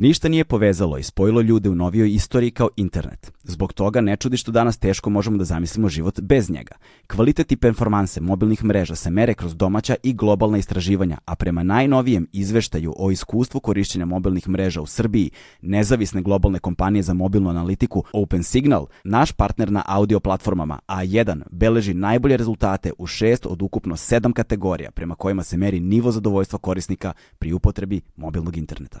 Ništa nije povezalo i spojilo ljude u novijoj istoriji kao internet. Zbog toga ne čudi što danas teško možemo da zamislimo život bez njega. Kvalitet i performanse mobilnih mreža se mere kroz domaća i globalna istraživanja, a prema najnovijem izveštaju o iskustvu korišćenja mobilnih mreža u Srbiji, nezavisne globalne kompanije za mobilnu analitiku OpenSignal, naš partner na audio platformama A1 beleži najbolje rezultate u šest od ukupno sedam kategorija prema kojima se meri nivo zadovoljstva korisnika pri upotrebi mobilnog interneta.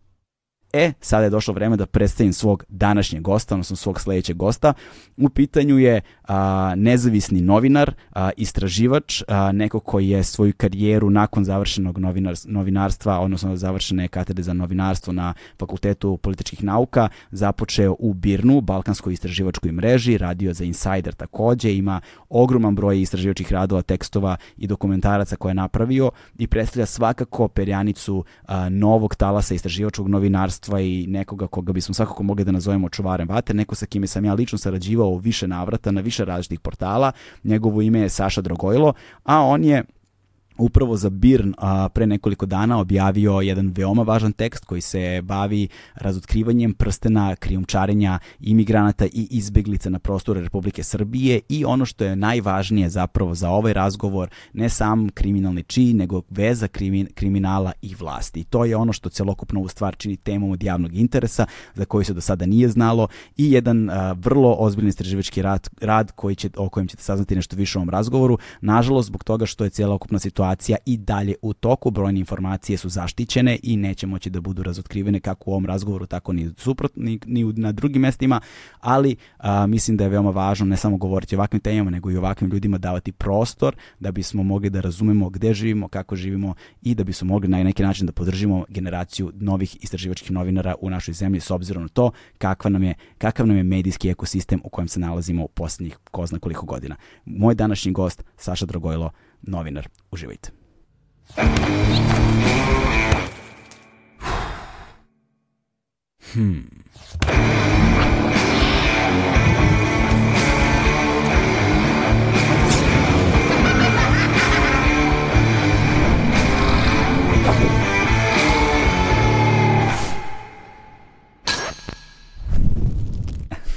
E, sada je došlo vreme da predstavim svog današnjeg gosta, odnosno svog sledećeg gosta. U pitanju je a, nezavisni novinar, a, istraživač, a, neko koji je svoju karijeru nakon završenog novinar, novinarstva, odnosno završene katedre za novinarstvo na Fakultetu političkih nauka, započeo u Birnu, Balkanskoj istraživačkoj mreži, radio za Insider takođe, ima ogroman broj istraživačkih radova, tekstova i dokumentaraca koje je napravio i predstavlja svakako perjanicu a, novog talasa istraživačkog novinarstva liderstva i nekoga koga bismo svakako mogli da nazovemo čuvarem vate, neko sa kime sam ja lično sarađivao više navrata na više različitih portala. Njegovo ime je Saša Drogojlo, a on je upravo za Birn a, pre nekoliko dana objavio jedan veoma važan tekst koji se bavi razotkrivanjem prstena krijumčarenja imigranata i izbeglica na prostoru Republike Srbije i ono što je najvažnije zapravo za ovaj razgovor ne sam kriminalni čin, nego veza krimin, kriminala i vlasti. I to je ono što celokupno u stvar čini temom od javnog interesa za koji se do sada nije znalo i jedan a, vrlo ozbiljni istraživački rad, rad koji će, o kojem ćete saznati nešto više u ovom razgovoru. Nažalost, zbog toga što je celokupna situacija situacija i dalje u toku, brojne informacije su zaštićene i neće moći da budu razotkrivene kako u ovom razgovoru, tako ni, suprot, ni, ni na drugim mestima, ali a, mislim da je veoma važno ne samo govoriti o ovakvim temama, nego i ovakvim ljudima davati prostor da bismo mogli da razumemo gde živimo, kako živimo i da bismo mogli na neki način da podržimo generaciju novih istraživačkih novinara u našoj zemlji s obzirom na to kakva nam je, kakav nam je medijski ekosistem u kojem se nalazimo u poslednjih ko zna koliko godina. Moj današnji gost, Saša Dragojlo, novinar. Uživajte. Hmm.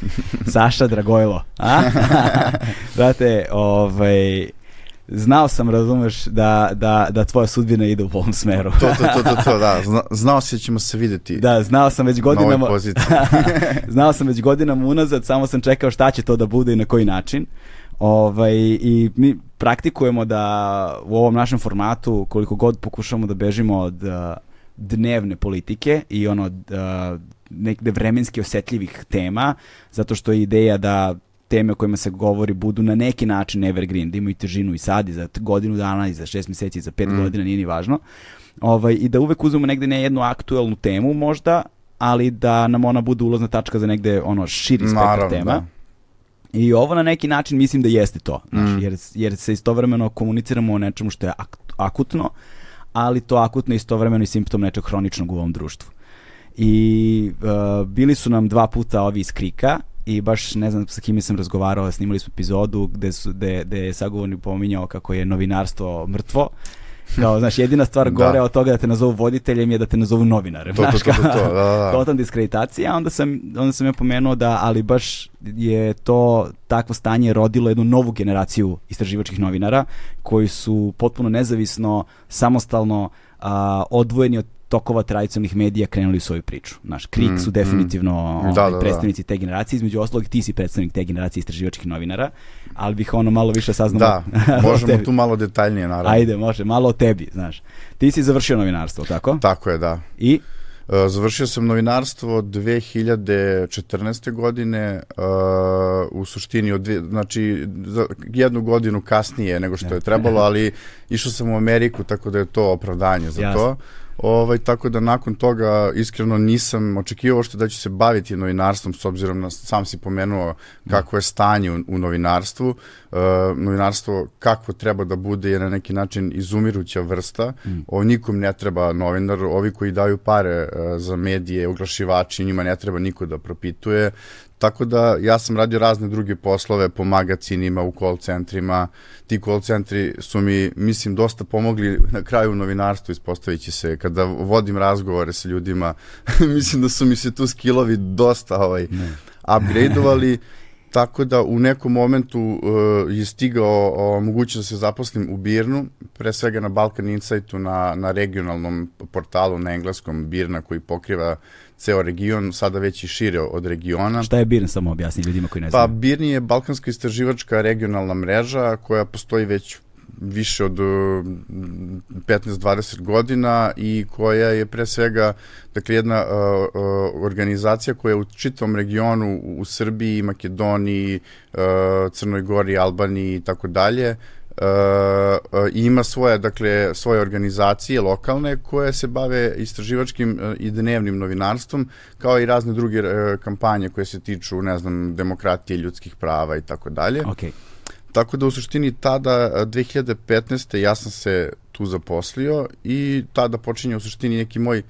Saša Dragojlo. A? Znate, ovaj, znao sam, razumeš, da, da, da tvoja sudbina ide u ovom smeru. to, to, to, to, to, da. Zna, znao si da ćemo se videti. Da, znao sam već godinama... znao sam već godinama unazad, samo sam čekao šta će to da bude i na koji način. Ovaj, I mi praktikujemo da u ovom našem formatu, koliko god pokušamo da bežimo od uh, dnevne politike i ono uh, nekde vremenski osetljivih tema, zato što je ideja da teme o kojima se govori budu na neki način evergreen, da imaju težinu i sad i za godinu dana i za šest meseci i za pet mm. godina, nije ni važno. Ovaj, I da uvek uzmemo negde ne jednu aktuelnu temu možda, ali da nam ona bude ulazna tačka za negde ono širi spektar tema. Da. I ovo na neki način mislim da jeste to, znaš, mm. jer, jer se istovremeno komuniciramo o nečemu što je ak akutno, ali to akutno istovremeno i simptom nečeg hroničnog u ovom društvu. I uh, bili su nam dva puta ovi iz Krika i baš ne znam sa kim sam razgovarao, snimali smo epizodu gde, su, gde, gde je sagovornik pominjao kako je novinarstvo mrtvo. Kao, znaš, jedina stvar da. gore od toga da te nazovu voditeljem je da te nazovu novinarem. To, znaš, to, to, to, to, da, da. Totalna diskreditacija, onda sam, onda sam ja pomenuo da, ali baš je to takvo stanje rodilo jednu novu generaciju istraživačkih novinara koji su potpuno nezavisno, samostalno a, odvojeni od tokova tradicionalnih medija krenuli u svoju priču. Naš Krik mm, su definitivno mm. da, da, da, predstavnici te generacije, između ostalog ti si predstavnik te generacije istraživačkih novinara, ali bih ono malo više saznao. Da, možemo tu malo detaljnije naravno. Ajde, može, malo o tebi, znaš. Ti si završio novinarstvo, tako? Tako je, da. I Uh, završio sam novinarstvo 2014. godine, uh, u suštini od dvije, znači jednu godinu kasnije nego što je trebalo, ali išao sam u Ameriku, tako da je to opravdanje za Jasne. to. Ovaj, tako da nakon toga iskreno nisam očekivao što da ću se baviti novinarstvom s obzirom na, sam si pomenuo kako je stanje u, u novinarstvu. Uh, novinarstvo kako treba da bude je na neki način izumiruća vrsta. Mm. O nikom ne treba novinar, ovi koji daju pare uh, za medije, oglašivači, njima ne treba niko da propituje. Tako da ja sam radio razne druge poslove po magacinima, u call centrima. Ti call centri su mi, mislim, dosta pomogli na kraju u novinarstvu, ispostavit će se. Kada vodim razgovore sa ljudima, mislim da su mi se tu skillovi dosta ovaj, upgradeovali. Tako da u nekom momentu uh, je stigao uh, mogućnost da se zaposlim u Birnu, pre svega na Balkan Insightu, na, na regionalnom portalu na engleskom Birna koji pokriva ceo region, sada već i šire od regiona. Šta je Birn, samo objasni ljudima koji ne znaju? Pa Birn je balkanska istraživačka regionalna mreža koja postoji već više od 15-20 godina i koja je pre svega dakle jedna uh, uh, organizacija koja je u čitavom regionu u Srbiji, Makedoniji, uh, Crnoj Gori, Albaniji i tako dalje Uh, uh, ima svoje, dakle, svoje organizacije lokalne koje se bave istraživačkim uh, i dnevnim novinarstvom, kao i razne druge uh, kampanje koje se tiču, ne znam, demokratije, ljudskih prava i tako dalje. Okay. Tako da u suštini tada 2015. ja sam se tu zaposlio i tada počinje u suštini neki moj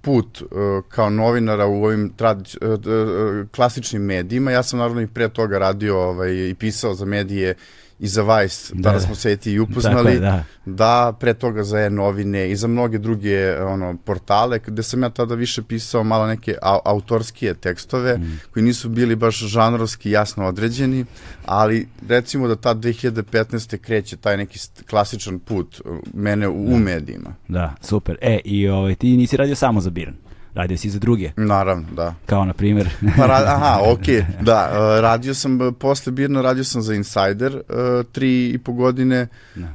put uh, kao novinara u ovim tradić, uh, uh, klasičnim medijima. Ja sam naravno i pre toga radio ovaj, i pisao za medije i za Vice, da, tada smo se i upoznali, je, da. da, pre toga za e-novine i za mnoge druge ono, portale, gde sam ja tada više pisao malo neke a, autorskije tekstove, mm. koji nisu bili baš žanrovski jasno određeni, ali recimo da ta 2015. kreće taj neki klasičan put uh, mene u, da. u medijima. Da, super. E, i ovaj, ti nisi radio samo za Birn? Radio si za druge. Naravno, da. Kao na primjer. pa, ra aha, ok, da. Uh, radio sam, uh, posle Birna radio sam za Insider uh, tri i po godine uh,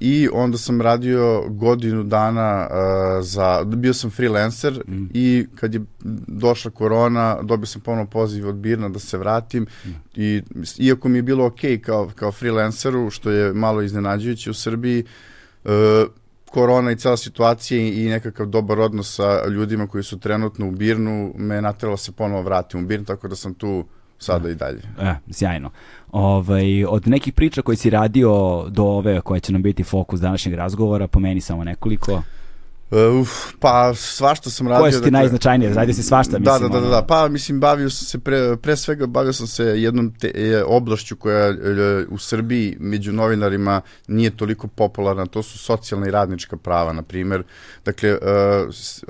i onda sam radio godinu dana za, bio sam freelancer mm. i kad je došla korona, dobio sam ponovno poziv od Birna da se vratim mm. i iako mi je bilo ok kao, kao freelanceru, što je malo iznenađujuće u Srbiji, uh, korona i cela situacija i nekakav dobar odnos sa ljudima koji su trenutno u Birnu me natrela se ponovo vratim u Birnu, tako da sam tu sada i dalje. E, sjajno. Ovaj, od nekih priča koje si radio do ove koje će nam biti fokus današnjeg razgovora, pomeni samo nekoliko. Uh, uf, pa svašta sam radio. Koje su ti dakle, najznačajnije? Radio si svašta, da, mislim. Da, da, da, da, pa mislim bavio sam se pre, pre svega bavio sam se jednom te, je, oblašću koja je, u Srbiji među novinarima nije toliko popularna, to su socijalna i radnička prava, na primer. Dakle, uh,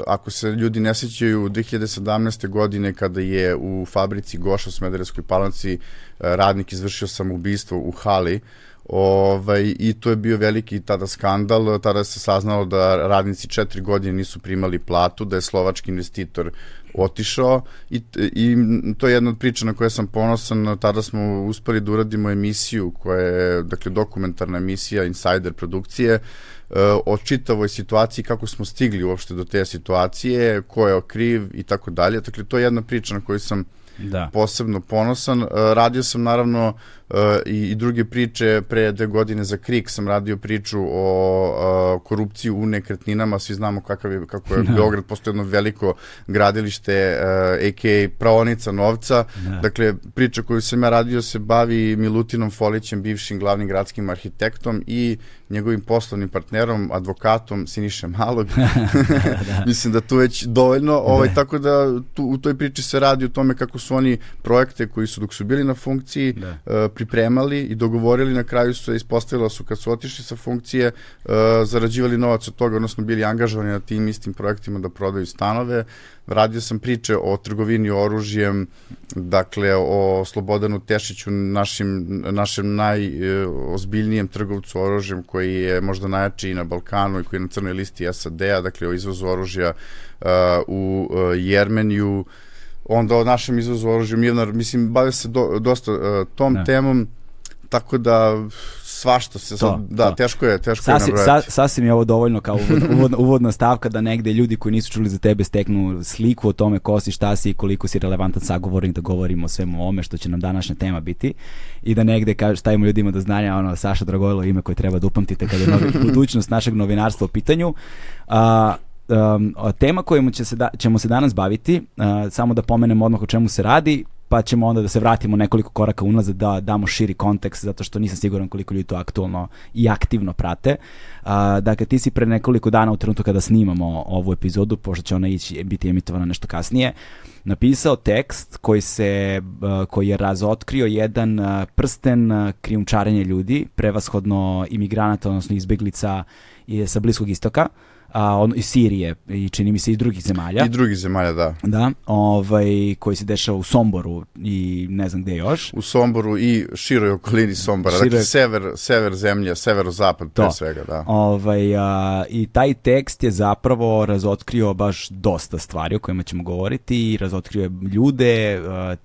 ako se ljudi ne sećaju 2017. godine kada je u fabrici Goša u Smederevskoj palanci uh, radnik izvršio samoubistvo u Hali, Ovaj, I to je bio veliki tada skandal, tada se saznalo da radnici četiri godine nisu primali platu, da je slovački investitor otišao i, i to je jedna od priča na koje sam ponosan, tada smo uspeli da uradimo emisiju koja je, dakle, dokumentarna emisija Insider produkcije, eh, o čitavoj situaciji, kako smo stigli uopšte do te situacije, ko je okriv i tako dalje. Dakle, to je jedna priča na koju sam da. posebno ponosan. Eh, radio sam naravno i, i druge priče, pre dve godine za Krik sam radio priču o uh, korupciji u nekretninama, svi znamo kakav je, kako je no. Da. Beograd postoje jedno veliko gradilište, uh, a.k.a. praonica novca, no. Da. dakle priča koju sam ja radio se bavi Milutinom Folićem, bivšim glavnim gradskim arhitektom i njegovim poslovnim partnerom, advokatom Siniše Malog. da. Mislim da tu već dovoljno, ovaj, da. tako da tu, u toj priči se radi o tome kako su oni projekte koji su dok su bili na funkciji da. uh, pripremali i dogovorili, na kraju su ispostavila su kad su otišli sa funkcije, uh, zarađivali novac od toga, odnosno bili angažovani na tim istim projektima da prodaju stanove. Radio sam priče o trgovini oružjem, dakle o Slobodanu Tešiću, našim, našem najozbiljnijem trgovcu oružjem koji je možda najjači na Balkanu i koji je na crnoj listi SAD-a, dakle o izvozu oružja uh, u uh, Jermeniju, onda o našem izvozu oružja Milnar, mislim, bave se do, dosta uh, tom ne. temom, tako da svašta se to, sad, da, to. teško je, teško sasvim, je nabrojati. Sa, sasvim je ovo dovoljno kao uvod, uvodna stavka da negde ljudi koji nisu čuli za tebe steknu sliku o tome ko si, šta si i koliko si relevantan sagovornik da govorimo o svemu ome što će nam današnja tema biti i da negde kaže, stavimo ljudima do znanja ono Saša Dragojlo ime koje treba da upamtite kada je novi, budućnost našeg novinarstva u pitanju. A, um, tema kojom će se da, ćemo se danas baviti, uh, samo da pomenemo odmah o čemu se radi, pa ćemo onda da se vratimo nekoliko koraka unazad da damo širi kontekst, zato što nisam siguran koliko ljudi to aktualno i aktivno prate. Uh, dakle, ti si pre nekoliko dana u trenutku kada snimamo ovu epizodu, pošto će ona ići, biti emitovana nešto kasnije, napisao tekst koji se uh, koji je razotkrio jedan uh, prsten uh, krijumčarenja ljudi, prevashodno imigranata, odnosno izbeglica sa Bliskog istoka. Uh, a, on, iz Sirije i čini mi se i drugih zemalja. I drugih zemalja, da. Da, ovaj, koji se dešava u Somboru i ne znam gde još. U Somboru i široj okolini Sombora, Široj... dakle sever, sever zemlje, severozapad pre svega, da. Ovaj, a, I taj tekst je zapravo razotkrio baš dosta stvari o kojima ćemo govoriti i razotkrio je ljude, a,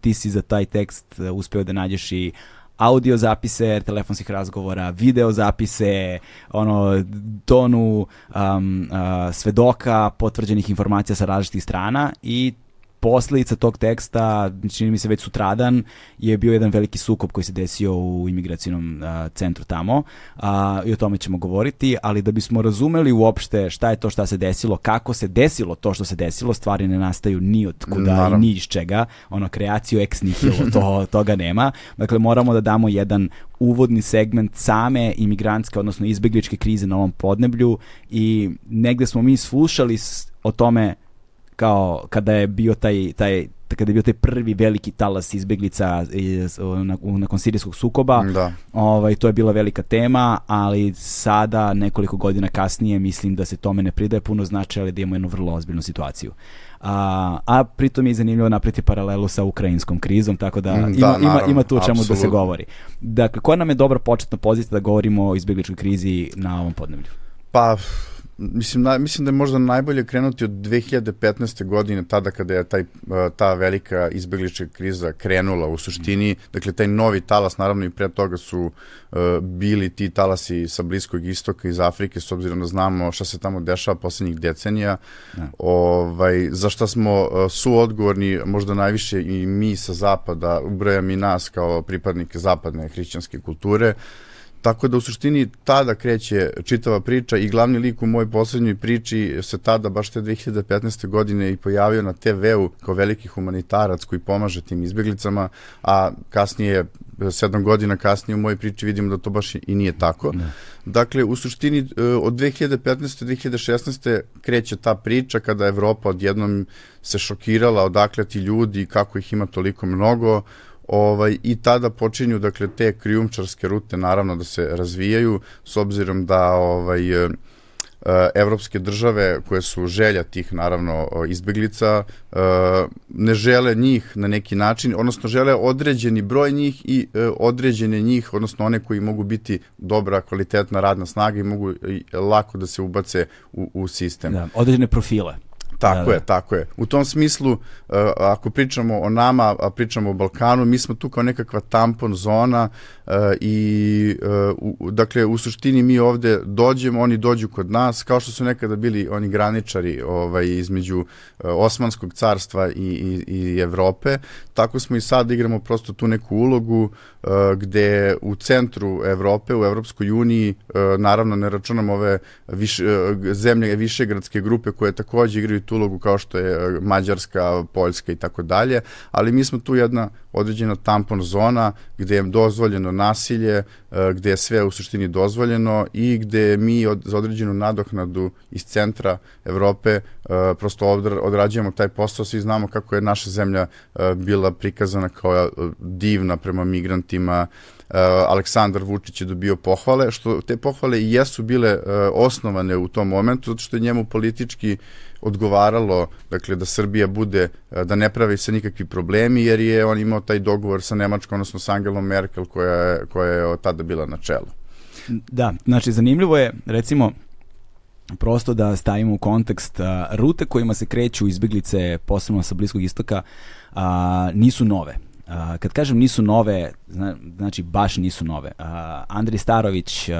ti si za taj tekst uspeo da nađeš i audio zapise telefonskih razgovora, video zapise, ono, tonu um, uh, svedoka, potvrđenih informacija sa različitih strana i posledica tog teksta, čini mi se već sutradan, je bio jedan veliki sukob koji se desio u imigracijnom uh, centru tamo uh, i o tome ćemo govoriti, ali da bismo razumeli uopšte šta je to šta se desilo, kako se desilo to što se desilo, stvari ne nastaju ni od kuda ni iz čega, ono kreaciju ex nihilo, to, toga nema. Dakle, moramo da damo jedan uvodni segment same imigrantske, odnosno izbegličke krize na ovom podneblju i negde smo mi slušali o tome kao kada je bio taj, taj kada je bio taj prvi veliki talas izbeglica iz, nakon sirijskog sukoba, da. ovaj, to je bila velika tema, ali sada, nekoliko godina kasnije, mislim da se tome ne pridaje puno značaja, ali da imamo jednu vrlo ozbiljnu situaciju. A, a pritom je zanimljivo napriti paralelu sa ukrajinskom krizom, tako da, mm, da ima, naravno, ima, ima tu o čemu absolutno. da se govori. Dakle, koja nam je dobra početna pozicija da govorimo o izbegličkoj krizi na ovom podneblju? Pa, Mislim, na, mislim da je možda najbolje krenuti od 2015. godine, tada kada je taj, ta velika izbeglička kriza krenula u suštini. Dakle, taj novi talas, naravno i pre toga su uh, bili ti talasi sa Bliskog istoka iz Afrike, s obzirom da znamo šta se tamo dešava poslednjih decenija. Ja. Da. Ovaj, za šta smo uh, suodgovorni, možda najviše i mi sa zapada, ubrajam i nas kao pripadnike zapadne hrišćanske kulture, uh, Tako da u suštini tada kreće čitava priča i glavni lik u mojoj poslednjoj priči se tada baš te 2015. godine i pojavio na TV-u kao veliki humanitarac koji pomaže tim izbjeglicama, a kasnije, sedam godina kasnije u mojoj priči vidimo da to baš i nije tako. Ne. Dakle, u suštini e, od 2015. 2016. kreće ta priča kada Evropa odjednom se šokirala odakle ti ljudi, kako ih ima toliko mnogo, ovaj, i tada počinju dakle te krijumčarske rute naravno da se razvijaju s obzirom da ovaj e, evropske države koje su želja tih naravno izbeglica e, ne žele njih na neki način, odnosno žele određeni broj njih i e, određene njih, odnosno one koji mogu biti dobra, kvalitetna radna snaga i mogu lako da se ubace u, u sistem. Da, određene profile. Tako da, je, da. tako je. U tom smislu, uh, ako pričamo o nama, a pričamo o Balkanu, mi smo tu kao nekakva tampon zona uh, i uh, u, dakle u suštini mi ovde dođemo, oni dođu kod nas, kao što su nekada bili oni graničari ovaj, između Osmanskog carstva i, i, i Evrope, tako smo i sad igramo prosto tu neku ulogu gde u centru Evrope, u Evropskoj uniji, naravno ne računam ove više, zemlje višegradske grupe koje takođe igraju tu ulogu kao što je Mađarska, Poljska i tako dalje, ali mi smo tu jedna određena tampon zona gde je dozvoljeno nasilje, gde je sve u suštini dozvoljeno i gde mi od, za određenu nadoknadu iz centra Evrope e, prosto odrađujemo taj posao, svi znamo kako je naša zemlja bila prikazana kao divna prema migrantima, Aleksandar Vučić je dobio pohvale, što te pohvale i jesu bile osnovane u tom momentu, zato što je njemu politički odgovaralo dakle da Srbija bude da ne pravi se nikakvi problemi jer je on imao taj dogovor sa Nemačkom odnosno sa Angelom Merkel koja je, koja je tada bila na čelu. Da, znači zanimljivo je recimo prosto da stavimo u kontekst a, rute kojima se kreću izbjeglice posebno sa Bliskog istoka a, nisu nove Uh, kad kažem nisu nove, znači baš nisu nove. Uh, Andri Starović, uh,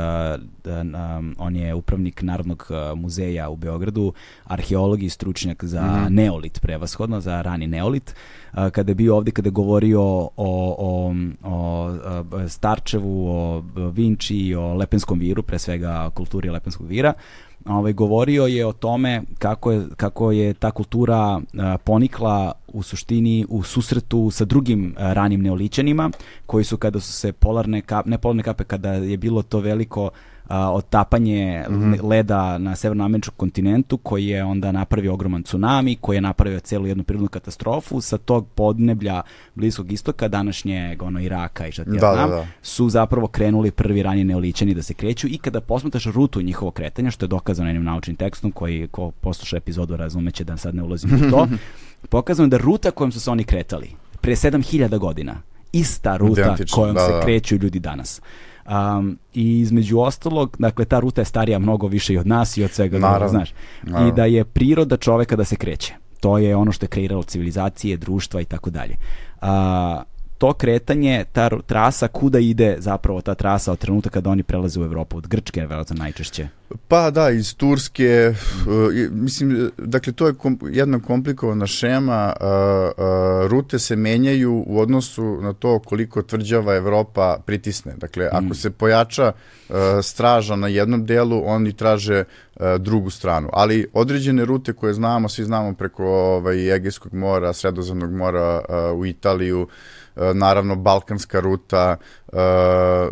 um, on je upravnik Narodnog muzeja u Beogradu, arheolog i stručnjak za mm -hmm. neolit prevashodno, za rani neolit. Uh, kada je bio ovde, kada je govorio o, o, o, Starčevu, o Vinči, o Lepenskom viru, pre svega kulturi Lepenskog vira, ovaj, govorio je o tome kako je, kako je ta kultura a, ponikla u suštini u susretu sa drugim a, ranim neoličanima koji su kada su se polarne kape, ne polarne kape, kada je bilo to veliko a, otapanje mm -hmm. leda na severnoameričkom kontinentu koji je onda napravio ogroman tsunami, koji je napravio celu jednu prirodnu katastrofu sa tog podneblja Bliskog istoka, današnje ono, Iraka i šta ti ja da, znam, da, da. su zapravo krenuli prvi ranije neoličani da se kreću i kada posmetaš rutu njihovog kretanja, što je dokazano jednim naučnim tekstom koji ko posluša epizodu razumeće da sad ne ulazim u to, pokazano da ruta kojom su se oni kretali pre 7000 godina ista ruta Identično, kojom da, se da. kreću ljudi danas. Um, I između ostalog, dakle, ta ruta je starija mnogo više i od nas i od svega drugog, znaš. Naravno. I da je priroda čoveka da se kreće. To je ono što je kreiralo civilizacije, društva i tako dalje to kretanje, ta trasa, kuda ide zapravo ta trasa od trenutka kada oni prelaze u Evropu? Od Grčke, verovatno najčešće. Pa da, iz Turske, mm. uh, mislim, dakle, to je kom, jedna komplikovana šema, uh, uh, rute se menjaju u odnosu na to koliko tvrđava Evropa pritisne. Dakle, mm. ako se pojača uh, straža na jednom delu, oni traže uh, drugu stranu. Ali određene rute koje znamo, svi znamo preko ovaj, Egejskog mora, Sredozemnog mora uh, u Italiju, naravno balkanska ruta, e,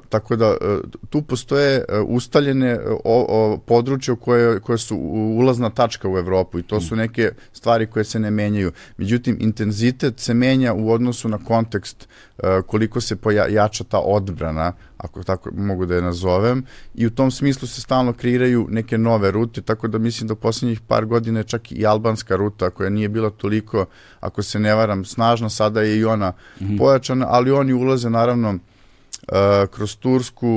tako da e, tu postoje ustaljene o, o, područje koje, koje su ulazna tačka u Evropu i to su neke stvari koje se ne menjaju. Međutim, intenzitet se menja u odnosu na kontekst koliko se pojača ta odbrana ako tako mogu da je nazovem, i u tom smislu se stalno kreiraju neke nove rute, tako da mislim da u poslednjih par godina je čak i albanska ruta koja nije bila toliko, ako se ne varam, snažna, sada je i ona mm -hmm. pojačana, ali oni ulaze naravno kroz Tursku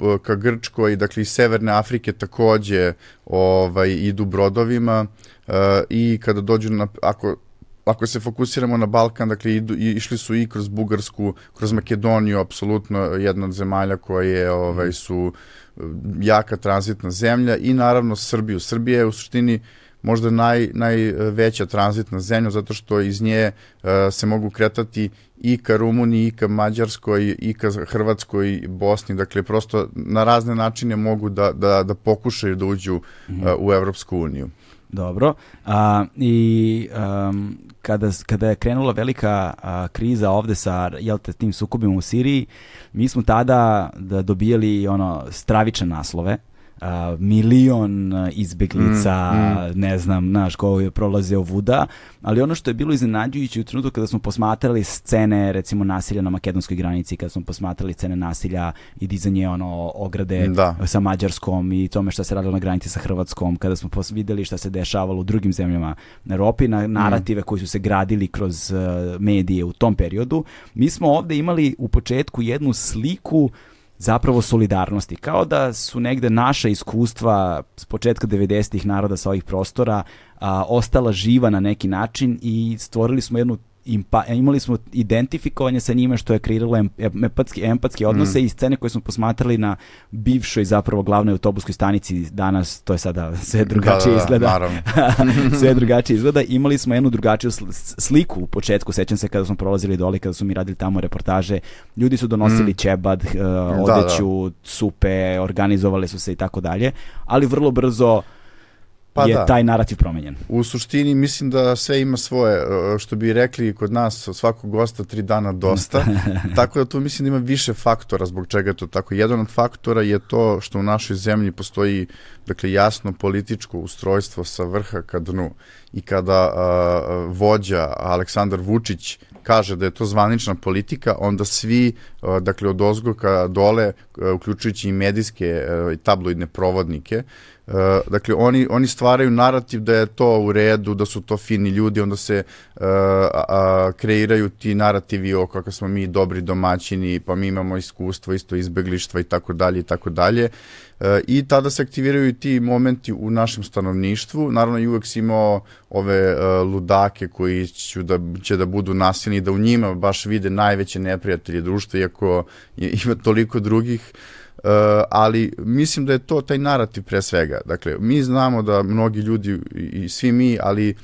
uh, ka Grčkoj, dakle iz Severne Afrike takođe ovaj, idu brodovima uh, i kada dođu na, ako ako se fokusiramo na Balkan, dakle idu, išli su i kroz Bugarsku, kroz Makedoniju, apsolutno jedna od zemalja koje ovaj, su jaka tranzitna zemlja i naravno Srbiju. Srbija je u suštini možda naj, najveća tranzitna zemlja zato što iz nje uh, se mogu kretati i ka Rumuniji, i ka Mađarskoj, i ka Hrvatskoj, i Bosni, dakle prosto na razne načine mogu da, da, da pokušaju da uđu uh, u Evropsku uniju. Dobro. A, I um, kada, kada je krenula velika a, kriza ovde sa jel te, tim sukobima u Siriji, mi smo tada da dobijali ono stravične naslove a, milion izbeglica, mm, mm. ne znam, naš, ko je prolazio vuda, ali ono što je bilo iznenađujuće u trenutku kada smo posmatrali scene, recimo, nasilja na makedonskoj granici, kada smo posmatrali scene nasilja i dizanje ono, ograde da. sa Mađarskom i tome šta se radilo na granici sa Hrvatskom, kada smo videli šta se dešavalo u drugim zemljama na Europi, na narative mm. koji su se gradili kroz uh, medije u tom periodu, mi smo ovde imali u početku jednu sliku zapravo solidarnosti. Kao da su negde naša iskustva s početka 90-ih naroda sa ovih prostora a, ostala živa na neki način i stvorili smo jednu impa, imali smo identifikovanje sa njima što je kreiralo empatski, empatski odnose mm. i scene koje smo posmatrali na bivšoj zapravo glavnoj autobuskoj stanici danas, to je sada sve drugačije da, da, da, izgleda. sve drugačije izgleda. Imali smo jednu drugačiju sliku u početku, sećam se kada smo prolazili dole, kada su mi radili tamo reportaže, ljudi su donosili mm. čebad, uh, odeću, da, da. supe, organizovali su se i tako dalje, ali vrlo brzo pa je da. taj narativ promenjen. U suštini mislim da sve ima svoje, e, što bi rekli kod nas svakog gosta tri dana dosta, tako da tu mislim da ima više faktora zbog čega je to tako. Jedan od faktora je to što u našoj zemlji postoji dakle, jasno političko ustrojstvo sa vrha ka dnu i kada a, vođa Aleksandar Vučić kaže da je to zvanična politika, onda svi, dakle od ozgo ka dole, uključujući i medijske i tabloidne provodnike, Uh, dakle, oni, oni stvaraju narativ da je to u redu, da su to fini ljudi, onda se uh, a, a, kreiraju ti narativi o kako smo mi dobri domaćini, pa mi imamo iskustvo, isto izbeglištva i tako dalje i tako dalje. Uh, I tada se aktiviraju ti momenti u našem stanovništvu. Naravno, i uvek si imao ove uh, ludake koji će da, će da budu nasilni, da u njima baš vide najveće neprijatelje društva, iako ima toliko drugih Uh, ali mislim da je to taj narativ pre svega. Dakle, mi znamo da mnogi ljudi i svi mi, ali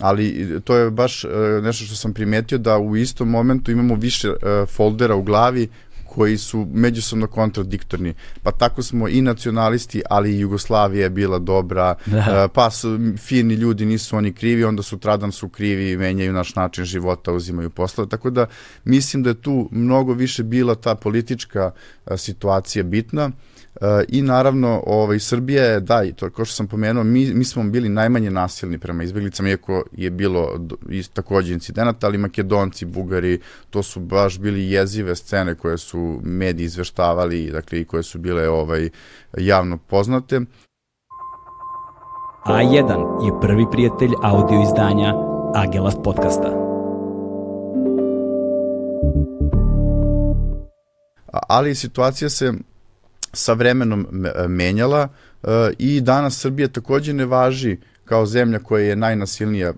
ali to je baš uh, nešto što sam primetio da u istom momentu imamo više uh, foldera u glavi koji su međusobno kontradiktorni. Pa tako smo i nacionalisti, ali i Jugoslavija je bila dobra, da. pa su, fini ljudi nisu oni krivi, onda su tradan su krivi, menjaju naš način života, uzimaju poslove, tako da mislim da je tu mnogo više bila ta politička situacija bitna. I naravno, ovaj, Srbija je, da, i to kao što sam pomenuo, mi, mi smo bili najmanje nasilni prema izbjeglicama, iako je bilo i, takođe incidenata, ali Makedonci, Bugari, to su baš bili jezive scene koje su mediji izveštavali, dakle, i koje su bile ovaj, javno poznate. A1 je prvi prijatelj audio izdanja Agelast podcasta. Ali situacija se sa vremenom e, menjala e, i danas Srbija takođe ne važi kao zemlja koja je najnasilnija e,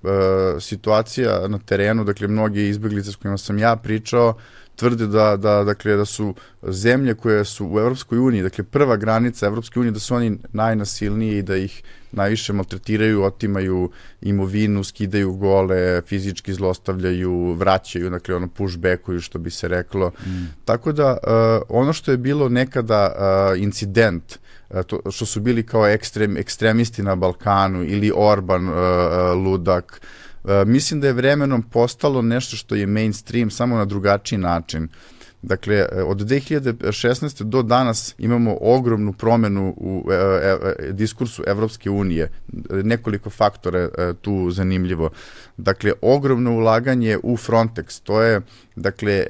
situacija na terenu, dakle mnogi izbeglice s kojima sam ja pričao tvrde da, da, dakle, da su zemlje koje su u Evropskoj uniji, dakle prva granica Evropske unije, da su oni najnasilniji i da ih najviše maltretiraju, otimaju imovinu, skidaju gole, fizički zlostavljaju, vraćaju, dakle ono pushbackuju što bi se reklo. Mm. Tako da uh, ono što je bilo nekada uh, incident uh, to, što su bili kao ekstrem, ekstremisti na Balkanu ili Orban uh, ludak, uh, mislim da je vremenom postalo nešto što je mainstream samo na drugačiji način. Uh, Dakle, e, od 2016. do danas imamo ogromnu promenu u e, e, diskursu Evropske unije. Nekoliko faktora je tu zanimljivo. Dakle, ogromno ulaganje u Frontex, to je dakle,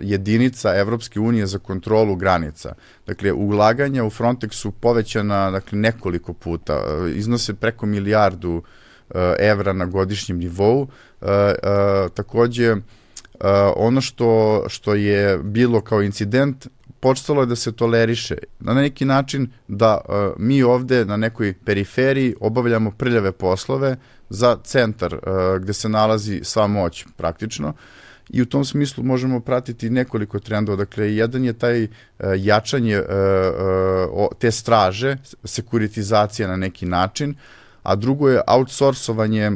jedinica Evropske unije za kontrolu granica. Dakle, ulaganja u Frontex su povećana dakle, nekoliko puta, iznose preko milijardu evra na godišnjem nivou. Takođe, Uh, ono što, što je bilo kao incident počelo je da se toleriše na neki način da uh, mi ovde na nekoj periferiji obavljamo prljave poslove za centar uh, gde se nalazi sva moć praktično i u tom smislu možemo pratiti nekoliko trendova. Dakle, jedan je taj uh, jačanje uh, uh, te straže, sekuritizacija na neki način, a drugo je outsourcovanje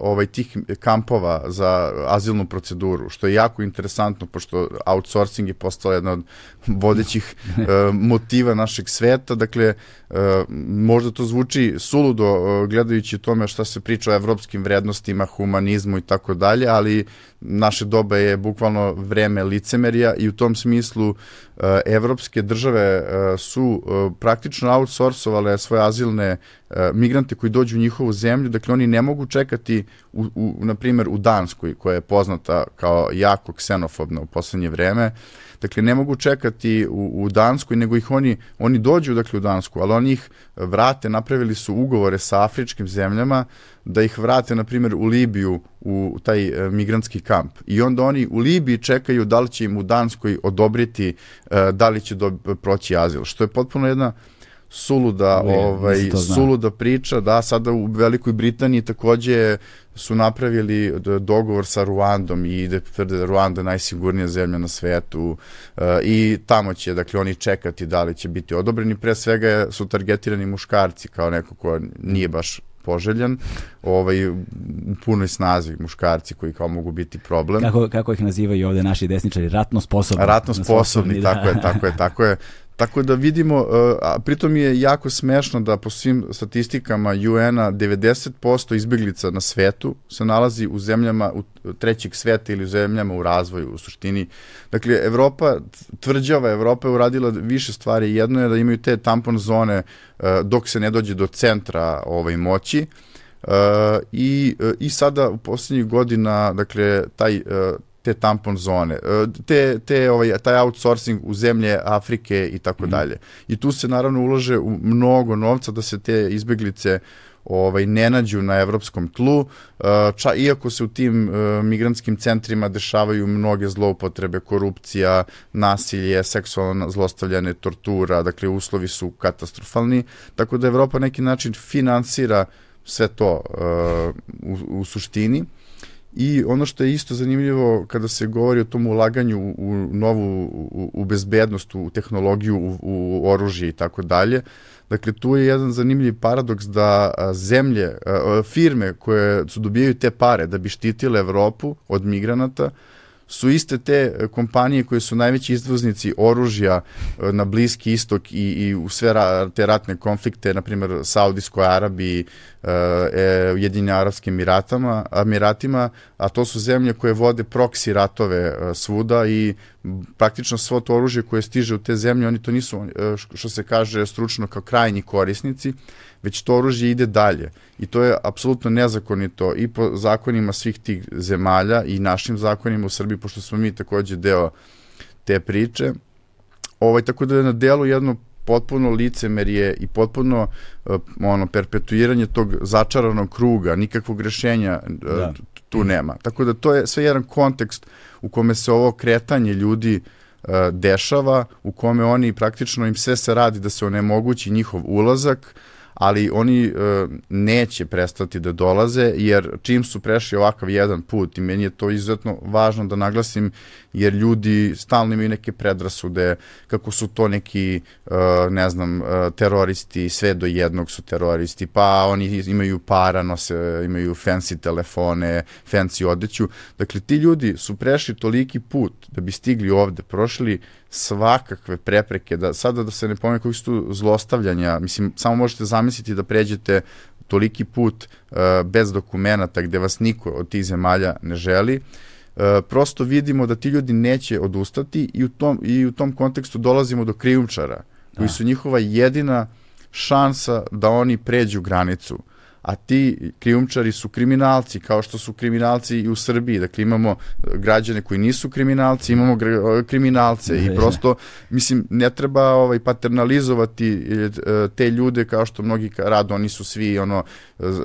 ovaj tih kampova za azilnu proceduru, što je jako interesantno pošto outsourcing je postao jedna od vodećih uh, motiva našeg sveta. Dakle, uh, možda to zvuči suludo uh, gledajući tome šta se priča o evropskim vrednostima, humanizmu i tako dalje, ali naše doba je bukvalno vreme licemerija i u tom smislu uh, evropske države uh, su uh, praktično outsourcovale svoje azilne migrante koji dođu u njihovu zemlju, dakle oni ne mogu čekati u, u, na primjer u Danskoj koja je poznata kao jako ksenofobna u poslednje vreme, Dakle, ne mogu čekati u, u Danskoj, nego ih oni, oni dođu dakle, u Dansku, ali oni ih vrate, napravili su ugovore sa afričkim zemljama da ih vrate, na primjer, u Libiju, u taj e, migrantski kamp. I onda oni u Libiji čekaju da li će im u Danskoj odobriti, e, da li će do, proći azil, što je potpuno jedna suluda, ovaj, suluda priča, da, sada u Velikoj Britaniji takođe su napravili dogovor sa Ruandom i da tvrde da Ruanda je najsigurnija zemlja na svetu uh, i tamo će, dakle, oni čekati da li će biti odobreni. Pre svega su targetirani muškarci kao neko ko nije baš poželjan, ovaj, u punoj snazi muškarci koji kao mogu biti problem. Kako, kako ih nazivaju ovde naši desničari? Ratno sposobni. Ratno sposobni, tako da. je, tako je, tako je. Tako da vidimo, uh, a pritom je jako smešno da po svim statistikama UN-a 90% izbjeglica na svetu se nalazi u zemljama u trećeg sveta ili u zemljama u razvoju u suštini. Dakle, Evropa, tvrđava Evropa je uradila više stvari. Jedno je da imaju te tampon zone uh, dok se ne dođe do centra ovaj, moći, Uh, i, i sada u poslednjih godina, dakle, taj, te tampon zone, e, te, te, ovaj, taj outsourcing u zemlje Afrike i tako mhm. dalje. I tu se naravno ulože u mnogo novca da se te izbeglice ovaj ne nađu na evropskom tlu, e, ča, iako se u tim uh, migrantskim centrima dešavaju mnoge zloupotrebe, korupcija, nasilje, seksualno zlostavljanje, tortura, dakle uslovi su katastrofalni, tako da Evropa neki način finansira sve to uh, u, u suštini. I ono što je isto zanimljivo kada se govori o tom ulaganju u, novu, u, u bezbednost, u tehnologiju, u, u oružje i tako dalje, Dakle, tu je jedan zanimljiv paradoks da zemlje, firme koje su dobijaju te pare da bi štitile Evropu od migranata, su iste te kompanije koje su najveći izvoznici oružja e, na Bliski istok i, i u sve ra, te ratne konflikte, na primjer Saudijskoj Arabiji, e, e Ujedinje Arabskim Emiratama, Emiratima, a to su zemlje koje vode proksi ratove e, svuda i praktično svo to oružje koje stiže u te zemlje, oni to nisu, što se kaže stručno, kao krajnji korisnici, već to oružje ide dalje. I to je apsolutno nezakonito i po zakonima svih tih zemalja i našim zakonima u Srbiji, pošto smo mi takođe deo te priče. Ovaj, tako da je na delu jedno potpuno licemerje i potpuno uh, ono perpetuiranje tog začaranog kruga, nikakvog rešenja uh, da. tu nema. Tako da to je sve jedan kontekst u kome se ovo kretanje ljudi uh, dešava, u kome oni praktično im sve se radi da se onemogući njihov ulazak, ali oni e, neće prestati da dolaze, jer čim su prešli ovakav jedan put, i meni je to izuzetno važno da naglasim, jer ljudi stalno imaju neke predrasude, kako su to neki, e, ne znam, e, teroristi, sve do jednog su teroristi, pa oni imaju para, nose, imaju fancy telefone, fancy odeću. Dakle, ti ljudi su prešli toliki put da bi stigli ovde, prošli svakakve prepreke, da sada da se ne pomene koji su tu zlostavljanja, mislim, samo možete zamisliti da pređete toliki put uh, bez dokumenta gde vas niko od tih zemalja ne želi, uh, prosto vidimo da ti ljudi neće odustati i u tom, i u tom kontekstu dolazimo do krijumčara, koji da. su njihova jedina šansa da oni pređu granicu a ti krijumčari su kriminalci, kao što su kriminalci i u Srbiji. Dakle, imamo građane koji nisu kriminalci, imamo kriminalce i prosto, mislim, ne treba ovaj, paternalizovati e, te ljude kao što mnogi rado, oni su svi ono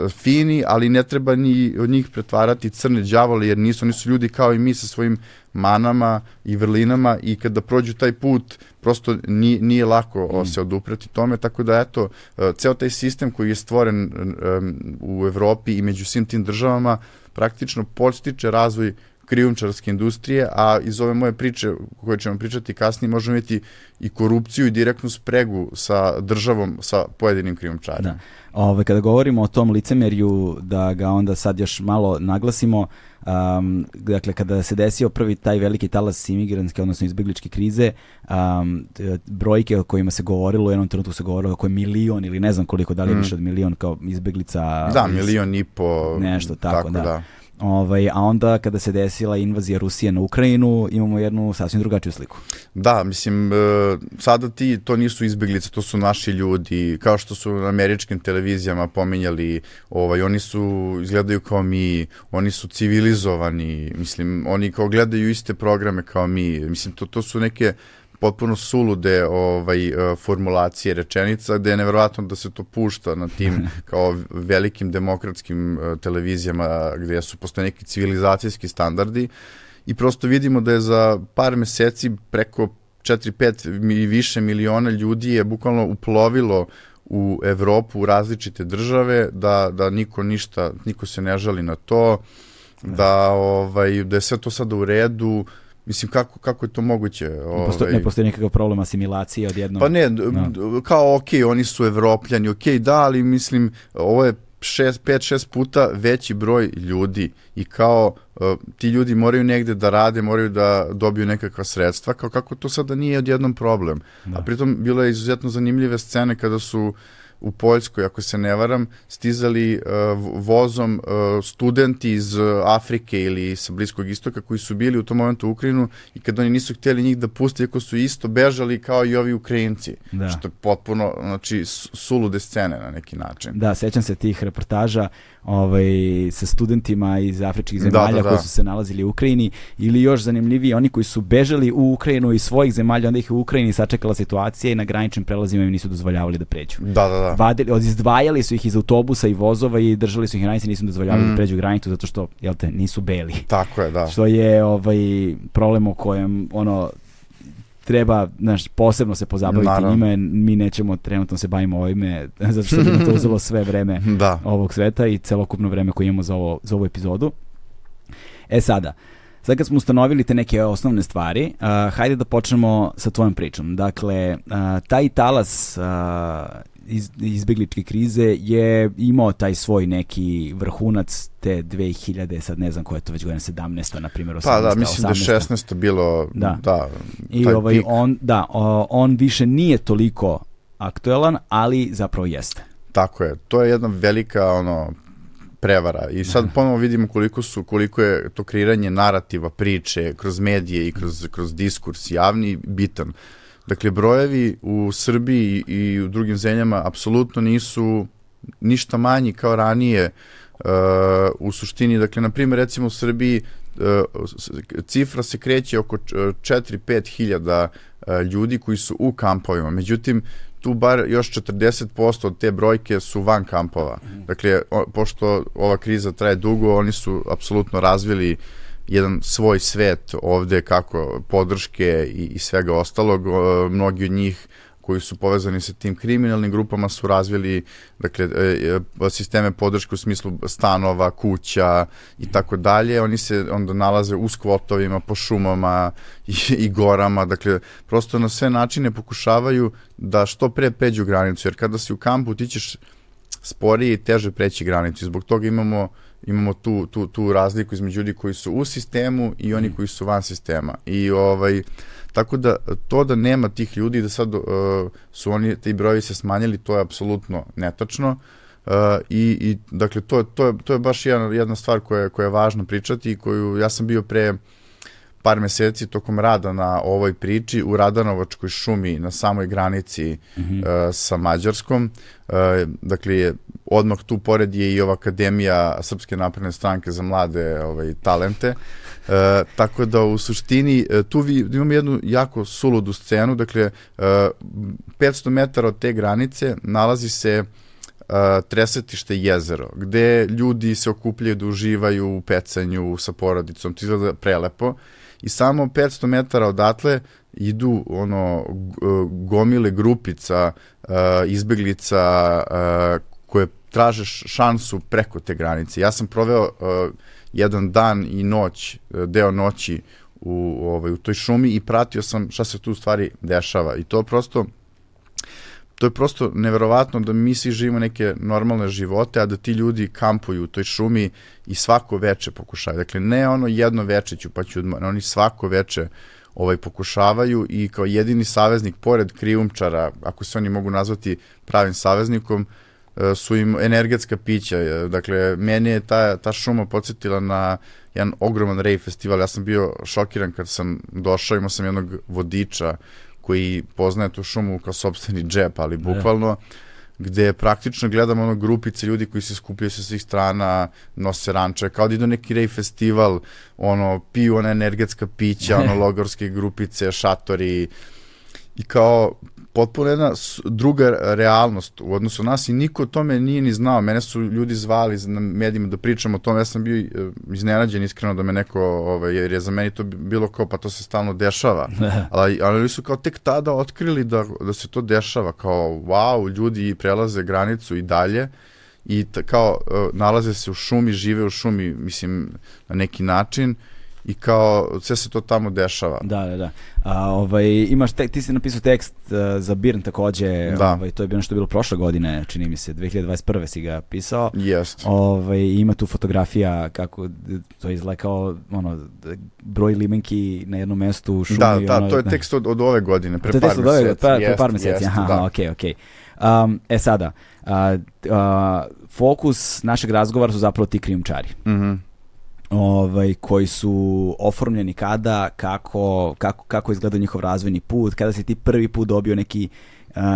fini, ali ne treba ni od njih pretvarati crne đavole, jer nisu, oni su ljudi kao i mi sa svojim manama i vrlinama i kada prođu taj put prosto nije, nije lako mm. se oduprati tome, tako da eto, e, ceo taj sistem koji je stvoren um, u Evropi i među svim tim državama praktično podstiče razvoj krijumčarske industrije, a iz ove moje priče koje ćemo pričati kasnije možemo imati i korupciju i direktnu spregu sa državom, sa pojedinim krijumčarima. Da. Ove, kada govorimo o tom licemerju, da ga onda sad još malo naglasimo, um, dakle, kada se desio prvi taj veliki talas imigranske, odnosno izbjegličke krize, um, brojke o kojima se govorilo, u jednom trenutku se govorilo oko milion ili ne znam koliko, da li je mm. više od milion kao izbjeglica. Da, iz, milion i po. Nešto tako, tako da. da. Ovaj, a onda kada se desila invazija Rusije na Ukrajinu, imamo jednu sasvim drugačiju sliku. Da, mislim, e, sada ti to nisu izbjeglice, to su naši ljudi, kao što su na američkim televizijama pominjali, ovaj, oni su, izgledaju kao mi, oni su civilizovani, mislim, oni kao gledaju iste programe kao mi, mislim, to, to su neke potpuno sulude ovaj, e, formulacije rečenica, gde je neverovatno da se to pušta na tim kao velikim demokratskim e, televizijama gde su postoje neki civilizacijski standardi. I prosto vidimo da je za par meseci preko 4-5 i više miliona ljudi je bukvalno uplovilo u Evropu, u različite države, da, da niko ništa, niko se ne žali na to, da, ovaj, da je sve to sada u redu, Mislim, kako, kako je to moguće? Ovaj... Ne, postoji, ne postoji nekakav problem asimilacije odjednom? Pa ne, no. kao ok, oni su evropljani, ok, da, ali mislim, ovo je 5-6 puta veći broj ljudi i kao uh, ti ljudi moraju negde da rade, moraju da dobiju nekakva sredstva, kao kako to sada nije odjednom problem. Da. A pritom bilo je izuzetno zanimljive scene kada su uh, u Poljskoj, ako se ne varam, stizali uh, vozom uh, studenti iz uh, Afrike ili sa Bliskog istoka koji su bili u tom momentu u Ukrajinu i kad oni nisu htjeli njih da puste, ako su isto bežali kao i ovi Ukrajinci. Da. Što je potpuno, znači, sulude scene na neki način. Da, sećam se tih reportaža ovaj, sa studentima iz afričkih da, zemalja da, da, da. koji su se nalazili u Ukrajini ili još zanimljiviji, oni koji su bežali u Ukrajinu iz svojih zemalja, onda ih u Ukrajini sačekala situacija i na graničnim prelazima im nisu dozvoljavali da pređu. Da, da, da. Vadili, izdvajali su ih iz autobusa i vozova i držali su ih na granici, nisu dozvoljavali da mm. da pređu granicu zato što, jel te, nisu beli. Tako je, da. Što je ovaj, problem o kojem, ono, treba znaš, posebno se pozabaviti Naravno. njime, mi nećemo trenutno se bavimo ovime, zato što bi to uzelo sve vreme da. ovog sveta i celokupno vreme koje imamo za, ovo, za ovu epizodu. E sada, sad kad smo ustanovili te neke osnovne stvari, uh, hajde da počnemo sa tvojom pričom. Dakle, uh, taj talas uh, iz, izbegličke krize je imao taj svoj neki vrhunac te 2000, sad ne znam koja je to već godina, 17. na primjer, 18. Pa da, mislim 18. da je 16. bilo, Da. da, I taj ovaj, pik. on, da, o, on više nije toliko aktuelan, ali zapravo jeste. Tako je. To je jedna velika ono prevara. I sad ponovo vidimo koliko su koliko je to kreiranje narativa, priče kroz medije i kroz kroz diskurs javni bitan. Dakle brojevi u Srbiji i u drugim zemljama apsolutno nisu ništa manji kao ranije uh, u suštini, dakle, na primjer, recimo u Srbiji uh, cifra se kreće oko 4-5 hiljada uh, ljudi koji su u kampovima. Međutim, tu bar još 40% od te brojke su van kampova. Dakle, o, pošto ova kriza traje dugo, oni su apsolutno razvili jedan svoj svet ovde kako podrške i, i svega ostalog. Mnogi od njih koji su povezani sa tim kriminalnim grupama su razvili dakle e, e, sisteme podrške u smislu stanova, kuća i tako dalje. Oni se onda nalaze u skvotovima, po šumama i, i gorama, dakle prosto na sve načine pokušavaju da što pre pređu granicu, jer kada si u kampu ti ćeš sporije i teže preći granicu. Zbog toga imamo imamo tu, tu, tu razliku između ljudi koji su u sistemu i oni koji su van sistema. I ovaj tako da to da nema tih ljudi da sad uh, su oni ti brojevi se smanjili, to je apsolutno netačno. Uh, i, i dakle to, to, je, to je baš jedna, jedna stvar koja, koja je važno pričati i koju ja sam bio pre par meseci tokom rada na ovoj priči u Radanovačkoj šumi na samoj granici uh, sa Mađarskom. Uh, dakle, odmah tu pored je i ova Akademija Srpske napredne stranke za mlade ovaj, talente. Uh, tako da u suštini uh, tu vi, imamo jednu jako suludu scenu, dakle uh, 500 metara od te granice nalazi se uh, tresetište jezero, gde ljudi se okupljaju da uživaju u pecanju sa porodicom, to izgleda prelepo i samo 500 metara odatle idu ono g- gomile grupica uh, izbeglica uh, koje traže šansu preko te granice. Ja sam proveo jedan dan i noć, deo noći u, ovaj, u toj šumi i pratio sam šta se tu stvari dešava i to prosto to je prosto neverovatno da mi svi živimo neke normalne živote, a da ti ljudi kampuju u toj šumi i svako veče pokušaju. Dakle, ne ono jedno veče ću pa ću odmah, oni svako veče ovaj pokušavaju i kao jedini saveznik pored krijumčara, ako se oni mogu nazvati pravim saveznikom, e, su im energetska pića. E, Dakle, meni je ta, ta šuma podsjetila na jedan ogroman rave festival. Ja sam bio šokiran kad sam došao, imao sam jednog vodiča koji poznaje tu šumu kao sobstveni džep, ali bukvalno gde praktično gledam ono grupice ljudi koji se skupljaju sa svih strana, nose ranče, kao da idu neki rej festival, ono, piju ona energetska pića, ono, logorske grupice, šatori, i kao potpuno jedna druga realnost u odnosu na nas i niko o tome nije ni znao. Mene su ljudi zvali na medijima da pričam o tome, ja sam bio e, iznenađen iskreno da me neko, ovaj, jer je za meni to bilo kao pa to se stalno dešava. ali, ali oni su kao tek tada otkrili da, da se to dešava, kao wow, ljudi prelaze granicu i dalje i kao e, nalaze se u šumi, žive u šumi, mislim, na neki način i kao sve se to tamo dešava. Da, da, da. A, ovaj, imaš tek, ti si napisao tekst uh, za Birn takođe, Da. ovaj, to je bilo što je bilo prošle godine, čini mi se, 2021. si ga pisao. Jest. Ovaj, ima tu fotografija kako to izgleda kao ono, broj limenki na jednom mestu u šumi. Da, da, ono, to je da. tekst od, od ove godine, pre To je par tekst od ove- meseci. pre- pre par meseci, aha, da. okej, okej. Um, e sada, a, a, fokus našeg razgovora su zapravo ti krijumčari. Mhm. Ovaj, koji su oformljeni kada, kako, kako, kako izgleda njihov razvojni put, kada si ti prvi put dobio neki,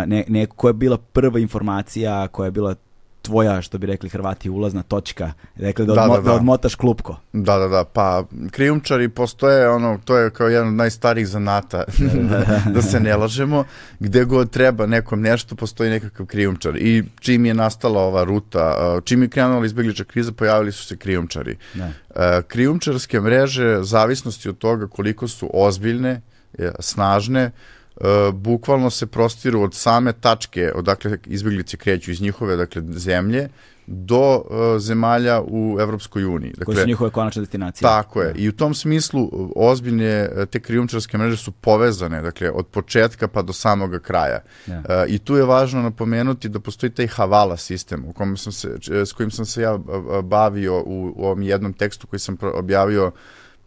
ne, ne, koja je bila prva informacija, koja je bila tvoja, što bi rekli Hrvati, ulazna točka, dakle da, Da, odmo, da, da, da. odmotaš klupko. Da, da, da, pa krijumčari postoje, ono, to je kao jedan od najstarijih zanata, da, da se ne lažemo, gde god treba nekom nešto, postoji nekakav krijumčar. I čim je nastala ova ruta, čim je krenula izbegliča kriza, pojavili su se krijumčari. Da. Krijumčarske mreže, zavisnosti od toga koliko su ozbiljne, e, snažne, Uh, bukvalno se prostiru od same tačke odakle izbjeglice kreću iz njihove dakle zemlje do uh, zemalja u Evropskoj uniji. Dakle, Koje su njihove konačne destinacije. Tako je. Da. I u tom smislu ozbiljne te krijumčarske mreže su povezane, dakle, od početka pa do samoga kraja. Ja. Uh, I tu je važno napomenuti da postoji taj havala sistem u kom sam se, s kojim sam se ja bavio u, u ovom jednom tekstu koji sam objavio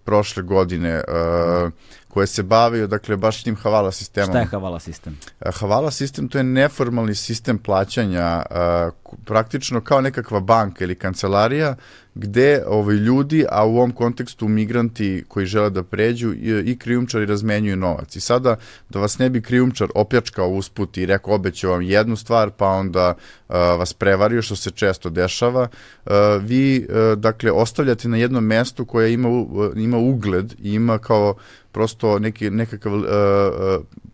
prošle godine uh, koje se bavio, dakle, baš tim Havala sistemom. Šta je Havala sistem? Havala sistem to je neformalni sistem plaćanja, uh, praktično kao nekakva banka ili kancelarija, gde ovaj, ljudi, a u ovom kontekstu migranti koji žele da pređu i, i krijumčari razmenjuju novac. I sada, da vas ne bi krijumčar opljačkao usput i rekao obećao vam jednu stvar, pa onda uh, vas prevario, što se često dešava, uh, vi, uh, dakle, ostavljate na jednom mestu koje ima, uh, ima ugled i ima kao prosto neki, nekakav uh,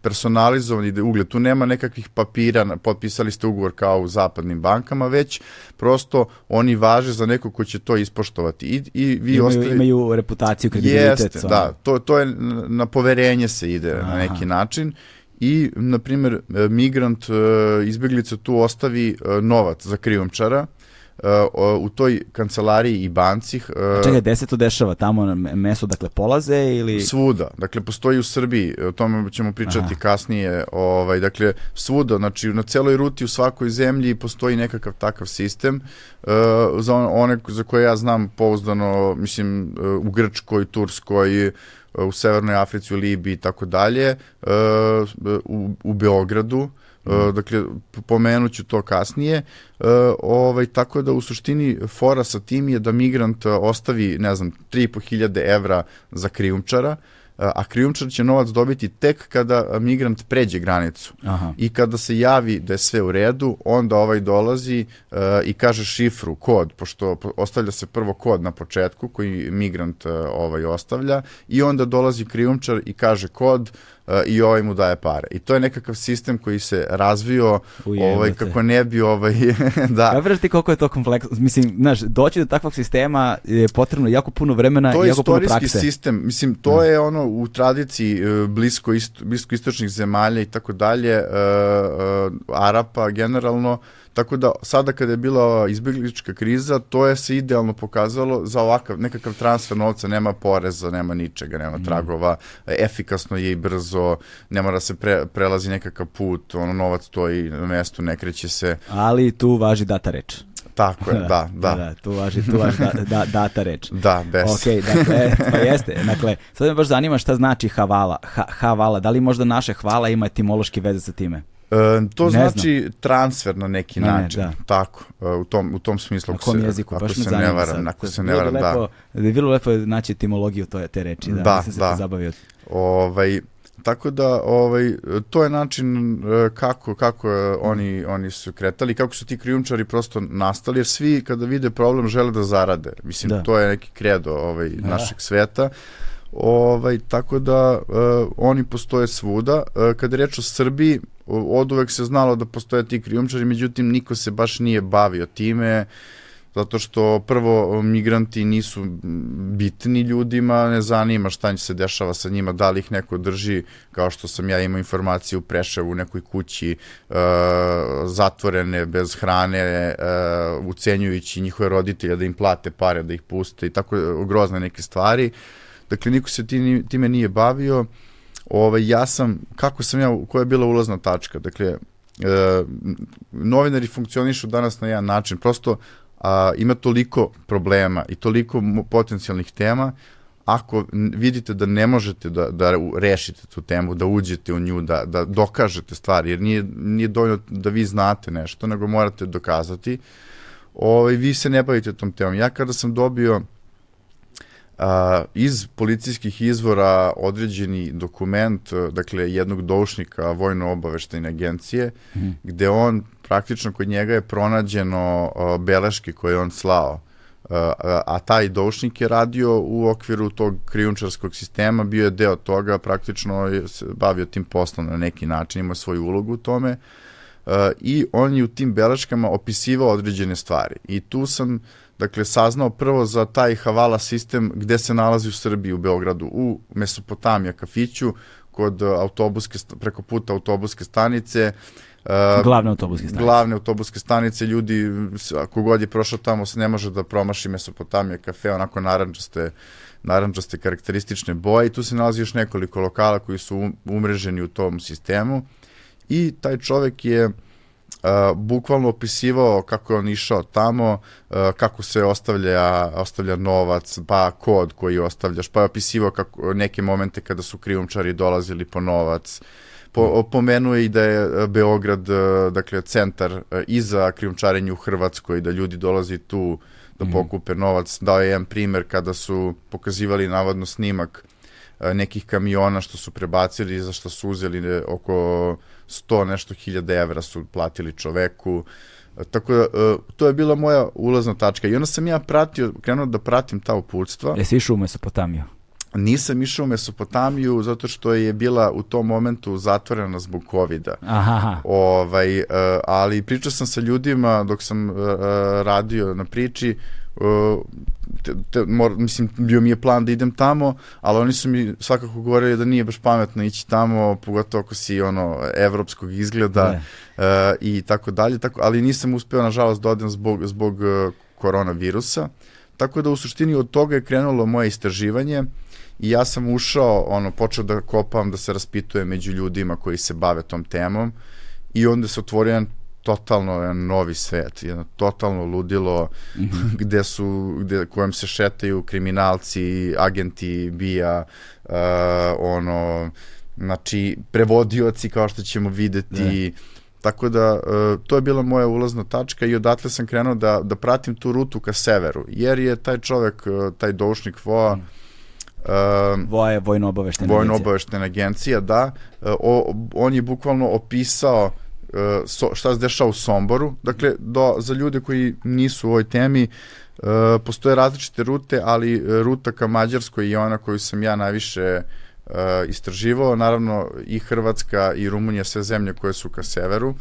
personalizovani ugled. Tu nema nekakvih papira, potpisali ste ugovor kao u zapadnim bankama, već prosto oni važe za neko ko će to ispoštovati. I, i vi imaju, ostali... imaju reputaciju, kredibilitet. Jeste, da. To, to je na poverenje se ide Aha. na neki način i, na primjer, migrant, izbjeglica tu ostavi novac za krijumčara, u toj kancelariji i banci. A čekaj, gde se to dešava? Tamo na meso, dakle, polaze ili... Svuda. Dakle, postoji u Srbiji, o tome ćemo pričati Aha. kasnije. Ovaj, dakle, svuda, znači, na celoj ruti u svakoj zemlji postoji nekakav takav sistem. Uh, za one za koje ja znam pouzdano, mislim, u Grčkoj, Turskoj, u Severnoj Africi, u Libiji i tako dalje, u, u Beogradu, Uh, dakle, pomenuću to kasnije. Uh, ovaj, tako da u suštini fora sa tim je da migrant ostavi, ne znam, 3.500 evra za krijumčara, a krijumčar će novac dobiti tek kada migrant pređe granicu. Aha. I kada se javi da je sve u redu, onda ovaj dolazi uh, i kaže šifru, kod, pošto ostavlja se prvo kod na početku koji migrant uh, ovaj ostavlja i onda dolazi krijumčar i kaže kod, i ovaj mu daje pare. I to je nekakav sistem koji se razvio Ujemate. ovaj, kako ne bi ovaj, da. Kapiraš ti koliko je to kompleksno? Mislim, znaš, doći do takvog sistema je potrebno jako puno vremena i jako puno prakse. To je istorijski sistem. Mislim, to mm. je ono u tradiciji e, blisko, ist, blisko istočnih zemalja i tako dalje, uh, uh, Arapa generalno, Tako da sada kada je bila izbjeglička kriza, to je se idealno pokazalo za ovakav nekakav transfer novca, nema poreza, nema ničega, nema mm. tragova, efikasno je i brzo, ne mora se pre, prelazi nekakav put, ono novac stoji na mestu, ne kreće se. Ali tu važi data reč. Tako je, da, da. da, da tu važi, tu važi da, da, data reč. Da, bez. Ok, dakle, pa jeste. Dakle, sad me baš zanima šta znači havala. Ha, havala, da li možda naše hvala ima etimološki veze sa time? To ne znači znam. transfer na neki ne, način. Ne, da. Tako, e, u tom, u tom smislu. Na kom se, jeziku? Baš me zanima varam, Ako se ne varam, da. Da je bilo lepo naći etimologiju to, te reči. Da, da, da. se zabavio. Ovaj, Tako da ovaj to je način e, kako kako oni oni su kretali, kako su ti krijumčari prosto nastali jer svi kada vide problem žele da zarade. Mislim da. to je neki kredo ovaj da. našeg sveta. Ovaj, tako da uh, oni postoje svuda. Uh, kada je reč o Srbiji, od uvek se znalo da postoje ti krijumčari, međutim niko se baš nije bavio time, zato što prvo migranti nisu bitni ljudima, ne zanima šta se dešava sa njima, da li ih neko drži, kao što sam ja imao informaciju u Preševu u nekoj kući uh, zatvorene, bez hrane, uh, ucenjujući njihove roditelje da im plate pare, da ih puste i tako grozne neke stvari. Dakle, niko se time nije bavio. Ovaj, ja sam, kako sam ja, koja je bila ulazna tačka? Dakle, e, novinari funkcionišu danas na jedan način, prosto a, ima toliko problema i toliko potencijalnih tema, ako vidite da ne možete da, da rešite tu temu, da uđete u nju, da, da dokažete stvari, jer nije, nije dovoljno da vi znate nešto, nego morate dokazati, ovaj, vi se ne bavite tom temom. Ja kada sam dobio a, iz policijskih izvora određeni dokument, dakle jednog doušnika vojno-obaveštajne agencije, mm. gde on praktično kod njega je pronađeno a, beleške koje on slao. A, a taj doušnik je radio u okviru tog krijunčarskog sistema, bio je deo toga, praktično je se bavio tim poslom na neki način, ima svoju ulogu u tome. Uh, i on je u tim beleškama opisivao određene stvari. I tu sam dakle, saznao prvo za taj Havala sistem gde se nalazi u Srbiji, u Beogradu, u Mesopotamija kafiću, kod autobuske, preko puta autobuske stanice, Uh, glavne autobuske stanice. Glavne autobuske stanice, ljudi, ako god je prošao tamo, se ne može da promaši Mesopotamija kafe, onako narančaste, narančaste karakteristične boje i tu se nalazi još nekoliko lokala koji su umreženi u tom sistemu i taj čovek je uh, bukvalno opisivao kako je on išao tamo, uh, kako se ostavlja, ostavlja novac, pa kod koji ostavljaš, pa je opisivao kako, neke momente kada su krijumčari dolazili po novac, Po, pomenuje i da je Beograd, dakle, centar i za krijumčarenje u Hrvatskoj, da ljudi dolazi tu da mhm. pokupe novac. Dao je jedan primer kada su pokazivali navodno snimak nekih kamiona što su prebacili, za što su uzeli oko 100 nešto hiljada evra su platili čoveku. Tako da, to je bila moja ulazna tačka. I onda sam ja pratio, krenuo da pratim ta uputstva. Jesi išao u Mesopotamiju? Nisam išao u Mesopotamiju zato što je bila u tom momentu zatvorena zbog kovida. Aha. Ovaj, uh, ali pričao sam sa ljudima dok sam uh, radio na priči, uh, te, te, mor, mislim, bio mi je plan da idem tamo, ali oni su mi svakako govorili da nije baš pametno ići tamo, pogotovo ako si ono evropskog izgleda uh, i tako dalje, tako, ali nisam uspeo nažalost da odem zbog, zbog uh, koronavirusa. Tako da u suštini od toga je krenulo moje istraživanje i ja sam ušao, ono, počeo da kopam, da se raspitujem među ljudima koji se bave tom temom i onda se otvorio jedan totalno jedan novi svet, jedno totalno ludilo mm -hmm. gde su, gde, kojem se šetaju kriminalci, agenti, bija, uh, ono, znači, prevodioci kao što ćemo videti, ne. Tako da, uh, to je bila moja ulazna tačka i odatle sam krenuo da, da pratim tu rutu ka severu, jer je taj čovek, uh, taj doušnik Voa, mm Um, Voje, vojno obaveštena vojno obaveštena agencija, da. Uh, o, on je bukvalno opisao uh, so, šta se dešava u Somboru. Dakle, do, za ljude koji nisu u ovoj temi, uh, postoje različite rute, ali ruta ka Mađarskoj je ona koju sam ja najviše uh, istraživao. Naravno, i Hrvatska i Rumunija, sve zemlje koje su ka severu.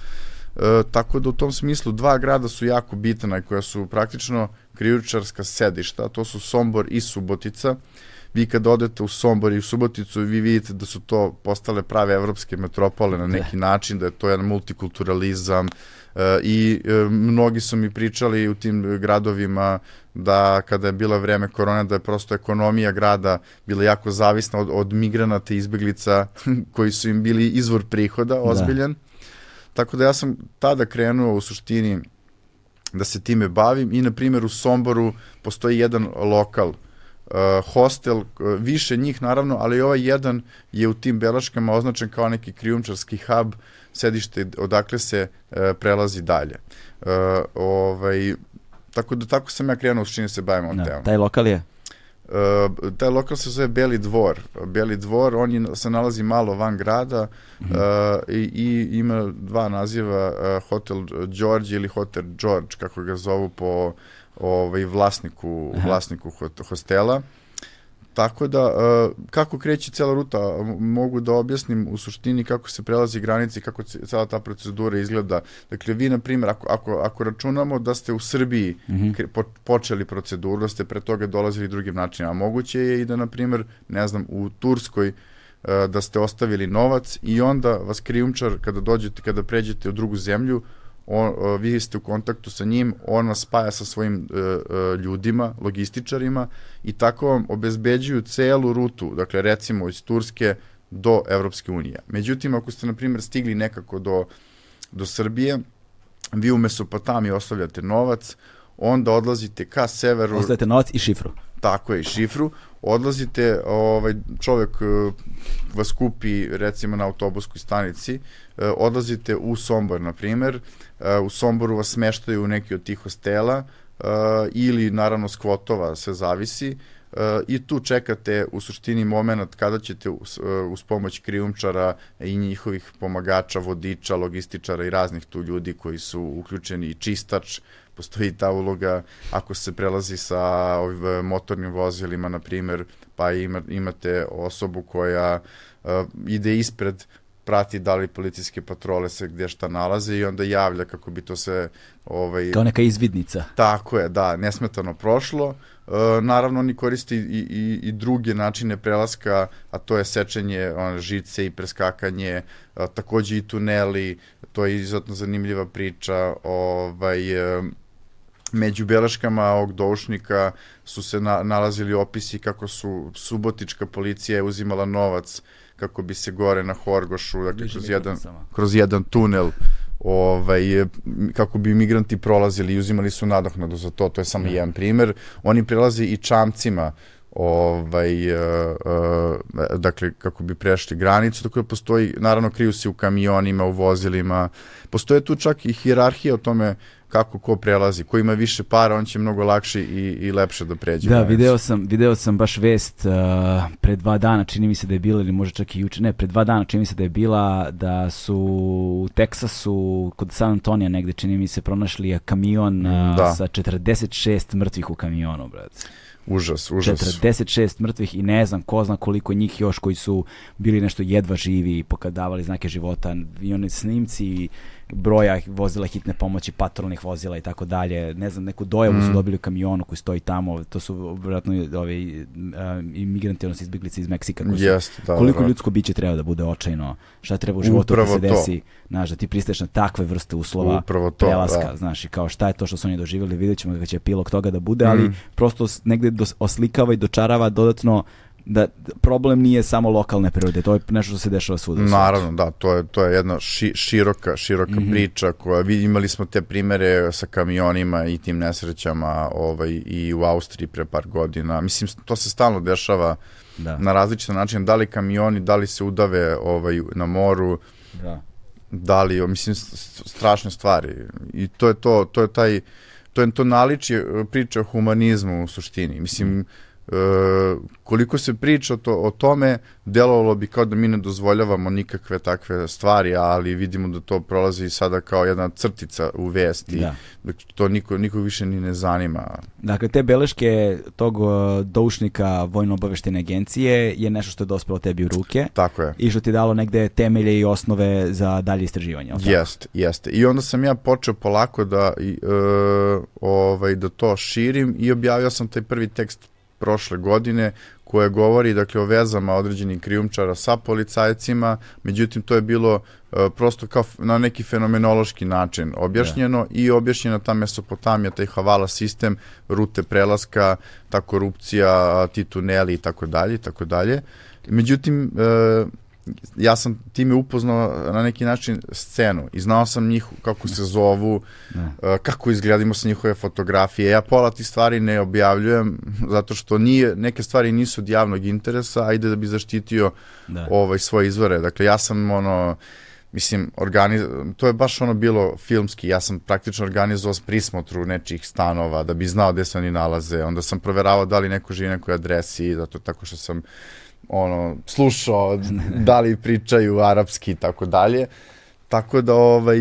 E, tako da u tom smislu dva grada su jako bitna i koja su praktično krijučarska sedišta, to su Sombor i Subotica vi kad odete u Sombor i u Suboticu vi vidite da su to postale prave evropske metropole na neki da. način, da je to jedan multikulturalizam e, i e, mnogi su mi pričali u tim gradovima da kada je bila vreme korone da je prosto ekonomija grada bila jako zavisna od, od migranata i izbeglica koji su im bili izvor prihoda da. ozbiljan. Da. Tako da ja sam tada krenuo u suštini da se time bavim i na primjer u Somboru postoji jedan lokal uh, hostel, uh, više njih naravno, ali ovaj jedan je u tim belaškama označen kao neki krijumčarski hub, sedište odakle se uh, prelazi dalje. Uh, ovaj, tako da tako sam ja krenuo s se bavim ovom da, temom. Taj lokal je? Uh, taj lokal se zove Beli dvor. Beli dvor, on je, se nalazi malo van grada mm -hmm. uh, i, i ima dva naziva, uh, Hotel George ili Hotel George, kako ga zovu po ovaj, vlasniku, Aha. vlasniku hostela. Tako da, uh, kako kreće cela ruta, mogu da objasnim u suštini kako se prelazi granice i kako cela ta procedura izgleda. Dakle, vi, na primjer, ako, ako, ako računamo da ste u Srbiji mm -hmm. po, počeli proceduru, da ste pre toga dolazili drugim načinima, moguće je i da, na primjer, ne znam, u Turskoj uh, da ste ostavili novac i onda vas krijumčar, kada dođete, kada pređete u drugu zemlju, on, vi ste u kontaktu sa njim, on vas spaja sa svojim uh, uh, ljudima, logističarima i tako vam obezbeđuju celu rutu, dakle recimo iz Turske do Evropske unije. Međutim, ako ste, na primjer, stigli nekako do, do Srbije, vi u Mesopotamiji ostavljate novac, onda odlazite ka severu... Ostavljate novac i šifru. Tako je, i šifru. Odlazite, ovaj, čovek uh, vas kupi recimo na autobuskoj stanici, uh, odlazite u Sombor, na primer, u Somboru vas smeštaju u neki od tih hostela ili naravno skvotova, sve zavisi, i tu čekate u suštini moment kada ćete uz, uz pomoć krijumčara i njihovih pomagača, vodiča, logističara i raznih tu ljudi koji su uključeni i čistač, postoji ta uloga ako se prelazi sa ovim motornim vozilima, na primer, pa ima, imate osobu koja uh, ide ispred prati da li policijske patrole se gdje šta nalaze i onda javlja kako bi to se ovaj kao neka izvidnica. Tako je, da, nesmetano prošlo. E, naravno oni koriste i, i, i druge načine prelaska, a to je sečenje on, žice i preskakanje, a, takođe i tuneli, to je izuzetno zanimljiva priča, ovaj, e, među beleškama ovog doušnika su se na, nalazili opisi kako su subotička policija uzimala novac kako bi se gore na Horgošu, dakle, kroz jedan, kroz jedan tunel ovaj, kako bi migranti prolazili i uzimali su nadoknadu za to, to je samo ne. Da. jedan primer. Oni prelaze i čamcima ovaj, uh, uh, dakle, kako bi prešli granicu, tako da postoji, naravno, kriju se u kamionima, u vozilima, postoje tu čak i hirarhija o tome kako ko prelazi, ko ima više para, on će mnogo lakše i, i lepše da pređe. Da, video sam, video sam baš vest uh, pre dva dana, čini mi se da je bila, ili možda čak i juče, ne, pre dva dana čini mi se da je bila da su u Teksasu, kod San Antonija negde, čini mi se, pronašli kamion uh, da. sa 46 mrtvih u kamionu, brate. Užas, užas. 46 mrtvih i ne znam ko zna koliko njih još koji su bili nešto jedva živi i pokadavali znake života i oni snimci broja vozila hitne pomoći, patrolnih vozila i tako dalje. Ne znam, neku dojavu mm. su dobili u kamionu koji stoji tamo. To su vjerojatno ovi uh, imigranti, odnosno izbjeglice iz Meksika. Koji su, Jest, da, koliko da. ljudsko biće treba da bude očajno? Šta treba u životu da se desi? Znaš, da ti pristaješ na takve vrste uslova Upravo to, prelaska, da. znaš, i kao šta je to što su oni doživjeli, vidjet ćemo da će epilog toga da bude, ali mm. prosto negde dos, oslikava i dočarava dodatno da problem nije samo lokalne prirode, to je nešto što se dešava svuda. Naravno, da, to je to je jedna ši, široka široka mm -hmm. priča koja vi imali smo te primere sa kamionima i tim nesrećama, ovaj i u Austriji pre par godina. Mislim to se stalno dešava da. na različite načine, da li kamioni, da li se udave ovaj na moru. Da. Da li, mislim strašne stvari. I to je to, to je taj to je to naličje priče o humanizmu u suštini. Mislim, mm e, koliko se priča to, o tome, delovalo bi kao da mi ne dozvoljavamo nikakve takve stvari, ali vidimo da to prolazi sada kao jedna crtica u vesti, da. da to niko, niko više ni ne zanima. Dakle, te beleške tog doušnika vojno-obaveštene agencije je nešto što je dospelo tebi u ruke. Tako je. I što ti dalo negde temelje i osnove za dalje istraživanje. Jeste, jeste. I onda sam ja počeo polako da, i, e, ovaj, da to širim i objavio sam taj prvi tekst prošle godine koje govori dakle o vezama određenih krijumčara sa policajcima, međutim to je bilo uh, prosto kao na neki fenomenološki način objašnjeno yeah. Da. i objašnjena ta Mesopotamija, taj Havala sistem, rute prelaska, ta korupcija, ti tuneli i tako dalje i tako dalje. Međutim, uh, ja sam time upoznao na neki način scenu i znao sam njih kako se zovu, ne. Uh, kako izgledimo sa njihove fotografije. Ja pola tih stvari ne objavljujem zato što nije, neke stvari nisu od javnog interesa, ajde da bi zaštitio da. ovaj svoje izvore. Dakle, ja sam ono, mislim, organiz... to je baš ono bilo filmski, ja sam praktično organizovao prismotru nečih stanova da bi znao gde se oni nalaze, onda sam proveravao da li neko živi na nekoj adresi, zato tako što sam ono, slušao da li pričaju arapski i tako dalje. Tako da ovaj,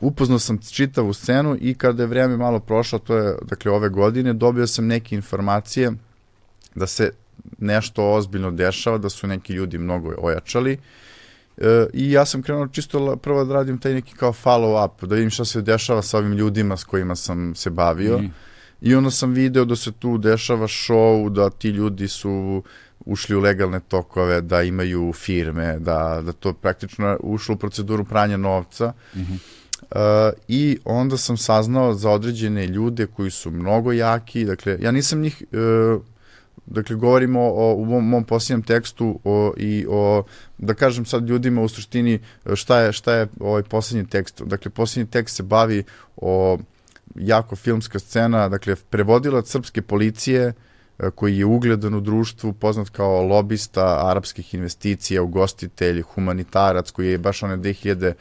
upoznao sam čitavu scenu i kada je vreme malo prošlo, to je dakle ove godine, dobio sam neke informacije da se nešto ozbiljno dešava, da su neki ljudi mnogo ojačali. E, I ja sam krenuo čisto prvo da radim taj neki kao follow up, da vidim šta se dešava sa ovim ljudima s kojima sam se bavio. Mm. I onda sam video da se tu dešava show, da ti ljudi su ušli u legalne tokove, da imaju firme, da, da to praktično ušlo u proceduru pranja novca. Mm -hmm. Uh, I onda sam saznao za određene ljude koji su mnogo jaki, dakle, ja nisam njih, uh, dakle, govorimo o, u mom, mom posljednjem tekstu o, i o, da kažem sad ljudima u suštini šta je, šta je ovaj posljednji tekst. Dakle, posljednji tekst se bavi o jako filmska scena, dakle, prevodilac srpske policije uh, koji je ugledan u društvu, poznat kao lobista arapskih investicija, ugostitelj, humanitarac, koji je baš one 2015.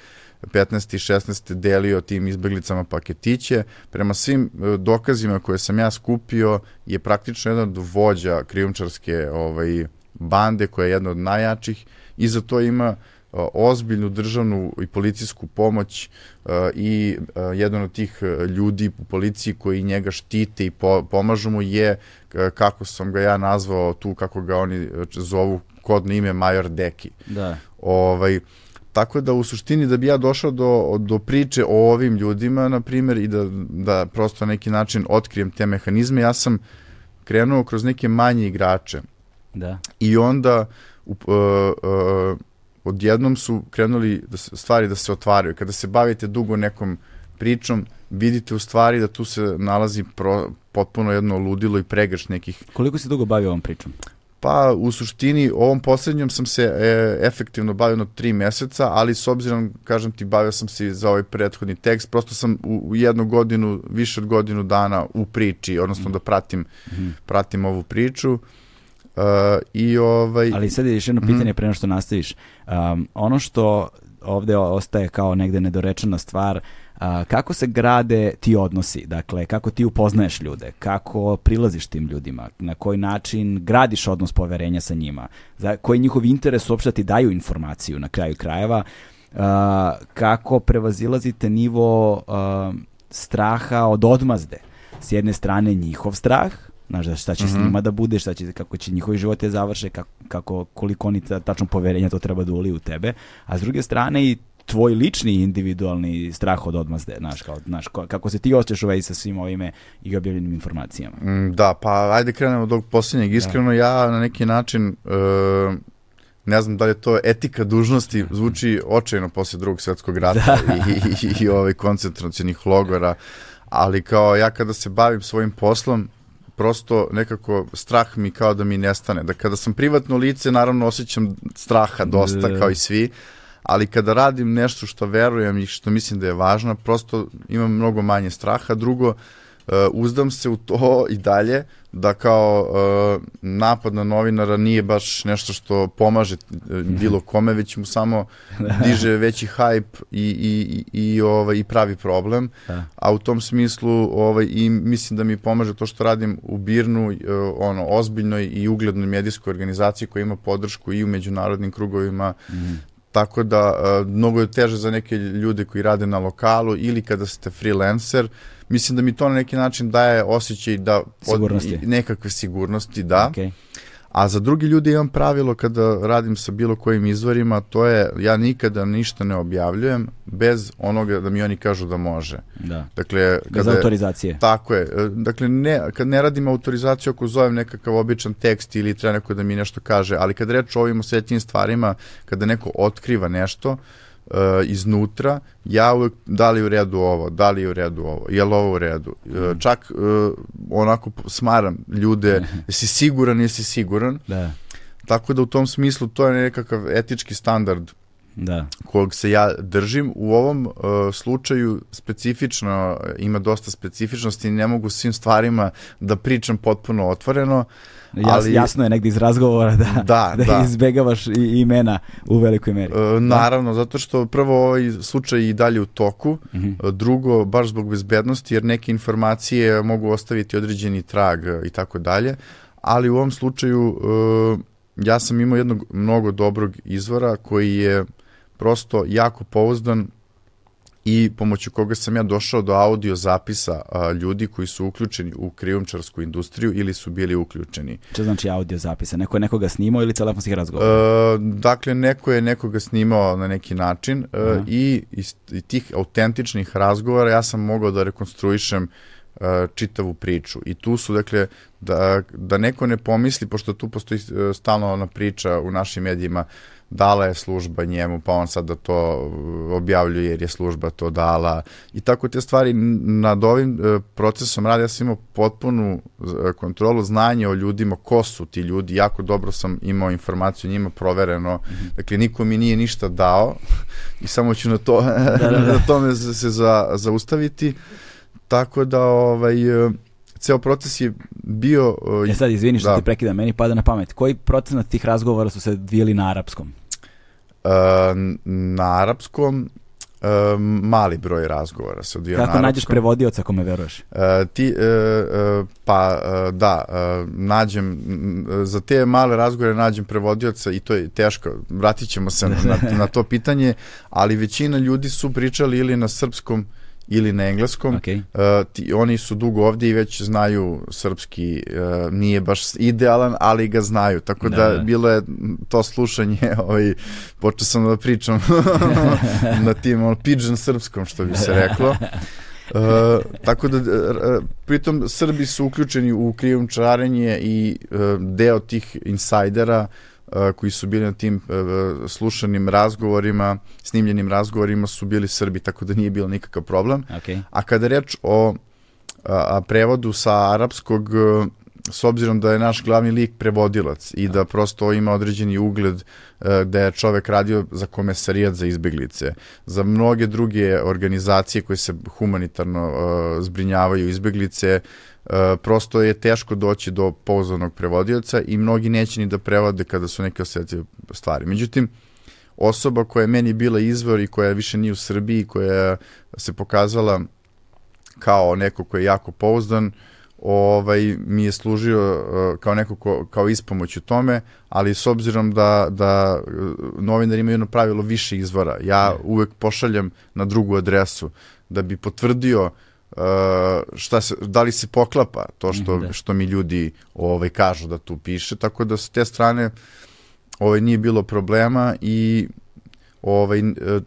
i 16. delio tim izbeglicama paketiće. Prema svim e, dokazima koje sam ja skupio, je praktično jedan od vođa krijumčarske ovaj, bande, koja je jedna od najjačih i za to ima ozbiljnu državnu i policijsku pomoć i jedan od tih ljudi u policiji koji njega štite i pomažu mu je, kako sam ga ja nazvao tu, kako ga oni zovu, kodno ime Major Deki. Da. Ovaj, tako da u suštini da bi ja došao do, do priče o ovim ljudima, na primjer, i da, da prosto na neki način otkrijem te mehanizme, ja sam krenuo kroz neke manje igrače. Da. I onda uh, uh, odjednom su krenuli da se, stvari da se otvaraju. Kada se bavite dugo nekom pričom, vidite u stvari da tu se nalazi pro, potpuno jedno ludilo i pregrš nekih. Koliko si dugo bavio ovom pričom? Pa u suštini ovom poslednjom sam se e, efektivno bavio na tri meseca, ali s obzirom, kažem ti, bavio sam se za ovaj prethodni tekst, prosto sam u, u jednu godinu, više od godinu dana u priči, odnosno da pratim, mm -hmm. pratim ovu priču. Uh, i ovaj... Ali sad je još jedno pitanje mm. pre nego što nastaviš. Um, ono što ovde ostaje kao negde nedorečena stvar, a, kako se grade ti odnosi, dakle kako ti upoznaješ ljude, kako prilaziš tim ljudima, na koji način gradiš odnos poverenja sa njima, za koji njihov interes uopšte da ti daju informaciju na kraju krajeva, a, kako prevazilazite nivo a, straha od odmazde. S jedne strane njihov strah, znaš da šta će mm -hmm. s mhm. njima da bude, šta će, kako će njihovi živote završe, kako, kako, koliko oni tačno poverenja to treba da u tebe, a s druge strane i tvoj lični individualni strah od odmazde, znaš, kao, znaš, kako se ti osjećaš u vezi sa svim ovime i objavljenim informacijama. Mm, da, pa ajde krenemo od ovog posljednjeg. Da. Iskreno da. ja na neki način uh, ne znam da li je to etika dužnosti, zvuči očajno posle drugog svetskog rata da. i, i, i, i ovaj koncentracijnih logora, ali kao ja kada se bavim svojim poslom, prosto nekako strah mi kao da mi nestane. Da kada sam privatno lice, naravno osjećam straha dosta, da. kao i svi, ali kada radim nešto što verujem i što mislim da je važno, prosto imam mnogo manje straha. Drugo, uh, uzdam se u to i dalje da kao uh, napad na novinara nije baš nešto što pomaže uh, bilo kome, već mu samo diže veći hype i, i, i, ovaj, i pravi problem. Da. A u tom smislu ovaj, i mislim da mi pomaže to što radim u Birnu, uh, ono, ozbiljnoj i uglednoj medijskoj organizaciji koja ima podršku i u međunarodnim krugovima mm tako da uh, mnogo je teže za neke ljude koji rade na lokalu ili kada ste freelancer, mislim da mi to na neki način daje osjećaj da sigurnosti. Od, nekakve sigurnosti, da. Okay. A za drugi ljudi imam pravilo kada radim sa bilo kojim izvorima, to je ja nikada ništa ne objavljujem bez onoga da mi oni kažu da može. Da. Dakle, bez kada, autorizacije. Tako je. Dakle, ne, kad ne radim autorizaciju ako zovem nekakav običan tekst ili treba neko da mi nešto kaže, ali kad reč o ovim osetljivim stvarima, kada neko otkriva nešto, uh, uh, iznutra, ja uvek da li u redu ovo, da li u redu ovo, je li ovo u redu. Uh, čak uh, onako smaram ljude, jesi siguran, jesi siguran. Da. Tako da u tom smislu to je nekakav etički standard da. kog se ja držim. U ovom uh, slučaju specifično, ima dosta specifičnosti ne mogu svim stvarima da pričam potpuno otvoreno. Uh, ali, jasno je negde iz razgovora da, da, da, da. izbegavaš i, imena u velikoj meri. E, naravno, zato što prvo ovaj slučaj i dalje u toku, mm -hmm. drugo, baš zbog bezbednosti, jer neke informacije mogu ostaviti određeni trag i tako dalje, ali u ovom slučaju e, ja sam imao jednog mnogo dobrog izvora koji je prosto jako pouzdan i pomoću koga sam ja došao do audio zapisa a, ljudi koji su uključeni u krijumčarsku industriju ili su bili uključeni. Što znači audio zapisa? Neko je nekoga snimao ili telefonskih razgovora? E, dakle, neko je nekoga snimao na neki način e, i iz, iz tih autentičnih razgovora ja sam mogao da rekonstruišem e, čitavu priču. I tu su, dakle, da, da neko ne pomisli, pošto tu postoji e, stalno ona priča u našim medijima, dala je služba njemu, pa on sad da to uh, objavljuje jer je služba to dala i tako te stvari nad ovim uh, procesom rada ja sam imao potpunu uh, kontrolu znanja o ljudima, ko su ti ljudi, jako dobro sam imao informaciju njima provereno, mm -hmm. dakle niko mi nije ništa dao i samo ću na, to, da, da, da. na tome se za, zaustaviti, tako da ovaj, ceo proces je bio... Uh, e sad, izvini što da. ti prekidam, meni pada na pamet. Koji procenat tih razgovora su se dvijeli na arapskom? Na arapskom uh, mali broj razgovora se odvija Kako nađeš prevodioca kome veruješ? Uh, ti, uh, uh, pa uh, da, uh, nađem, za te male razgovore nađem prevodioca i to je teško, vratit ćemo se na, na, na to pitanje, ali većina ljudi su pričali ili na srpskom ili na engleskom. Okay. Uh, ti, oni su dugo ovdje i već znaju srpski, uh, nije baš idealan, ali ga znaju. Tako da, da, da. bilo je to slušanje, ovaj, počeo sam da pričam na tim on, pigeon srpskom, što bi se reklo. Uh, tako da, uh, pritom Srbi su uključeni u krijumčarenje i uh, deo tih insajdera koji su bili na tim slušanim razgovorima, snimljenim razgovorima su bili Srbi, tako da nije bilo nikakav problem. Okay. A kada reč o a, prevodu sa arapskog, s obzirom da je naš glavni lik prevodilac i da prosto ima određeni ugled da je čovek radio za komesarijat za izbeglice, za mnoge druge organizacije koje se humanitarno zbrinjavaju izbeglice, E, prosto je teško doći do pouzanog prevodioca i mnogi neće ni da prevode kada su neke osetljive stvari. Međutim, osoba koja je meni bila izvor i koja više nije u Srbiji, koja se pokazala kao neko ko je jako pouzdan, ovaj, mi je služio uh, kao neko ko, kao ispomoć u tome, ali s obzirom da, da novinar ima jedno pravilo više izvora, ja uvek pošaljem na drugu adresu da bi potvrdio Uh, šta se, da li se poklapa to što, da. što mi ljudi ovaj, kažu da tu piše, tako da s te strane ovaj, nije bilo problema i ovaj,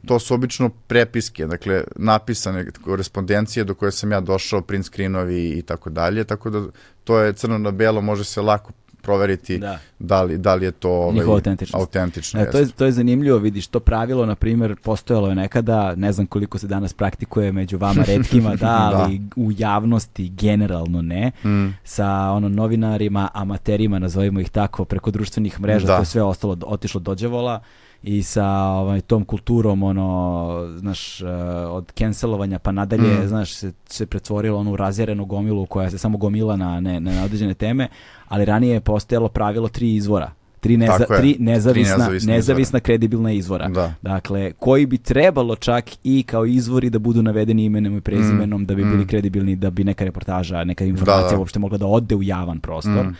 to su obično prepiske, dakle napisane korespondencije do koje sam ja došao, print screenovi i tako dalje, tako da to je crno na belo, može se lako proveriti da, da, li, da li je to ovaj, autentično. autentično e, to, je, to je zanimljivo, vidiš, to pravilo, na primjer, postojalo je nekada, ne znam koliko se danas praktikuje među vama redkima, da, da. ali da. u javnosti generalno ne, mm. sa ono novinarima, amaterima, nazovimo ih tako, preko društvenih mreža, da. to je sve ostalo, otišlo dođevola i sa ovaj, tom kulturom ono znaš uh, od cancelovanja pa nadalje mm. znaš se, se pretvorilo onu razjerenu gomilu koja se samo gomila na ne, na određene teme ali ranije je postojalo pravilo tri izvora tri, neza, tri nezavisna, tri nezavisna, nezavisna kredibilna izvora. Da. Dakle, koji bi trebalo čak i kao izvori da budu navedeni imenom i prezimenom mm. da bi bili mm. kredibilni, da bi neka reportaža, neka informacija da, da. uopšte mogla da ode u javan prostor. Mm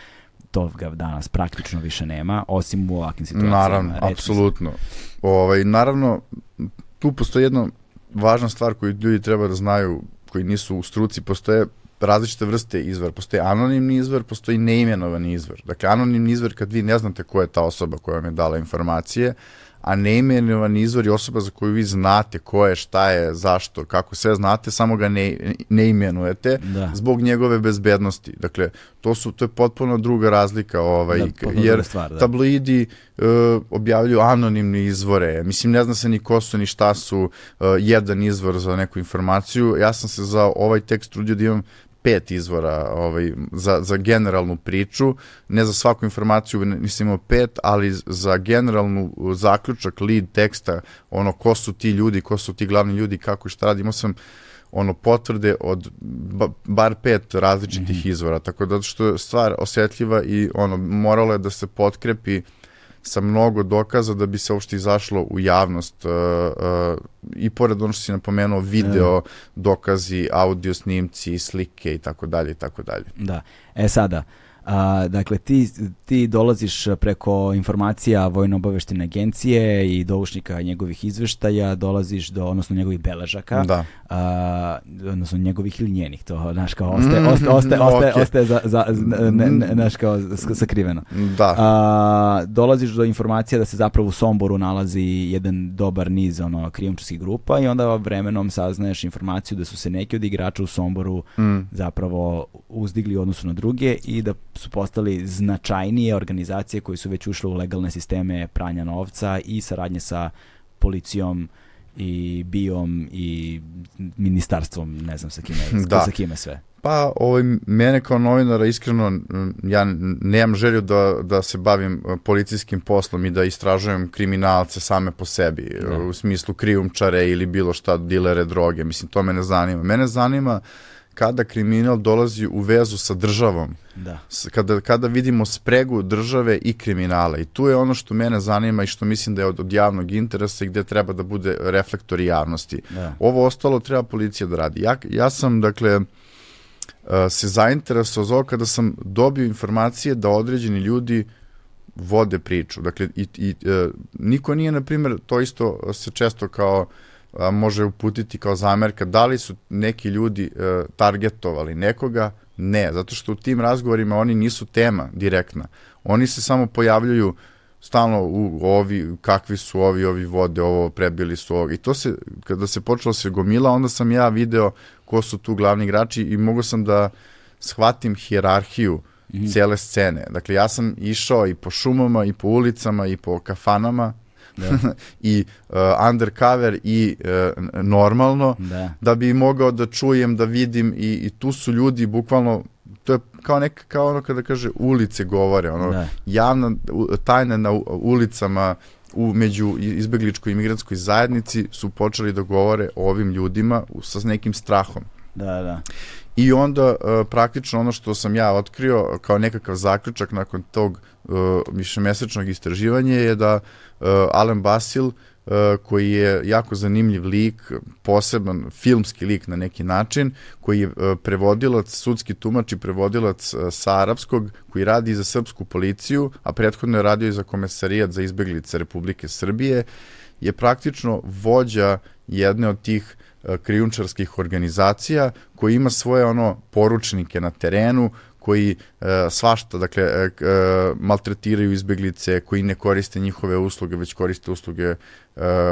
toga danas praktično više nema, osim u ovakvim situacijama. Naravno, apsolutno. Ovaj, naravno, tu postoji jedna važna stvar koju ljudi treba da znaju, koji nisu u struci, postoje različite vrste izvor. Postoji anonimni izvor, postoji neimenovani izvor. Dakle, anonimni izvor kad vi ne znate ko je ta osoba koja vam je dala informacije, a neimenovan izvor je osoba za koju vi znate ko je, šta je, zašto, kako sve znate, samo ga ne, ne imenujete da. zbog njegove bezbednosti. Dakle, to su to je potpuno druga razlika, ovaj, da, jer stvar, da. tabloidi uh, objavljuju anonimne izvore. Mislim, ne zna se ni ko su, ni šta su uh, jedan izvor za neku informaciju. Ja sam se za ovaj tekst trudio da imam pet izvora ovaj, za, za generalnu priču, ne za svaku informaciju nisam imao pet, ali za generalnu zaključak, lead teksta, ono ko su ti ljudi, ko su ti glavni ljudi, kako i šta radi, imao sam ono potvrde od ba, bar pet različitih mm -hmm. izvora, tako da što je stvar osjetljiva i ono moralo je da se potkrepi uh, sa mnogo dokaza da bi se uopšte izašlo u javnost uh, uh, i pored ono što si napomenuo video, dokazi, audio snimci, slike i tako dalje i tako dalje. Da. E sada, uh, A, dakle, ti, ti dolaziš preko informacija Vojno-obaveštine agencije i doušnika njegovih izveštaja, dolaziš do, odnosno njegovih beležaka, da. a, odnosno njegovih ili njenih, to, znaš, kao, ostaje, mm, ostaje, ostaje, ostaje, okay. ostaje za, za, ne, ne, znaš, kao, sakriveno. Da. A, dolaziš do informacija da se zapravo u Somboru nalazi jedan dobar niz, ono, krijumčarskih grupa i onda vremenom saznaješ informaciju da su se neki od igrača u Somboru mm. zapravo uzdigli u odnosu na druge i da su postali značajnije organizacije koje su već ušle u legalne sisteme pranja novca i saradnje sa policijom i bijom i ministarstvom, ne znam sa kime, da. sa kime sve. Pa, ovaj, mene kao novinara, iskreno, ja nemam želju da, da se bavim e, policijskim poslom i da istražujem kriminalce same po sebi, da. u smislu krijumčare ili bilo šta, dilere droge, mislim, to me ne zanima. Mene zanima uh, kada kriminal dolazi u vezu sa državom. Da. Kada, kada vidimo spregu države i kriminala. I tu je ono što mene zanima i što mislim da je od, od javnog interesa i gde treba da bude reflektor javnosti. Da. Ovo ostalo treba policija da radi. Ja, ja sam, dakle, se zainteresao za ovo kada sam dobio informacije da određeni ljudi vode priču. Dakle, i, i, niko nije, na primjer, to isto se često kao a, može uputiti kao zamerka da li su neki ljudi a, targetovali nekoga, ne, zato što u tim razgovorima oni nisu tema direktna. Oni se samo pojavljuju stalno u ovi, kakvi su ovi, ovi vode, ovo prebili su ovo. I to se, kada se počelo se gomila, onda sam ja video ko su tu glavni igrači i mogu sam da shvatim hijerarhiju mm -hmm. cele scene. Dakle, ja sam išao i po šumama, i po ulicama, i po kafanama, da. i uh, undercover i uh, normalno, da. da bi mogao da čujem, da vidim i, i tu su ljudi bukvalno to je kao neka, kao ono kada kaže ulice govore, ono, da. javna tajna na ulicama u među izbegličkoj imigrantskoj zajednici su počeli da govore o ovim ljudima sa nekim strahom. Da, da. I onda uh, praktično ono što sam ja otkrio kao nekakav zaključak nakon tog višemesečnog istraživanja je da uh, Alan Basil uh, koji je jako zanimljiv lik, poseban filmski lik na neki način, koji je prevodilac, sudski tumač i prevodilac sa arapskog, koji radi za srpsku policiju, a prethodno je radio i za komesarijat za izbeglice Republike Srbije, je praktično vođa jedne od tih krijunčarskih organizacija koji ima svoje ono poručnike na terenu koji e, svašta, dakle, e, e, maltretiraju izbeglice, koji ne koriste njihove usluge, već koriste usluge e,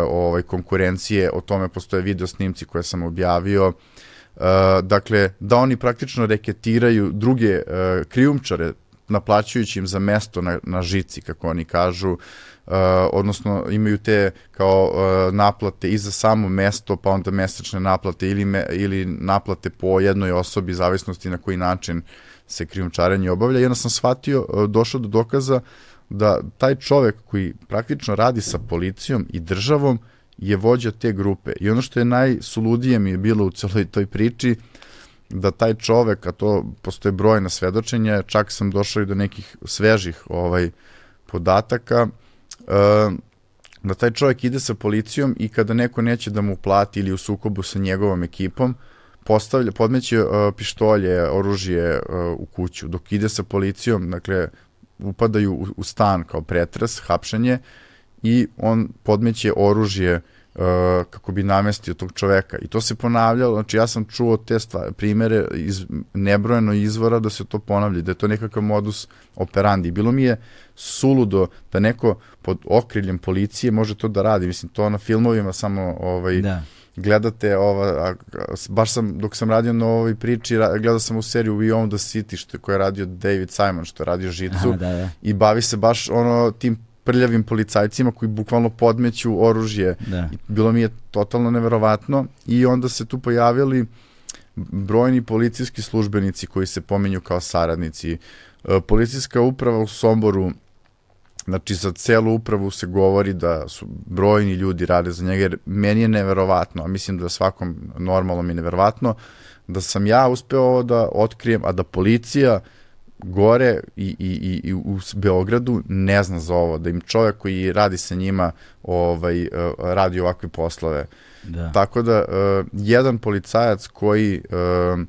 ovaj, konkurencije, o tome postoje video snimci koje sam objavio, e, dakle, da oni praktično reketiraju druge e, krijumčare, naplaćujući im za mesto na, na žici, kako oni kažu, Uh, odnosno imaju te kao uh, naplate i za samo mesto, pa onda mesečne naplate ili, me, ili naplate po jednoj osobi, zavisnosti na koji način se krijumčarenje obavlja. I onda sam shvatio, uh, došao do dokaza da taj čovek koji praktično radi sa policijom i državom je vođa te grupe. I ono što je najsuludije mi je bilo u celoj toj priči, da taj čovek, a to postoje brojna svedočenja, čak sam došao i do nekih svežih ovaj podataka, da taj čovjek ide sa policijom i kada neko neće da mu plati ili u sukobu sa njegovom ekipom, postavlja, podmeće uh, pištolje, oružje uh, u kuću. Dok ide sa policijom, dakle, upadaju u, u stan kao pretres, hapšenje i on podmeće oružje Uh, kako bi namestio tog čoveka. I to se ponavljalo, znači ja sam čuo te stvari, primere iz nebrojeno izvora da se to ponavlja, da je to nekakav modus operandi. Bilo mi je suludo da neko pod okriljem policije može to da radi. Mislim, to na filmovima samo ovaj, da gledate ova, a, baš sam, dok sam radio na ovoj priči, gledao sam u seriju We Own the City, što koja je radio David Simon, što je radio Žicu, Aha, da, da. i bavi se baš ono tim prljavim policajcima koji bukvalno podmeću oružje. Da. Bilo mi je totalno neverovatno i onda se tu pojavili brojni policijski službenici koji se pomenju kao saradnici. E, policijska uprava u Somboru Znači, za celu upravu se govori da su brojni ljudi rade za njega, jer meni je neverovatno, a mislim da svakom normalnom je neverovatno, da sam ja uspeo ovo da otkrijem, a da policija gore i, i, i, i u Beogradu ne zna za ovo, da im čovjek koji radi sa njima ovaj, eh, radi ovakve poslove. Da. Tako da, uh, jedan policajac koji uh,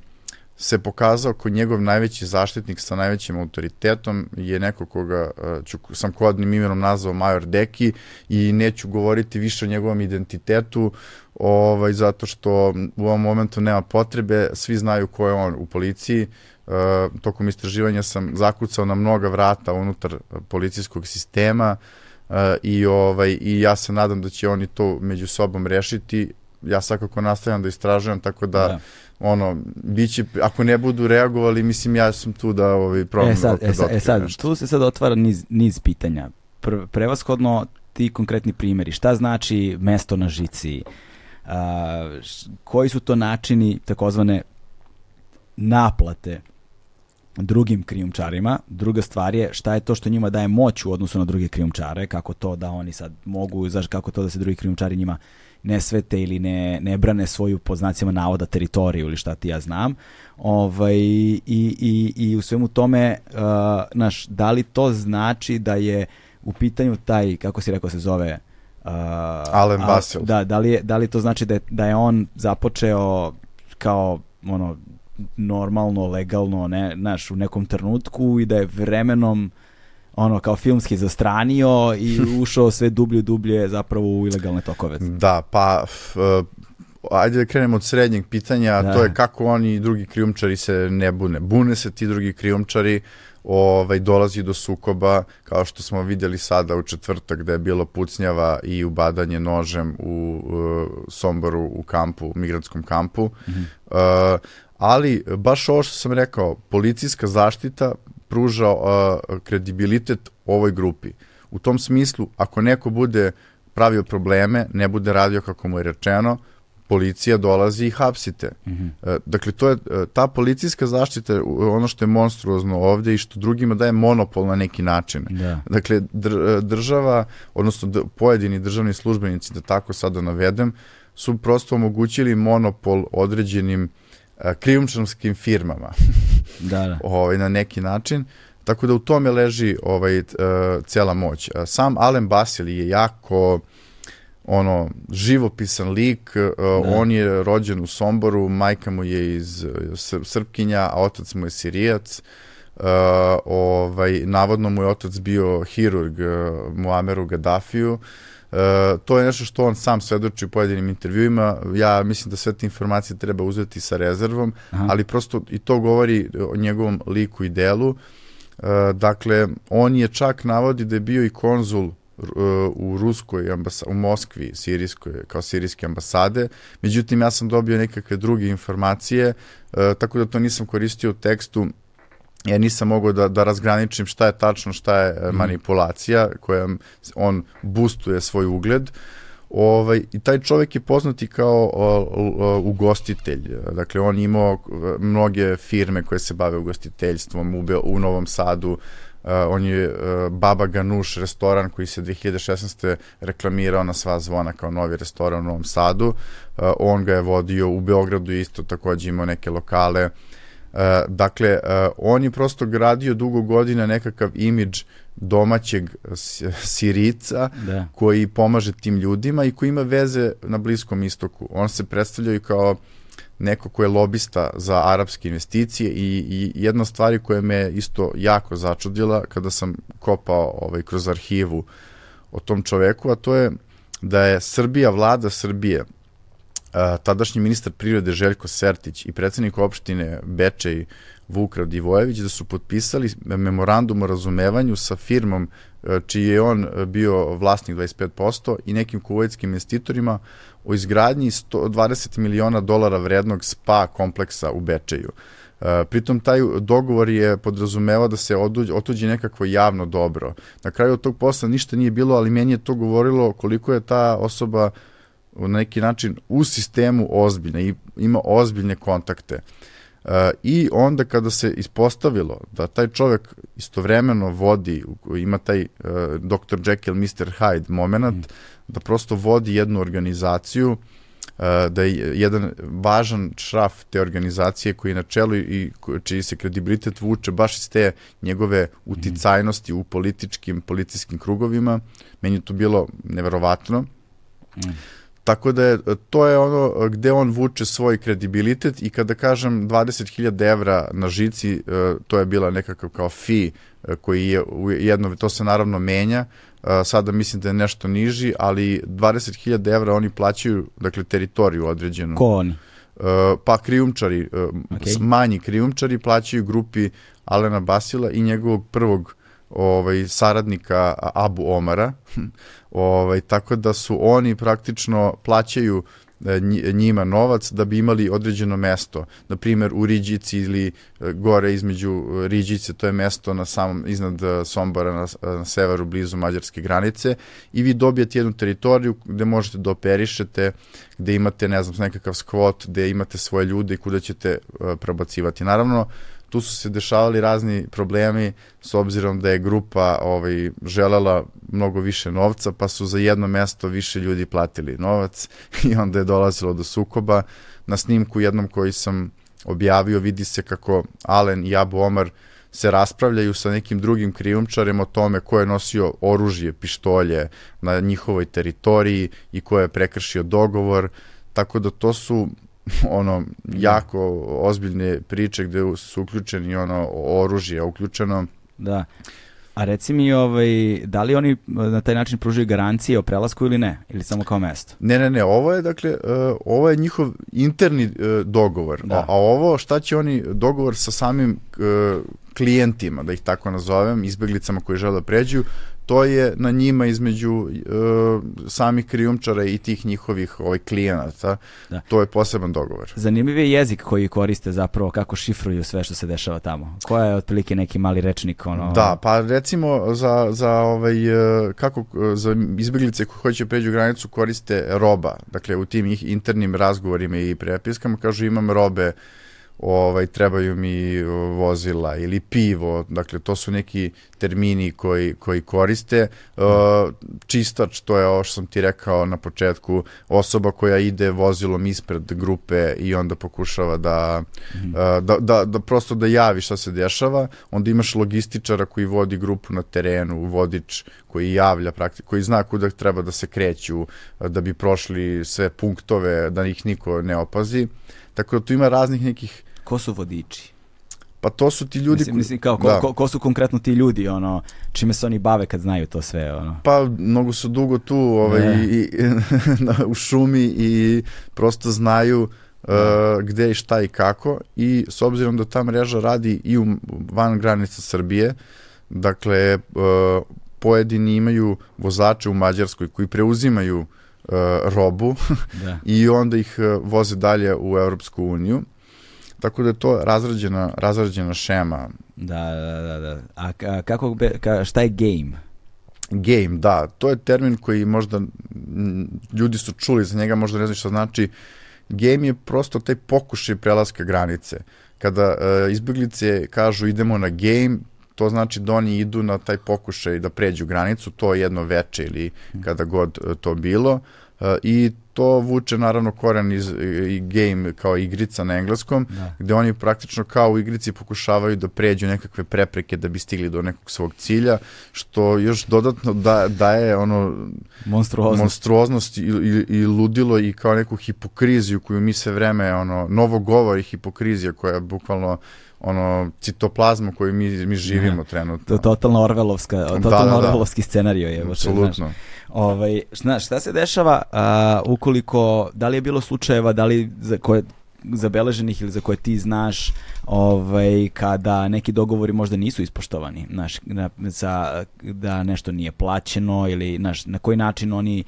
se pokazao kao njegov najveći zaštitnik sa najvećim autoritetom je neko koga uh, ću, sam kodnim imenom nazvao Major Deki i neću govoriti više o njegovom identitetu ovaj, zato što u ovom momentu nema potrebe, svi znaju ko je on u policiji, uh, tokom istraživanja sam zakucao na mnoga vrata unutar policijskog sistema uh, i, ovaj, i ja se nadam da će oni to među sobom rešiti, ja svakako nastavljam da istražujem, tako da, da ono, biće, ako ne budu reagovali, mislim, ja sam tu da ovaj, probam. E sad, e sad, e sad tu se sad otvara niz, niz pitanja. Pr prevashodno ti konkretni primjeri. Šta znači mesto na žici? A, š, koji su to načini takozvane naplate drugim krijumčarima. Druga stvar je šta je to što njima daje moć u odnosu na druge krijumčare, kako to da oni sad mogu, znaš, kako to da se drugi krijumčari njima ne svete ili ne, ne brane svoju po znacima navoda teritoriju ili šta ti ja znam. Ovaj, i, i, I u svemu tome, uh, naš, da li to znači da je u pitanju taj, kako si rekao se zove, Uh, Alen Basil. Da, da li, je, da li to znači da je, da je on započeo kao ono normalno, legalno, ne, naš, u nekom trenutku i da je vremenom ono kao filmski zastranio i ušao sve dublje dublje zapravo u ilegalne tokove. Da, pa uh, ajde da krenemo od srednjeg pitanja, da. to je kako oni i drugi krijumčari se ne bune. Bune se ti drugi krijumčari, ovaj, dolazi do sukoba, kao što smo videli sada u četvrtak gde je bilo pucnjava i ubadanje nožem u uh, Somboru u kampu, u migranskom kampu. Mm -hmm. uh, ali baš ovo što sam rekao, policijska zaštita pruža uh, kredibilitet ovoj grupi. U tom smislu, ako neko bude pravio probleme, ne bude radio kako mu je rečeno, policija dolazi i hapsite. Mm -hmm. Dakle, to je e, ta policijska zaštita ono što je monstruozno ovde i što drugima daje monopol na neki način. Da. Dakle, dr, država, odnosno pojedini državni službenici, da tako sada navedem, su prosto omogućili monopol određenim krijumčarskim firmama. da, da. ovaj, na neki način. Tako da u tome leži ovaj, cela moć. Sam Alen Basili je jako ono živopisan lik, uh, da. on je rođen u Somboru, majka mu je iz Sr Srpkinja, a otac mu je Sirijac. Uh, ovaj, navodno mu je otac bio hirurg uh, Muameru Gaddafiju. Uh, to je nešto što on sam svedoči u pojedinim intervjuima. Ja mislim da sve te informacije treba uzeti sa rezervom, Aha. ali prosto i to govori o njegovom liku i delu. Uh, dakle, on je čak navodi da je bio i konzul u ruskoj ambasadi, u Moskvi, sirijskoj, kao sirijske ambasade. Međutim, ja sam dobio nekakve druge informacije, e, tako da to nisam koristio u tekstu, ja nisam mogao da, da razgraničim šta je tačno, šta je mm. manipulacija, koja on boostuje svoj ugled. Ovaj, I taj čovek je poznati kao o, o, ugostitelj. Dakle, on imao mnoge firme koje se bave ugostiteljstvom u, u Novom Sadu, Uh, on je uh, Baba Ganuš restoran koji se 2016. reklamirao na sva zvona kao novi restoran u Novom Sadu. Uh, on ga je vodio u Beogradu isto takođe imao neke lokale. Uh, dakle, uh, on je prosto gradio dugo godina nekakav imidž domaćeg Sirica da. koji pomaže tim ljudima i koji ima veze na Bliskom istoku. On se predstavljaju kao neko ko je lobista za arapske investicije i, i jedna stvar koja me isto jako začudila kada sam kopao ovaj, kroz arhivu o tom čoveku, a to je da je Srbija, vlada Srbije, tadašnji ministar prirode Željko Sertić i predsednik opštine Bečej Vuk Divojević da su potpisali memorandum o razumevanju sa firmom čiji je on bio vlasnik 25% i nekim kuvajtskim investitorima o izgradnji 120 miliona dolara vrednog spa kompleksa u Bečeju. E, pritom taj dogovor je podrazumevao da se oduđe, otuđi nekakvo javno dobro. Na kraju od tog posla ništa nije bilo, ali meni je to govorilo koliko je ta osoba na neki način u sistemu ozbiljna i ima ozbiljne kontakte. Uh, I onda kada se ispostavilo da taj čovek istovremeno vodi, ima taj uh, Dr. Jekyll, Mr. Hyde moment, mm da prosto vodi jednu organizaciju, uh, da je jedan važan šraf te organizacije koji je na čelu i čiji se kredibilitet vuče baš iz te njegove uticajnosti u političkim, policijskim krugovima. Meni je to bilo neverovatno. Mm. Tako da je, to je ono gde on vuče svoj kredibilitet i kada kažem 20.000 evra na žici, uh, to je bila nekakav kao fi uh, koji je jedno, to se naravno menja, sada mislim da je nešto niži, ali 20.000 evra oni plaćaju, dakle, teritoriju određenu. Ko oni? Pa krijumčari, okay. manji krijumčari plaćaju grupi Alena Basila i njegovog prvog ovaj saradnika Abu Omara. ovaj tako da su oni praktično plaćaju E, njima novac da bi imali određeno mesto. Na primer u Riđici ili e, gore između e, Riđice, to je mesto na samom, iznad Sombora na, na severu blizu mađarske granice i vi dobijete jednu teritoriju gde možete da operišete, gde imate, ne znam, nekakav skvot, gde imate svoje ljude i kuda ćete prebacivati. Naravno, tu su se dešavali razni problemi s obzirom da je grupa ovaj, želela mnogo više novca, pa su za jedno mesto više ljudi platili novac i onda je dolazilo do sukoba. Na snimku jednom koji sam objavio vidi se kako Alen i Abu Omar se raspravljaju sa nekim drugim krijumčarem o tome ko je nosio oružje, pištolje na njihovoj teritoriji i ko je prekršio dogovor, tako da to su ono jako ozbiljne priče gde su uključeni ono oružje uključeno. Da. A reci mi, ovaj, da li oni na taj način pružaju garancije o prelasku ili ne? Ili samo kao mesto? Ne, ne, ne, ovo je, dakle, uh, ovo je njihov interni uh, dogovor. Da. A, a ovo, šta će oni, dogovor sa samim uh, klijentima, da ih tako nazovem, izbeglicama koji žele da pređu, to je na njima između uh, samih krijumčara i tih njihovih ovaj, klijenata. Da. To je poseban dogovor. Zanimljiv je jezik koji koriste zapravo, kako šifruju sve što se dešava tamo. Koja je otprilike neki mali rečnik? Ono... Da, pa recimo za, za, ovaj, e, kako, za izbjeglice koji hoće pređu granicu koriste roba. Dakle, u tim internim razgovorima i prepiskama kažu imam robe ovaj, trebaju mi vozila ili pivo, dakle to su neki termini koji, koji koriste. Uh, čistač, to je ovo što sam ti rekao na početku, osoba koja ide vozilom ispred grupe i onda pokušava da, mm. uh, da, da, da prosto da javi šta se dešava. Onda imaš logističara koji vodi grupu na terenu, vodič koji javlja, praktično, koji zna kuda treba da se kreću, da bi prošli sve punktove, da ih niko ne opazi. Tako da tu ima raznih nekih Ko su vodiči? Pa to su ti ljudi... Mislim, mislim kao, ko, da. ko, ko, su konkretno ti ljudi, ono, čime se oni bave kad znaju to sve, ono? Pa, mnogo su dugo tu, ovaj, i, i, u šumi i prosto znaju uh, gde i šta i kako i s obzirom da ta mreža radi i u, van granica Srbije, dakle, uh, pojedini imaju vozače u Mađarskoj koji preuzimaju uh, robu da. i onda ih voze dalje u Evropsku uniju Tako da je to razrađena, razrađena šema. Da, da, da. da. A, a kako, be, ka, šta je game? Game, da. To je termin koji možda ljudi su čuli za njega, možda ne znaju šta znači. Game je prosto taj pokušaj prelaska granice. Kada uh, izbjeglice kažu idemo na game, to znači da oni idu na taj pokušaj da pređu granicu, to je jedno veče ili kada god uh, to bilo. Uh, I to vuče naravno koren iz i game kao igrica na engleskom, da. gde oni praktično kao u igrici pokušavaju da pređu nekakve prepreke da bi stigli do nekog svog cilja, što još dodatno da, daje ono monstruoznost, monstruoznost i, i, i ludilo i kao neku hipokriziju koju mi se vreme, ono, novo govor i hipokrizija koja je bukvalno ono citoplazmu koju mi mi živimo ne, trenutno. To totalno orvelovska, da, totalno da, da, da. orvelovski scenarijo je. Apsolutno. Ovaj, znaš, šta se dešava uh, ukoliko, da li je bilo slučajeva, da li za koje zabeleženih ili za koje ti znaš ovaj, kada neki dogovori možda nisu ispoštovani znaš, na, za, da nešto nije plaćeno ili znaš, na koji način oni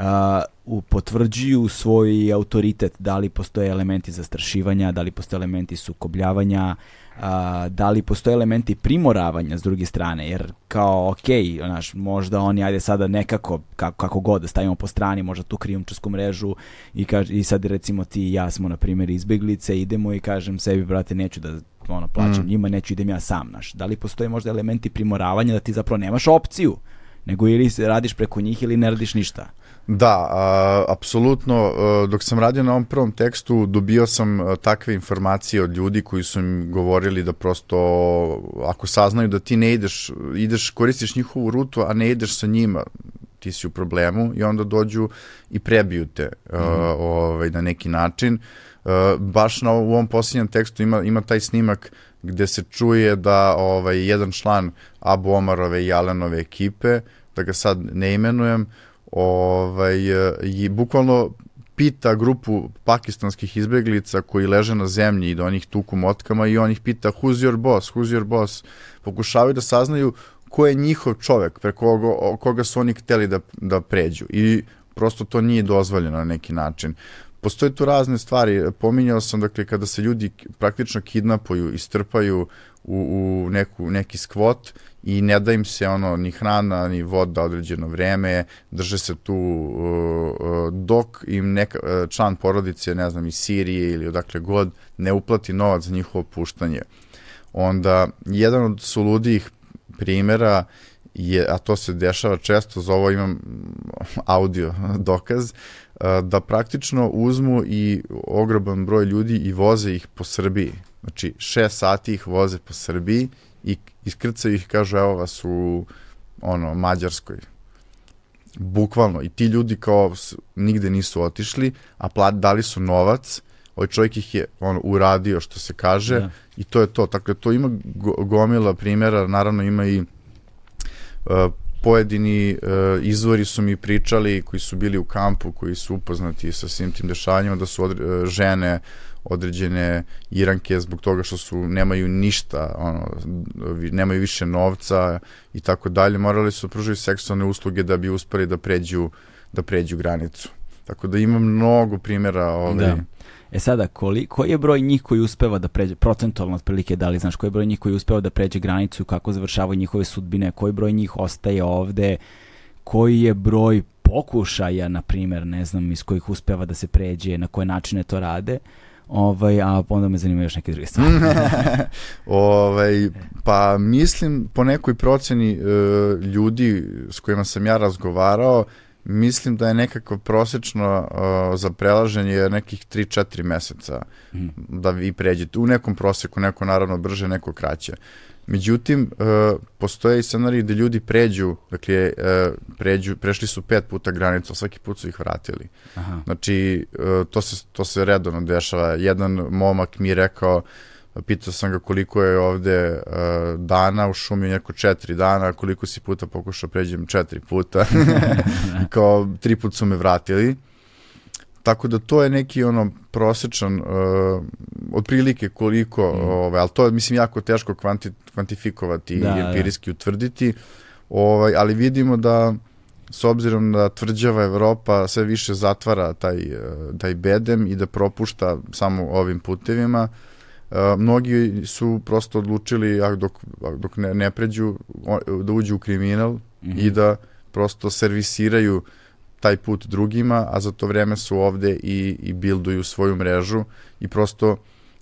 uh, potvrđuju svoj autoritet, da li postoje elementi zastrašivanja, da li postoje elementi sukobljavanja, a, da li postoje elementi primoravanja s druge strane, jer kao, ok, onaš, možda oni, ajde sada nekako, kako, kako god, da stavimo po strani, možda tu krijumčarsku mrežu i, kaž, i sad recimo ti i ja smo, na primjer, izbeglice, idemo i kažem sebi, brate, neću da ono, plaćam mm. njima, neću idem ja sam, naš. Da li postoje možda elementi primoravanja da ti zapravo nemaš opciju, nego ili radiš preko njih ili ne radiš ništa? Da, a, apsolutno. Dok sam radio na ovom prvom tekstu, dobio sam takve informacije od ljudi koji su im govorili da prosto, ako saznaju da ti ne ideš, ideš, koristiš njihovu rutu, a ne ideš sa njima, ti si u problemu i onda dođu i prebiju te mm. uh, ovaj, na neki način. Uh, baš na, u ovom posljednjem tekstu ima, ima taj snimak gde se čuje da ovaj, jedan član Abu Omarove i Alenove ekipe, da ga sad ne imenujem, ovaj, i bukvalno pita grupu pakistanskih izbeglica koji leže na zemlji i da onih tuku motkama i on ih pita who's your boss, who's your boss. Pokušavaju da saznaju ko je njihov čovek, preko koga, koga su oni hteli da, da pređu. I prosto to nije dozvoljeno na neki način. Postoje tu razne stvari. Pominjao sam, dakle, kada se ljudi praktično kidnapuju i strpaju u, u neku, neki skvot i ne da im se ono ni hrana ni voda određeno vreme, drže se tu uh, uh, dok im neka, uh, član porodice, ne znam, iz Sirije ili odakle god, ne uplati novac za njihovo puštanje. Onda, jedan od suludijih primera je, a to se dešava često, za ovo imam audio dokaz, da praktično uzmu i ogroban broj ljudi i voze ih po Srbiji. Znači, šest sati ih voze po Srbiji i iskrcaju ih, kažu, evo vas u ono, Mađarskoj. Bukvalno. I ti ljudi kao nigde nisu otišli, a plat, dali su novac, ovaj čovjek ih je ono, uradio, što se kaže, ja. Da. i to je to. Tako da to ima gomila primjera, naravno ima i pojedini uh, izvori su mi pričali koji su bili u kampu, koji su upoznati sa svim tim dešavanjima, da su odre, uh, žene određene Iranke zbog toga što su nemaju ništa, ono, nemaju više novca i tako dalje, morali su da pružiti seksualne usluge da bi uspeli da pređu da pređu granicu. Tako da ima mnogo primjera ovaj, da. E sada, koli, koji je broj njih koji uspeva da pređe, procentualno otprilike, da li znaš, koji je broj njih koji uspeva da pređe granicu, kako završavaju njihove sudbine, koji broj njih ostaje ovde, koji je broj pokušaja, na primjer, ne znam, iz kojih uspeva da se pređe, na koje načine to rade, ovaj, a onda me zanimaju još neke druge stvari. ovaj, pa mislim, po nekoj proceni e, ljudi s kojima sam ja razgovarao, mislim da je nekako prosečno uh, za prelaženje nekih 3-4 meseca mm. da vi pređete u nekom proseku, neko naravno brže, neko kraće. Međutim, uh, postoje i scenariji gde ljudi pređu, dakle, uh, pređu, prešli su pet puta granicu, svaki put su ih vratili. Aha. Znači, uh, to, se, to se redovno dešava. Jedan momak mi je rekao, uh, pitao sam ga koliko je ovde uh, dana u šumi, neko četiri dana, koliko si puta pokušao pređem četiri puta, kao tri put su me vratili. Tako da to je neki ono prosečan, uh, otprilike koliko, mm. ovaj, ali to je mislim jako teško kvanti, kvantifikovati da, i da. empirijski da. utvrditi, ovaj, ali vidimo da s obzirom da tvrđava Evropa sve više zatvara taj, uh, taj bedem i da propušta samo ovim putevima, uh, mnogi su prosto odlučili a dok, dok ne, ne pređu da uđu u kriminal mm -hmm. i da prosto servisiraju taj put drugima, a za to vreme su ovde i, i bilduju svoju mrežu i prosto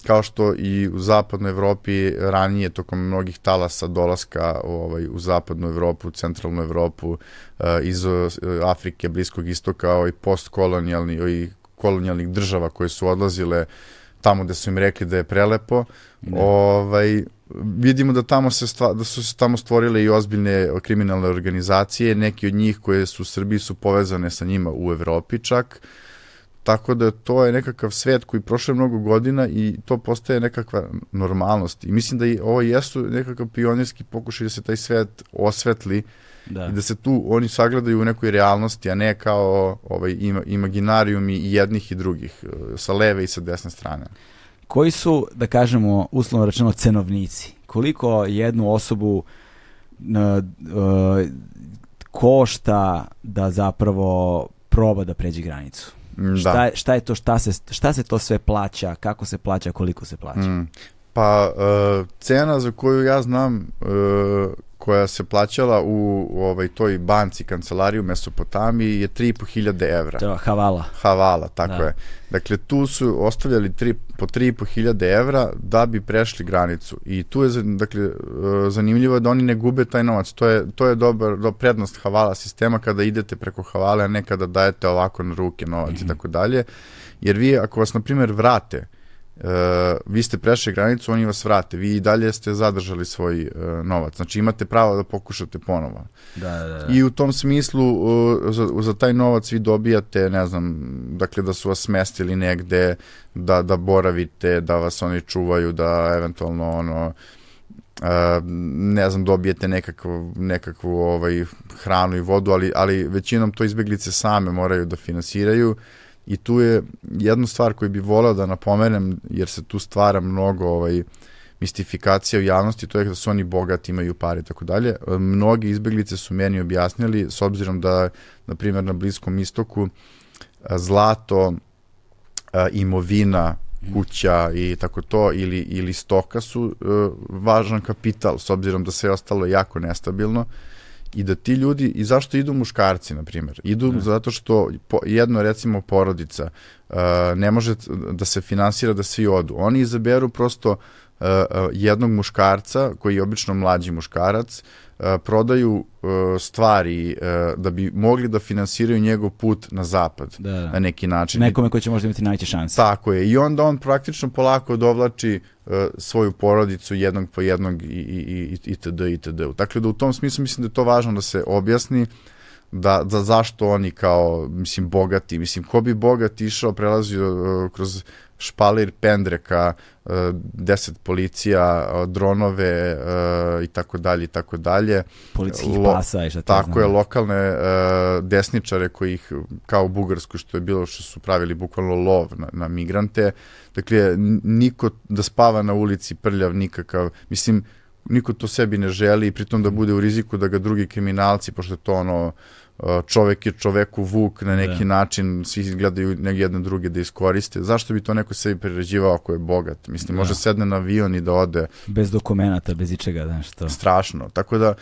kao što i u zapadnoj Evropi ranije tokom mnogih talasa dolaska ovaj, u zapadnu Evropu, centralnu Evropu, uh, iz uh, Afrike, Bliskog istoka, ovaj, postkolonijalni i kolonijalnih država koje su odlazile uh, tamo gde su im rekli da je prelepo. Ne. Ovaj, vidimo da tamo se stva, da su se tamo stvorile i ozbiljne kriminalne organizacije, neki od njih koje su u Srbiji su povezane sa njima u Evropi čak. Tako da to je nekakav svet koji prošle mnogo godina i to postaje nekakva normalnost. I mislim da i ovo jesu nekakav pionirski pokušaj da se taj svet osvetli da. i da se tu oni sagledaju u nekoj realnosti, a ne kao ovaj, ima, imaginarijum i jednih i drugih, e, sa leve i sa desne strane. Koji su, da kažemo, uslovno rečeno, cenovnici? Koliko jednu osobu uh, uh, košta da zapravo proba da pređe granicu? Da. Šta, šta je to, šta se, šta se to sve plaća, kako se plaća, koliko se plaća? Mm. Pa, uh, cena za koju ja znam uh, koja se plaćala u, u ovaj toj banci kancelariji u Mesopotamiji je 3.500 evra. To je Havala. Havala, tako da. je. Dakle, tu su ostavljali tri, po 3.500 evra da bi prešli granicu. I tu je, dakle, e, zanimljivo da oni ne gube taj novac. To je, to je dobar, do prednost Havala sistema kada idete preko Havale, a ne kada dajete ovako na ruke novac mm -hmm. i mhm. tako dalje. Jer vi, ako vas, na primjer, vrate, vi ste prešli granicu, oni vas vrate, vi i dalje ste zadržali svoj uh, novac, znači imate pravo da pokušate ponovo. Da, da, da. I u tom smislu uh, za, za taj novac vi dobijate, ne znam, dakle da su vas smestili negde, da, da boravite, da vas oni čuvaju, da eventualno ono, Uh, ne znam, dobijete nekakvu, nekakvu ovaj, hranu i vodu, ali, ali većinom to izbeglice same moraju da finansiraju i tu je jedna stvar koju bi voleo da napomenem, jer se tu stvara mnogo ovaj, mistifikacija u javnosti, to je da su oni bogati, imaju pare i tako dalje. Mnogi izbeglice su meni objasnili, s obzirom da, na primjer, na Bliskom istoku zlato, imovina, kuća i tako to, ili, ili stoka su važan kapital, s obzirom da sve ostalo je jako nestabilno i da ti ljudi, i zašto idu muškarci, na primjer? Idu ne. zato što po, jedno, recimo, porodica uh, ne može da se finansira da svi odu. Oni izaberu prosto uh, uh, jednog muškarca, koji je obično mlađi muškarac, prodaju stvari da bi mogli da finansiraju njegov put na zapad da, da. na neki način. Nekome koji će možda imati najveće šanse. Tako je. I onda on praktično polako dovlači svoju porodicu jednog po jednog i, i, i, itd. itd. Dakle da u tom smislu mislim da je to važno da se objasni da, da zašto oni kao, mislim, bogati, mislim, ko bi bogat išao, prelazio uh, kroz špalir Pendreka, uh, deset policija, uh, dronove i tako dalje i tako dalje. Policijskih pasa i šta Tako znam. je, lokalne uh, desničare koji ih, kao u Bugarsku što je bilo što su pravili bukvalno lov na, na migrante. Dakle, niko da spava na ulici prljav nikakav, mislim, niko to sebi ne želi i pritom da bude u riziku da ga drugi kriminalci, pošto je to ono čovek je čoveku vuk na neki da. način, svi gledaju jedne druge da iskoriste. Zašto bi to neko sebi priređivao ako je bogat? Mislim, da. može sedne na avion i da ode. Bez dokumenta, bez ičega, da što. Strašno. Tako da,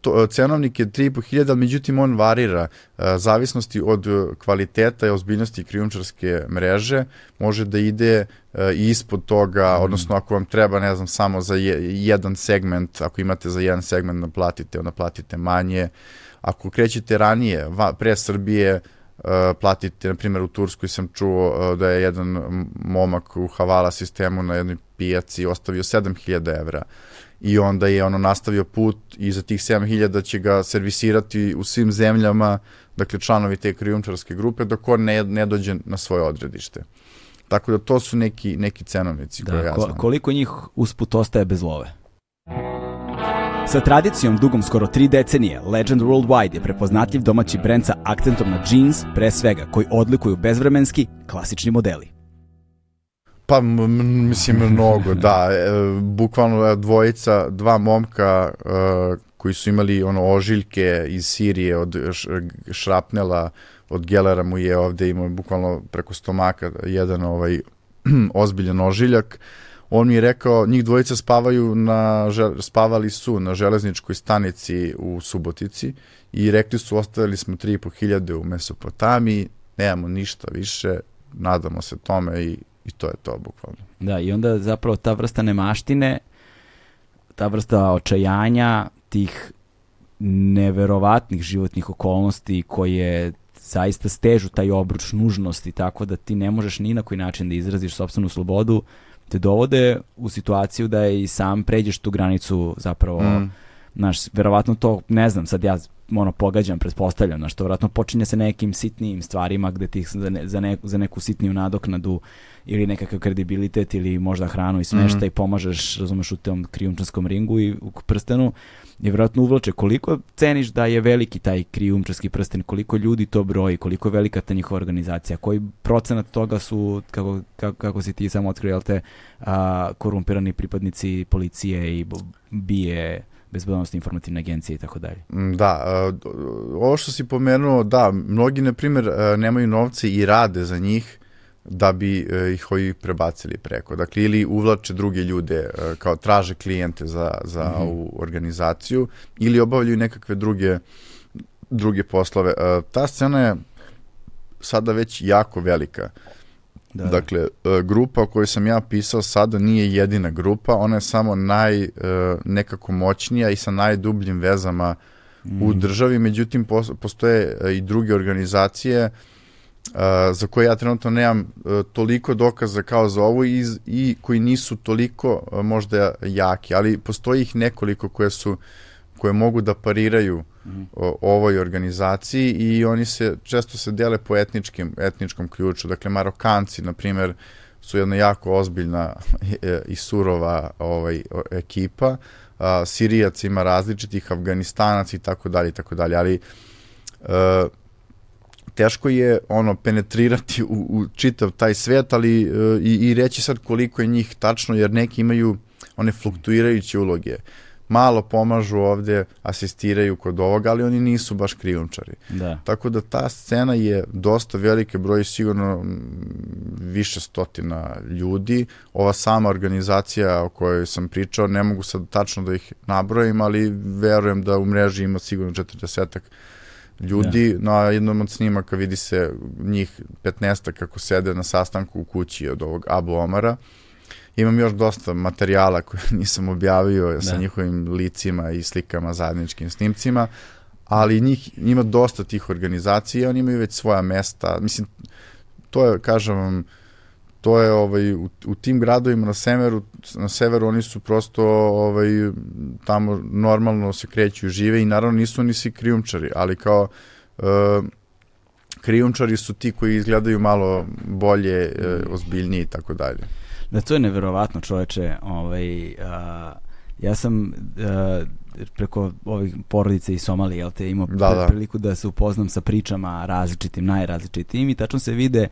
to, cenovnik je 3.500, ali međutim on varira uh, zavisnosti od kvaliteta i ozbiljnosti krijumčarske mreže, može da ide uh, ispod toga, mm. odnosno ako vam treba, ne znam, samo za je, jedan segment, ako imate za jedan segment da platite, onda platite manje, uh, Ako krećete ranije, va, pre Srbije, uh, platite, na primjer u Turskoj sam čuo uh, da je jedan momak u Havala sistemu na jednoj pijaci ostavio 7000 evra i onda je ono nastavio put i za tih 7000 će ga servisirati u svim zemljama, dakle članovi te krijumčarske grupe, dok on ne, ne dođe na svoje odredište. Tako da to su neki, neki cenovnici da, koje ja znam. Koliko njih usput ostaje bez love? Sa tradicijom dugom skoro tri decenije, Legend Worldwide je prepoznatljiv domaći brend sa akcentom na jeans, pre svega, koji odlikuju bezvremenski, klasični modeli. Pa, mislim, mnogo, da. E, bukvalno dvojica, dva momka e, koji su imali ono ožiljke iz Sirije od šrapnela, od Gelera mu je ovde imao bukvalno preko stomaka jedan ovaj ozbiljan ožiljak. On mi je rekao, njih dvojica spavaju na, spavali su na železničkoj stanici u Subotici i rekli su, ostavili smo 3.500 u Mesopotamiji, nemamo ništa više, nadamo se tome i, i to je to bukvalno. Da, i onda zapravo ta vrsta nemaštine, ta vrsta očajanja, tih neverovatnih životnih okolnosti koje zaista stežu taj obruč nužnosti tako da ti ne možeš ni na koji način da izraziš sobstvenu slobodu, te dovode u situaciju da i sam pređeš tu granicu zapravo, mm. znaš, verovatno to, ne znam, sad ja ono pogađam, pretpostavljam, znaš, to verovatno počinje sa nekim sitnijim stvarima gde ti za, ne, za, ne, za neku sitniju nadoknadu ili nekakav kredibilitet ili možda hranu i smešta mm. i pomažeš, razumeš, u tom krijumčanskom ringu i u prstenu je vjerojatno uvlače. Koliko ceniš da je veliki taj krijumčarski prsten, koliko ljudi to broji, koliko je velika ta njihova organizacija, koji procenat toga su, kako, kako, kako si ti samo otkrio, te, a, korumpirani pripadnici policije i bije bezbednostne informativne agencije i tako dalje. Mm, da, ovo što si pomenuo, da, mnogi, na primjer, nemaju novce i rade za njih, da bi uh, ih ovi prebacili preko. Dakle, ili uvlače druge ljude, uh, kao traže klijente za, za mm -hmm. ovu organizaciju, ili obavljaju nekakve druge, druge poslove. Uh, ta scena je sada već jako velika. Da. Dakle, grupa o kojoj sam ja pisao sada nije jedina grupa, ona je samo naj, nekako moćnija i sa najdubljim vezama mm. u državi, međutim postoje i druge organizacije uh, za koje ja trenutno nemam uh, toliko dokaza kao za ovo i, i koji nisu toliko uh, možda jaki, ali postoji ih nekoliko koje su koje mogu da pariraju mm. o, ovoj organizaciji i oni se često se dele po etničkim etničkom ključu. Dakle Marokanci na primer su jedna jako ozbiljna e, i surova ovaj ekipa. A, Sirijac ima različitih, Afganistanac i tako dalje i tako dalje, ali uh, teško je ono penetrirati u, u čitav taj svet, ali uh, i, i reći sad koliko je njih tačno, jer neki imaju one fluktuirajuće uloge. Malo pomažu ovde, asistiraju kod ovoga, ali oni nisu baš krijumčari. Da. Tako da ta scena je dosta velike broj, sigurno više stotina ljudi. Ova sama organizacija o kojoj sam pričao, ne mogu sad tačno da ih nabrojim, ali verujem da u mreži ima sigurno 40 ljudi. Ja. Na jednom od snimaka vidi se njih 15 kako sede na sastanku u kući od ovog Abu Omara. Imam još dosta materijala koje nisam objavio da. sa njihovim licima i slikama, zajedničkim snimcima, ali njih ima dosta tih organizacija, oni imaju već svoja mesta. Mislim, to je, kažem vam, to je ovaj u, u tim gradovima na severu na severu oni su prosto ovaj tamo normalno se kreću i žive i naravno nisu oni svi krijumčari, ali kao uh, krijumčari su ti koji izgledaju malo bolje, uh, ozbiljniji i tako dalje. Da, to je neverovatno čoveče. Ovaj, a, ja sam a, preko ovih porodice iz Somalije, jel te, imao da, da. priliku da se upoznam sa pričama različitim, najrazličitim i tačno se vide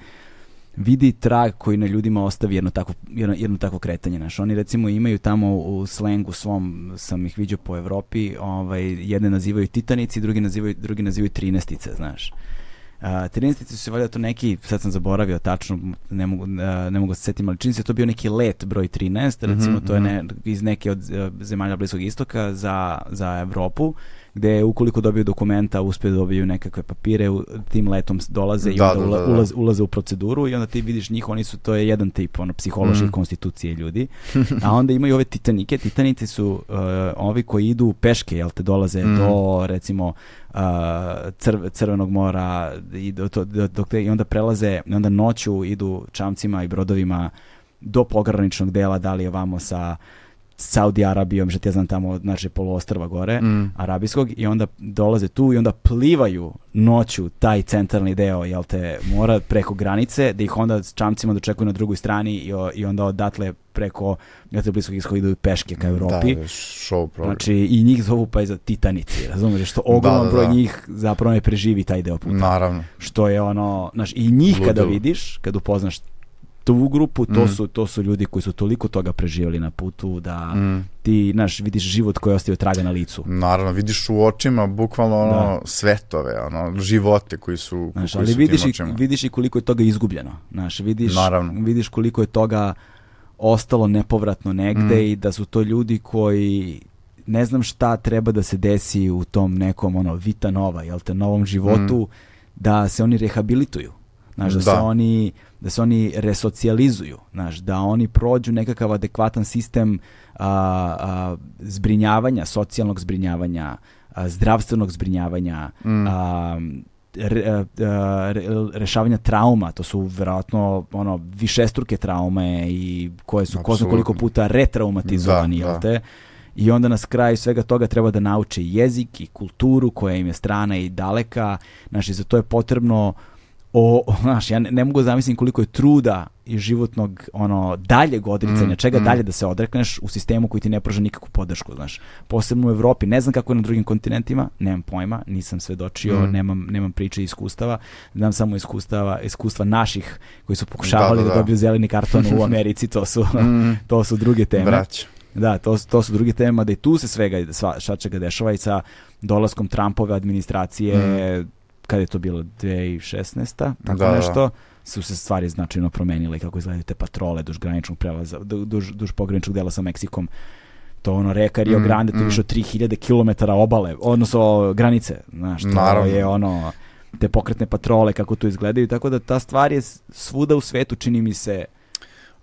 vidi trag koji na ljudima ostavi jedno tako, jedno, jedno tako kretanje. Znaš, oni recimo imaju tamo u slengu svom, sam ih vidio po Evropi, ovaj, jedne nazivaju titanici, drugi nazivaju, drugi nazivaju trinestice, znaš. Uh, trinestice su valjda to neki, sad sam zaboravio tačno, ne mogu, uh, ne mogu se setim, ali čini se to bio neki let broj 13, recimo mm -hmm, to je mhm. ne, iz neke od uh, zemalja Bliskog istoka za, za Evropu gde ukoliko dobiju dokumenta uspe da dobiju nekakve papire, tim letom dolaze i Da, onda da, ula, da, da. ulaz, ulaze u proceduru i onda ti vidiš njih, oni su, to je jedan tip ono, psihološke Mhm. konstitucije ljudi. A onda imaju ove titanike, titanici su uh, ovi koji idu peške, jel te dolaze Mhm. do recimo uh, crv, Crvenog mora i, do, to, do, dok te, i onda prelaze, i onda noću idu čamcima i brodovima do pograničnog dela, da li je vamo sa Saudi Arabijom, što ja znam tamo, znači poluostrva gore, Mm. arabijskog i onda dolaze tu i onda plivaju noću taj centralni deo, jel te, mora preko granice, da ih onda s čamcima dočekuju na drugoj strani i, o- i onda odatle preko, jel te, bliskog ishoda idu peške ka Evropi. Da, show program. Znači, i njih zovu pa i za titanici, razumiješ, što ogroman Da, da, broj da. njih zapravo ne preživi taj deo puta. Naravno. Što je ono, znaš, i njih kada Ludilo. vidiš, kad upoznaš tu grupu, to, Mm. su, to su ljudi koji su toliko toga preživjeli na putu da Mm. ti, znaš, vidiš život koji je ostavio traga na licu. Naravno, vidiš u očima bukvalno ono Da. svetove, ono živote koji su Znaš, koji ali su vidiš tim i, očima. vidiš i koliko je toga izgubljeno. Znaš, vidiš, Naravno. vidiš koliko je toga ostalo nepovratno negde Mm. i da su to ljudi koji ne znam šta treba da se desi u tom nekom ono vita nova, jel te, novom životu da se oni rehabilituju. Znaš, da, se Da. oni da se oni resocijalizuju, znaš, da oni prođu nekakav adekvatan sistem a, a, zbrinjavanja, socijalnog zbrinjavanja, a, zdravstvenog zbrinjavanja, Mm. a, re- re- rešavanja trauma, to su verovatno ono višestruke traume i koje su ko koliko puta retraumatizovani, Da, jel da. te? I onda nas kraju svega toga treba da nauče jezik i kulturu koja im je strana i daleka. Znači, za to je potrebno o, znaš, ja ne, ne mogu da zamislim koliko je truda i životnog ono daljeg odricanja, Mm, čega mm. dalje da se odrekneš u sistemu koji ti ne pruža nikakvu podršku, znaš. Posebno u Evropi, ne znam kako je na drugim kontinentima, nemam pojma, nisam svedočio, Mm. nemam, nemam priče i iskustava, znam samo iskustava, iskustva naših koji su pokušavali da, Da, da, da. dobiju zeleni karton u Americi, to su, Mm. to su druge teme. Brać. Da, to, to su druge teme, da i tu se svega sva, čega dešava i sa dolaskom Trumpove administracije, kada je to bilo 2016. tako. Da, da. nešto, su se stvari značajno promenile kako izgledaju te patrole duž graničnog prelaza, du- duž, duž pograničnog dela sa Meksikom. To ono reka Rio Mm, Grande, to je mm. više od 3000 km obale, odnosno granice, znaš, to Naravno. je ono te pokretne patrole kako tu izgledaju, tako da ta stvar je svuda u svetu čini mi se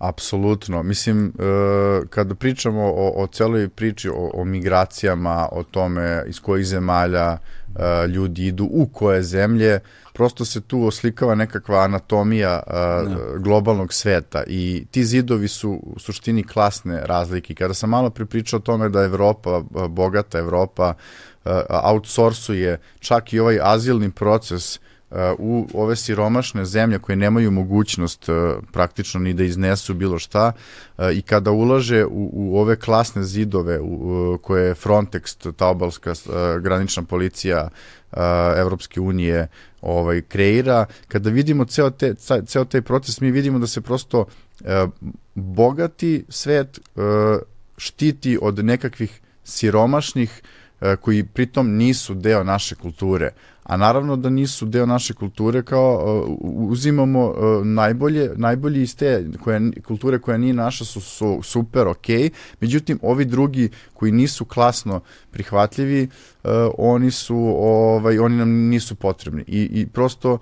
Apsolutno. Mislim, e, kada pričamo o, o celoj priči o, o migracijama, o tome iz kojih zemalja e, ljudi idu, u koje zemlje, prosto se tu oslikava nekakva anatomija e, Da. globalnog sveta i ti zidovi su u suštini klasne razlike. Kada sam malo pripričao o tome da Evropa, e, bogata Evropa, outsourcuje čak i ovaj azilni proces uh, u ove siromašne zemlje koje nemaju mogućnost uh, praktično ni da iznesu bilo šta uh, i kada ulaže u, u ove klasne zidove u, koje je Frontex, ta obalska uh, granična policija Evropske unije ovaj, kreira, kada vidimo ceo, te, ceo taj proces, mi vidimo da se prosto bogati svet štiti od nekakvih siromašnih e, koji pritom nisu deo naše kulture. A naravno da nisu deo naše kulture kao e, u- uzimamo e, najbolje, najbolji iz te koja, kulture koja nije naša su, su super, ok, međutim ovi drugi koji nisu klasno prihvatljivi, e, oni su ovaj oni nam nisu potrebni i, i prosto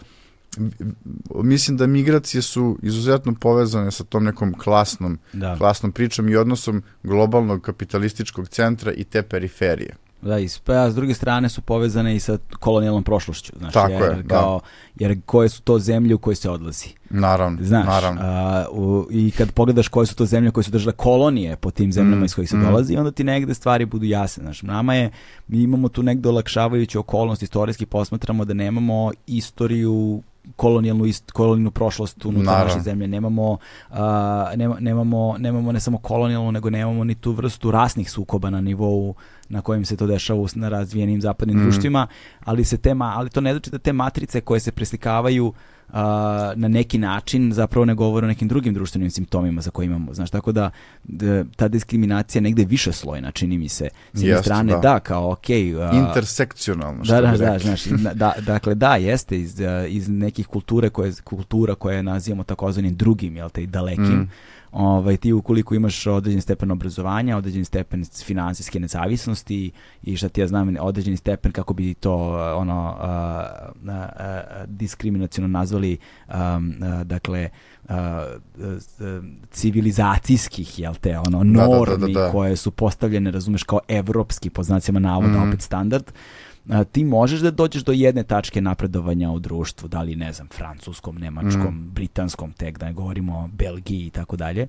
mislim da migracije su izuzetno povezane sa tom nekom klasnom da. klasnom pričom i odnosom globalnog kapitalističkog centra i te periferije. Da, i pa, s druge strane su povezane i sa kolonijalnom prošlošću. Znaš, Tako jer, je, da. kao, jer koje su to zemlje u koje se odlazi. Naravno, Znaš, naravno. a, u, i kad pogledaš koje su to zemlje koje su držale kolonije po tim zemljama Mm, iz kojih se mm. dolazi, onda ti negde stvari budu jasne. Znaš, nama je, mi imamo tu negde olakšavajuću okolnost, istorijski posmatramo da nemamo istoriju kolonijalnu ist, kolonijalnu prošlost unutar Naravno. naše zemlje. Nemamo, a, nema, nemamo, nemamo ne samo kolonijalnu, nego nemamo ni tu vrstu rasnih sukoba na nivou na kojim se to dešava na razvijenim zapadnim Mm. društvima, ali se te ma- ali to ne znači da te matrice koje se preslikavaju a, na neki način zapravo ne govore o nekim drugim društvenim simptomima za koje imamo. Znaš, tako da, d- ta diskriminacija negde više slojna, čini mi se. S jedne strane, da. da, kao, okej, a, Intersekcionalno, što da, da, da, znaš, na- da, dakle da, jeste iz, uh, iz nekih kulture koje, kultura koje nazivamo takozvanim drugim, jel te, i dalekim, Mm. Ovaj, ti ukoliko imaš određen stepen obrazovanja, određen stepen finansijske nezavisnosti i šta ti ja znam, određeni stepen kako bi to uh, ono uh, uh, uh, diskriminaciono nazvali um, uh, dakle uh, uh, civilizacijskih jel te ono da, da, normi da. koje su postavljene razumeš kao evropski po znacima navoda Mhm. opet standard a, ti možeš da dođeš do jedne tačke napredovanja u društvu, da li ne znam, francuskom, nemačkom, Mhm. britanskom, tek da ne govorimo o Belgiji i tako dalje.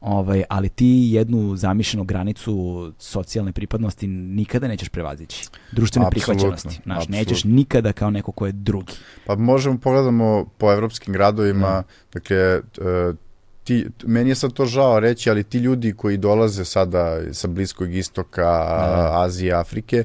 Ovaj, ali ti jednu zamišljenu granicu socijalne pripadnosti nikada nećeš prevazići. Društvene Apsolutno, prihvaćenosti. Znaš, nećeš nikada kao neko ko je drugi. Pa možemo pogledamo po evropskim gradovima, Da. dakle, ti, meni je sad to žao reći, ali ti ljudi koji dolaze sada sa Bliskog istoka, Da. Azije, Afrike,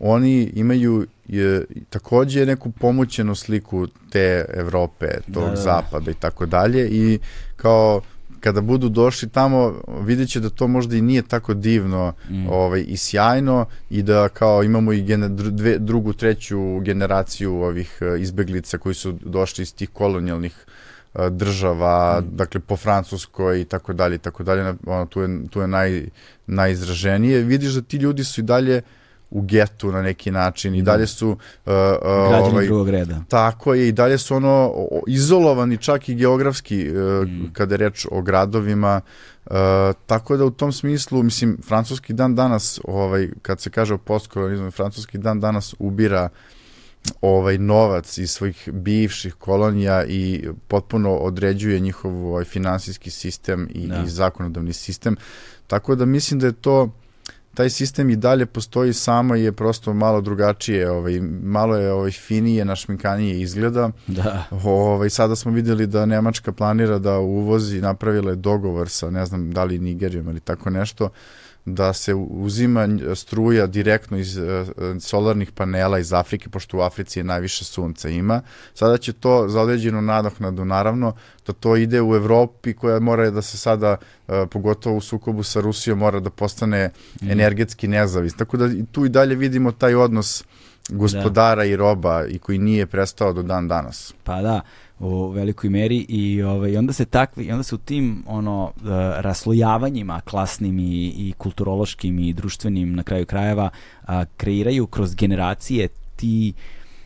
oni imaju je, takođe neku pomoćenu sliku te Evrope, tog Da, da, da. zapada i tako dalje i kao kada budu došli tamo vidjet će da to možda i nije tako divno Mm. ovaj, i sjajno i da kao imamo i gene, dru- dve, drugu, treću generaciju ovih e, izbeglica koji su došli iz tih kolonijalnih e, država, Mm. dakle po Francuskoj i tako dalje i tako dalje, ono, tu je, tu je naj, najizraženije. Vidiš da ti ljudi su i dalje u getu na neki način i Da. dalje su uh, uh, Građani ovaj, drugog reda. tako je i dalje su ono izolovani čak i geografski uh, Mm. kada je reč o gradovima uh, tako da u tom smislu mislim francuski dan danas ovaj kad se kaže o postkolonizmu francuski dan danas ubira ovaj novac iz svojih bivših kolonija i potpuno određuje njihov ovaj finansijski sistem i, Da. i zakonodavni sistem tako da mislim da je to taj sistem i dalje postoji samo je prosto malo drugačije, ovaj malo je ovaj finije, našminkanije izgleda. Da. Ovaj sada smo videli da Nemačka planira da uvozi, napravila je dogovor sa ne znam da li Nigerijom ili tako nešto da se uzima struja direktno iz e, solarnih panela iz Afrike, pošto u Africi je najviše sunca ima. Sada će to za određenu nadoknadu, naravno, da to ide u Evropi koja mora da se sada, e, pogotovo u sukobu sa Rusijom, mora da postane Mm. energetski nezavis. Tako da tu i dalje vidimo taj odnos gospodara i roba i koji nije prestao do dan danas. Pa da, u velikoj meri i ovaj onda se takvi i onda se u tim ono e, raslojavanjima klasnim i, i kulturološkim i društvenim na kraju krajeva a, kreiraju kroz generacije ti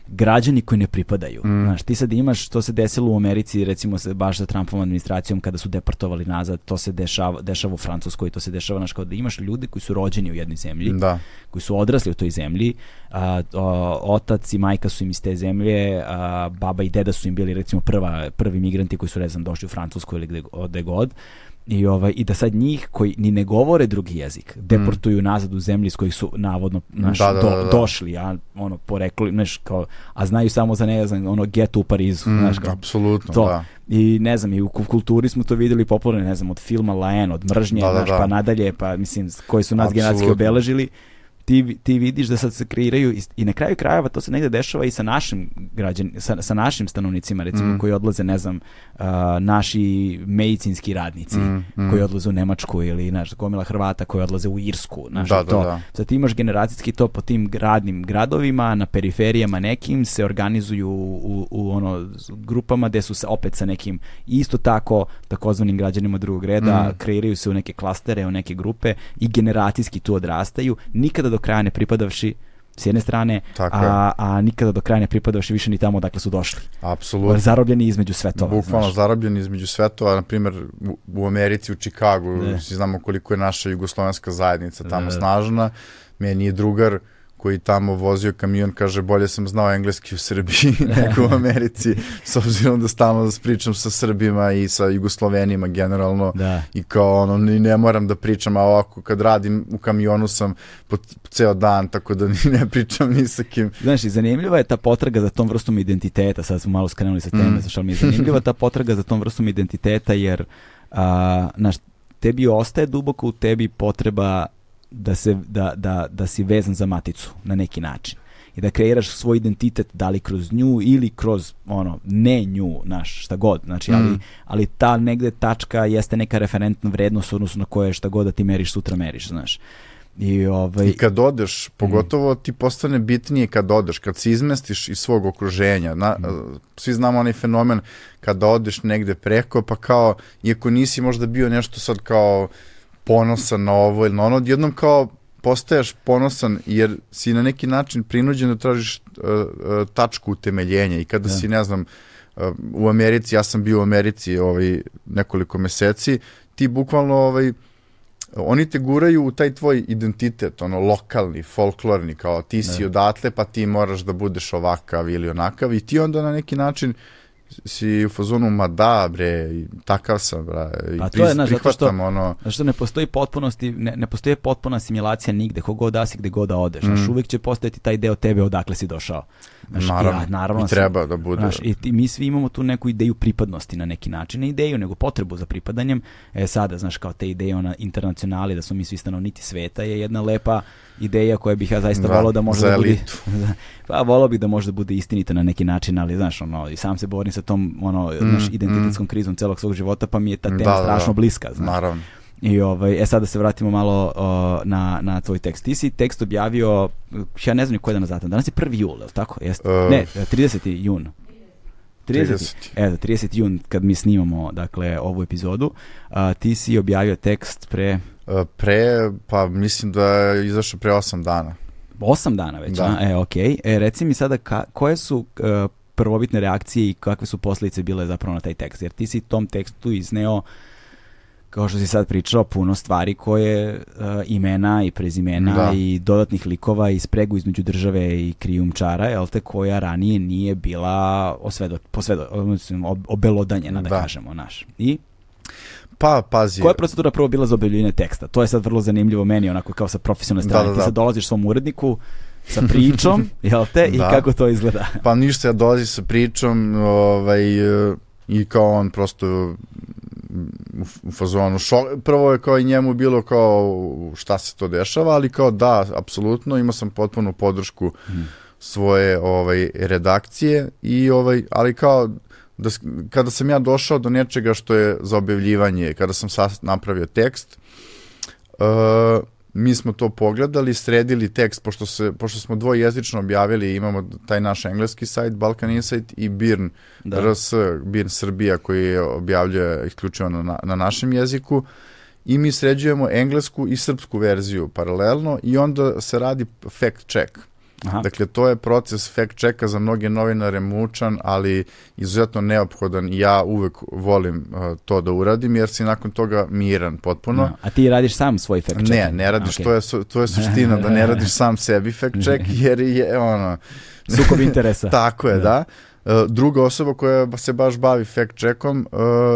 građani koji ne pripadaju. Mm. Znaš, ti sad imaš, to se desilo u Americi, recimo se baš sa Trumpovom administracijom kada su deportovali nazad, to se dešava, dešava u Francuskoj, to se dešava, znaš, kao da imaš ljude koji su rođeni u jednoj zemlji, Da. koji su odrasli u toj zemlji, a, o, otac i majka su im iz te zemlje, a, baba i deda su im bili recimo prva, prvi migranti koji su ne znam došli u Francusku ili gde, gde god. I, ovaj, I da sad njih koji ni ne govore drugi jezik deportuju nazad u zemlji iz kojih su navodno naš, Da, da, do, da, da. došli, a ono porekli, znaš, kao, a znaju samo za ne znam, ono geto u Parizu, Mm, znaš, kao, apsolutno, to. da. i ne znam, i u ku- kulturi smo to videli popularno, ne znam, od filma Laen, od mržnje, Da, da, znaš, da. pa nadalje, pa mislim, koji su nas Apsolutno. obeležili, ti, ti vidiš da sad se kreiraju i, i na kraju krajeva to se negde dešava i sa našim građan, sa, sa našim stanovnicima recimo Mm. koji odlaze ne znam uh, naši medicinski radnici Mm, mm. koji odlaze u Nemačku ili znaš gomila Hrvata koji odlaze u Irsku znaš Da, da, to da. sad ti imaš generacijski to po tim gradnim gradovima na periferijama nekim se organizuju u, u ono z- grupama gde su se opet sa nekim isto tako takozvanim građanima drugog reda Mm. kreiraju se u neke klastere, u neke grupe i generacijski tu odrastaju, nikada do kraja ne pripadavši s jedne strane, Tako je. a, a nikada do kraja ne pripadavši više ni tamo odakle su došli. Apsolutno. Zarobljeni između svetova. Bukvalno znaš. zarobljen između svetova, na primjer u, u Americi, u Čikagu, Da. svi znamo koliko je naša jugoslovenska zajednica tamo Da, da. snažna. Meni je drugar koji tamo vozio kamion, kaže bolje sam znao engleski u Srbiji nego u Americi, s obzirom da stalno pričam sa Srbima i sa Jugoslovenima generalno Da. i kao ono, ni ne moram da pričam, a ovako kad radim u kamionu sam po, ceo dan, tako da ni ne pričam ni sa kim. Znaš, i zanimljiva je ta potraga za tom vrstom identiteta, sad smo malo skrenuli sa teme, Mm. mm. ali mi je zanimljiva ta potraga za tom vrstom identiteta, jer, a, znaš, tebi ostaje duboko u tebi potreba da, se, da, da, da si vezan za maticu na neki način i da kreiraš svoj identitet da li kroz nju ili kroz ono ne nju, naš šta god, znači ali, Mm. ali ta negde tačka jeste neka referentna vrednost odnosno na koje šta god da ti meriš sutra meriš, znaš. I ovaj I kad odeš, pogotovo ti postane bitnije kad odeš, kad se izmestiš iz svog okruženja. Na, Svi znamo onaj fenomen kada odeš negde preko, pa kao, iako nisi možda bio nešto sad kao ponosan na ovo ili na ono, odjednom kao postaješ ponosan jer si na neki način prinuđen da tražiš uh, uh, tačku utemeljenja i kada Da. si, ne znam, uh, u Americi, ja sam bio u Americi ovaj, nekoliko meseci, ti bukvalno ovaj, oni te guraju u taj tvoj identitet, ono lokalni, folklorni, kao ti si Da. odatle pa ti moraš da budeš ovakav ili onakav i ti onda na neki način si u fazonu, ma da bre, takav sam, bre, i A to je, pris- znaš, zato što- prihvatam ono, Zato što ne postoji potpunosti, ne, ne postoji potpuna asimilacija nigde, kogod da si, gde god da odeš. Znaš, Mm. uvek će postojati taj deo tebe odakle si došao. Znaš, naravno, ja, naravno i sam- treba da bude. Znaš, i ti, mi svi imamo tu neku ideju pripadnosti na neki način, ne ideju, nego potrebu za pripadanjem. E sada, znaš, kao te ideje ona internacionali, da smo mi svi stanovnici sveta, je jedna lepa ideja koja bih ja zaista Da, volao da može da bude... elitu. pa volao bih da može da bude istinita na neki način, ali znaš, ono, i sam se borim sa tom, ono, Mm, identitetskom krizom celog svog života, pa mi je ta tema Da, da, da. strašno bliska, znaš. Naravno. I ovaj, e sad da se vratimo malo o, na, na tvoj tekst. Ti si tekst objavio, ja ne znam ni koji dan datum, danas je 1. jul, je li tako? Jeste? Uh, ne, 30. jun. 30. 30. Eto, 30. jun kad mi snimamo dakle ovu epizodu, a, ti si objavio tekst pre Uh, Pre, pa mislim da je izašao pre 8 dana. 8 dana već, Da. a? E, okej. E, reci mi sada ka, koje su e, prvobitne reakcije i kakve su posljedice bile zapravo na taj tekst? Jer ti si tom tekstu izneo kao što si sad pričao, puno stvari koje e, imena i prezimena Da. i dodatnih likova i spregu između države i krijumčara, jel te, koja ranije nije bila osvedo, posvedo, obelodanjena, da, Da. kažemo, naš. I Pa, pazi, koja je procedura prvo bila za objavljivanje teksta? To je sad vrlo zanimljivo meni, onako kao sa profesionalne Da, strane. da, Ti da. sad dolaziš svom uredniku sa pričom, jel te, i Da. kako to izgleda? Pa ništa, ja dolazi sa pričom ovaj, i kao on prosto u, fazonu šok. Prvo je kao i njemu bilo kao šta se to dešava, ali kao da, apsolutno, imao sam potpunu podršku svoje ovaj redakcije i ovaj ali kao da, kada sam ja došao do nečega što je za objavljivanje, kada sam sad napravio tekst, uh, mi smo to pogledali, sredili tekst, pošto, se, pošto smo dvojezično objavili, imamo taj naš engleski sajt, Balkan Insight i Birn, Da. RS, Birn Srbija, koji je objavljuje isključivo na, na- na našem jeziku, i mi sređujemo englesku i srpsku verziju paralelno i onda se radi fact check. Aha. Dakle, to je proces fact checka za mnoge novinare mučan, ali izuzetno neophodan i ja uvek volim uh, to da uradim, jer si nakon toga miran potpuno. Da. A ti radiš sam svoj fact check? Ne, ne radiš, Okej. to, je, to je suština, da ne radiš sam sebi fact check, jer je ono, Sukob interesa. tako je, Da. da. E, Druga osoba koja se baš bavi fact checkom e,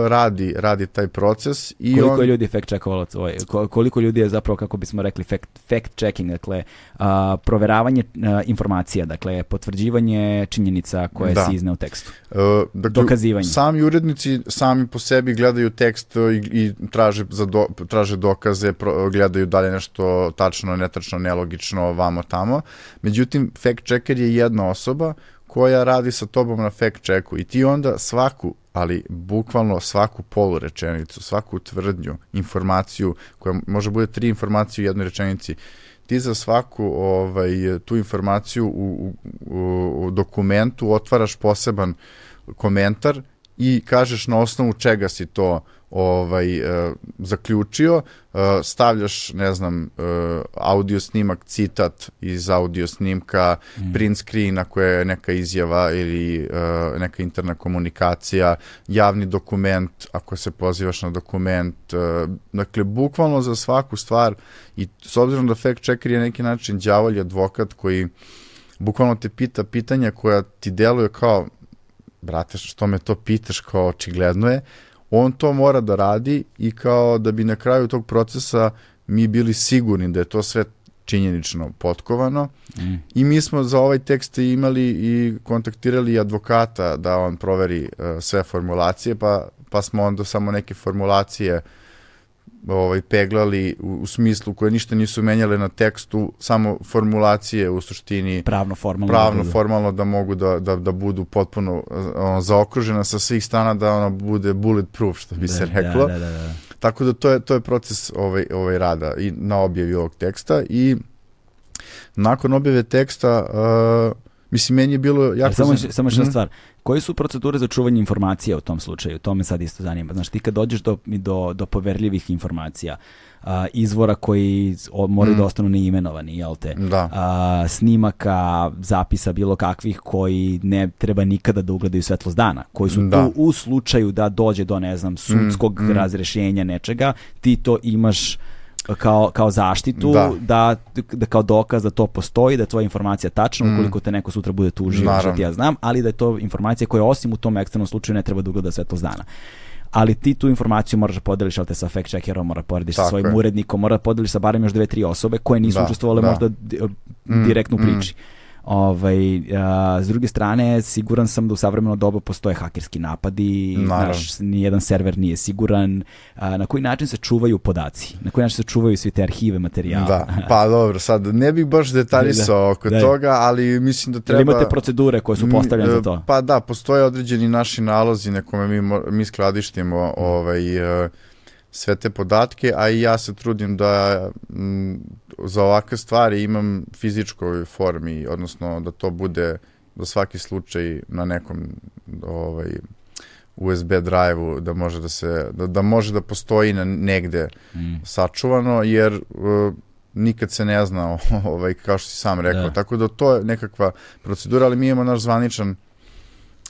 radi, radi taj proces i koliko on, je ljudi fact checkovalo ko- koliko ljudi je zapravo, kako bismo rekli, fact, fact checking, dakle, a, proveravanje a, informacija, dakle, potvrđivanje činjenica koje Da. si izneo u tekstu. e, dakle, dokazivanje. Sami urednici sami po sebi gledaju tekst i, i traže, za do, traže dokaze, pro, gledaju da li je nešto tačno, netačno, nelogično, vamo tamo. Međutim, fact checker je jedna osoba koja radi sa tobom na fact checku i ti onda svaku, ali bukvalno svaku polurečenicu, svaku tvrdnju, informaciju, koja može bude tri informacije u jednoj rečenici, ti za svaku ovaj, tu informaciju u, u, u, dokumentu otvaraš poseban komentar i kažeš na osnovu čega si to ovaj uh, zaključio, uh, stavljaš, ne znam, uh, audio snimak, citat iz audio snimka, mm. print screen ako je neka izjava ili uh, neka interna komunikacija, javni dokument ako se pozivaš na dokument, uh, dakle, bukvalno za svaku stvar i s obzirom da fact checker je neki način đavolji advokat koji bukvalno te pita pitanja koja ti deluje kao brate, što me to pitaš, kao očigledno je, on to mora da radi i kao da bi na kraju tog procesa mi bili sigurni da je to sve činjenično potkovano mm. i mi smo za ovaj tekst imali i kontaktirali advokata da on proveri uh, sve formulacije pa, pa smo onda samo neke formulacije uh, ovaj, peglali u, u smislu koje ništa nisu menjale na tekstu, samo formulacije u suštini pravno formalno pravno da formalno da mogu da, da, da budu potpuno ono, zaokružena sa svih strana da ona bude bulletproof što bi da, se reklo. Da, da, da, da. Tako da to je to je proces ovaj ovaj rada i na objavi ovog teksta i nakon objave teksta uh, Mislim, meni je bilo jako... Samo, zan... samo što mm -hmm. stvar, koje su procedure za čuvanje informacija u tom slučaju? To me sad isto zanima. Znaš, ti kad dođeš do, do, do poverljivih informacija, a, izvora koji o, moraju mm. da ostanu neimenovani, jel te? Da. A, snimaka, zapisa bilo kakvih koji ne treba nikada da ugledaju svetlost dana, koji su da. tu u slučaju da dođe do, ne znam, sudskog mm. razrešenja nečega, ti to imaš kao, kao zaštitu, da. da. Da, kao dokaz da to postoji, da je tvoja informacija tačna, mm. ukoliko te neko sutra bude tužio, što ti ja znam, ali da je to informacija koja osim u tom ekstremnom slučaju ne treba da ugleda svetlost dana ali ti tu informaciju moraš da podeliš, ali te sa fact checkerom, mora da podeliš sa svojim je. urednikom, mora da podeliš sa barem još dve, tri osobe koje nisu da, učestvovale da. možda mm, direktno u priči. Mm. Ovaj, a, s druge strane, siguran sam da u savremeno doba postoje hakerski napadi, naš, nijedan server nije siguran. A, na koji način se čuvaju podaci? Na koji način se čuvaju svi te arhive materijala? Da, pa dobro, sad ne bih baš detaljisao da, oko da, toga, ali mislim da treba... Ili imate procedure koje su postavljene za to? Pa da, postoje određeni naši nalozi na kome mi, mi skladištimo ovaj, sve te podatke, a i ja se trudim da m, za ovakve stvari imam fizičkoj formi, odnosno da to bude za svaki slučaj na nekom ovaj, USB drive-u da može da se da, da može da postoji na negde mm. sačuvano jer uh, nikad se ne zna ovaj kao što si sam rekao da. tako da to je nekakva procedura ali mi imamo naš zvaničan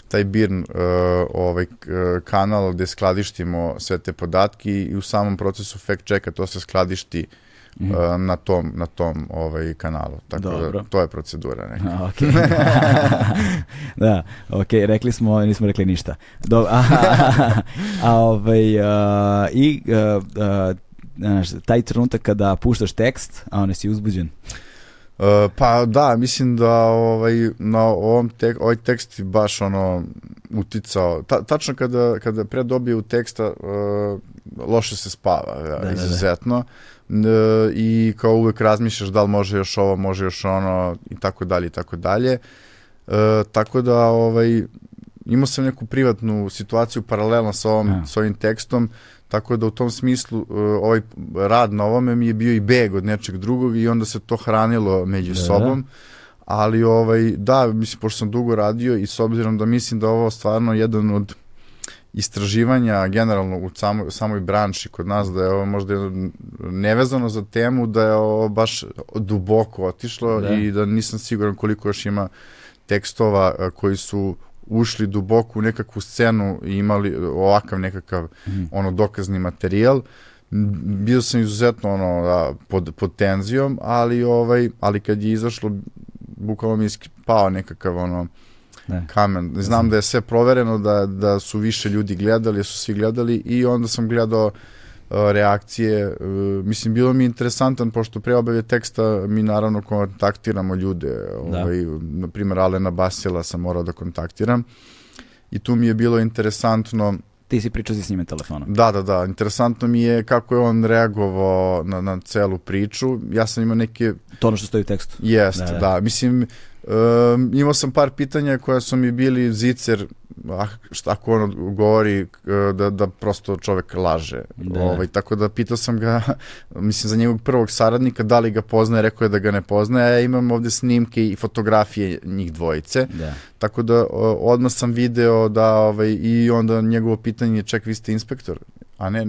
taj BIRN uh, ovaj kanal gde skladištimo sve te podatke i u samom procesu fact checka to se skladišti mm. uh, na tom na tom ovaj kanalu. Tako da Dobro. da to je procedura neka. A, okay. da, ok, rekli smo, nismo rekli ništa. Do, a, a, ovaj, uh, i uh, uh, taj trenutak kada puštaš tekst, a on si uzbuđen. Uh, pa da, mislim da ovaj, na ovom tek, ovaj tekst baš ono uticao, ta, tačno kada, kada pre dobije u teksta uh, loše se spava, ja, da, izuzetno. Da, da i kao uvek razmišljaš da li može još ovo, može još ono i tako dalje i tako dalje. E, tako da ovaj, imao sam neku privatnu situaciju paralelno sa, ovom, ja. sa ovim tekstom, tako da u tom smislu e, ovaj rad na ovome mi je bio i beg od nečeg drugog i onda se to hranilo među da, sobom. Ali ovaj, da, mislim, pošto sam dugo radio i s obzirom da mislim da ovo stvarno jedan od istraživanja generalno u samoj, samoj branši kod nas, da je ovo možda nevezano za temu, da je ovo baš duboko otišlo da. i da nisam siguran koliko još ima tekstova koji su ušli duboko u nekakvu scenu i imali ovakav nekakav mm. ono dokazni materijal bio sam izuzetno ono da, pod, pod tenzijom ali ovaj ali kad je izašlo bukvalno mi je pao nekakav ono ne. kamen. Znam da je sve provereno, da, da su više ljudi gledali, da su svi gledali i onda sam gledao uh, reakcije. Uh, mislim, bilo mi interesantan, pošto pre objave teksta mi naravno kontaktiramo ljude. Da. Ovaj, na primjer, Alena Basila sam morao da kontaktiram. I tu mi je bilo interesantno Ti si pričao s njime telefonom. Da, da, da. Interesantno mi je kako je on reagovao na, na celu priču. Ja sam imao neke... To ono što stoji u tekstu. Jest, da, da. da. Mislim, Um, imao sam par pitanja koja su mi bili zicer ah, šta ako on govori e, da, da prosto čovek laže. Da. Ovaj, tako da pitao sam ga, mislim, za njegovog prvog saradnika, da li ga poznaje, rekao je da ga ne poznaje, a ja imam ovde snimke i fotografije njih dvojice. Da. Tako da odmah sam video da, ovaj, i onda njegovo pitanje je, ček, vi ste inspektor, a ne,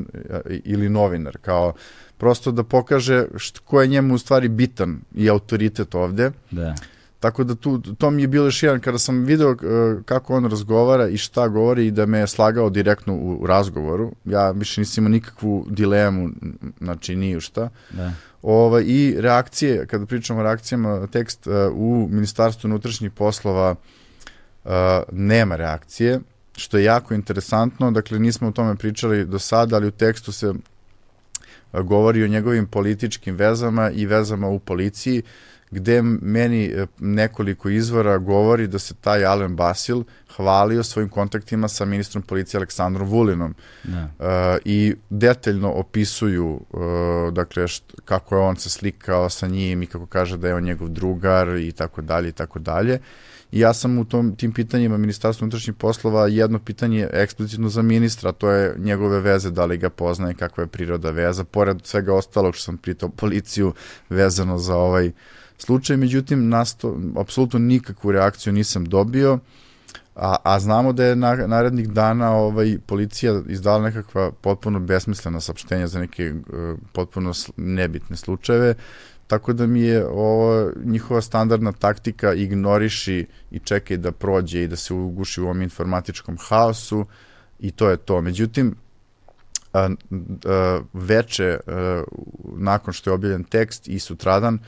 ili novinar, kao, prosto da pokaže što, ko je njemu u stvari bitan i autoritet ovde. Da. Tako da tu, to mi je bilo još jedan, kada sam video uh, kako on razgovara i šta govori i da me je slagao direktno u, u razgovoru, ja više nisam imao nikakvu dilemu, znači nije šta. Da. Ova, I reakcije, kada pričamo o reakcijama, tekst uh, u Ministarstvu unutrašnjih poslova uh, nema reakcije, što je jako interesantno, dakle nismo o tome pričali do sada, ali u tekstu se govori o njegovim političkim vezama i vezama u policiji, gde meni e, nekoliko izvora govori da se taj Alen Basil hvalio svojim kontaktima sa ministrom policije Aleksandrom Vulinom ne. uh, i detaljno opisuju uh, dakle št, kako je on se slikao sa njim i kako kaže da je on njegov drugar i tako dalje i tako dalje i ja sam u tom, tim pitanjima Ministarstva unutrašnjih poslova jedno pitanje eksplicitno za ministra, to je njegove veze, da li ga poznaje, kakva je priroda veza, pored svega ostalog što sam pitao policiju vezano za ovaj slučaj, međutim, nasto, apsolutno nikakvu reakciju nisam dobio, a, a znamo da je na, narednih dana ovaj, policija izdala nekakva potpuno besmislena saopštenja za neke uh, potpuno nebitne slučajeve, Tako da mi je ovo, njihova standardna taktika ignoriši i čekaj da prođe i da se uguši u ovom informatičkom haosu i to je to. Međutim, a, a, veče a, nakon što je objavljen tekst i sutradan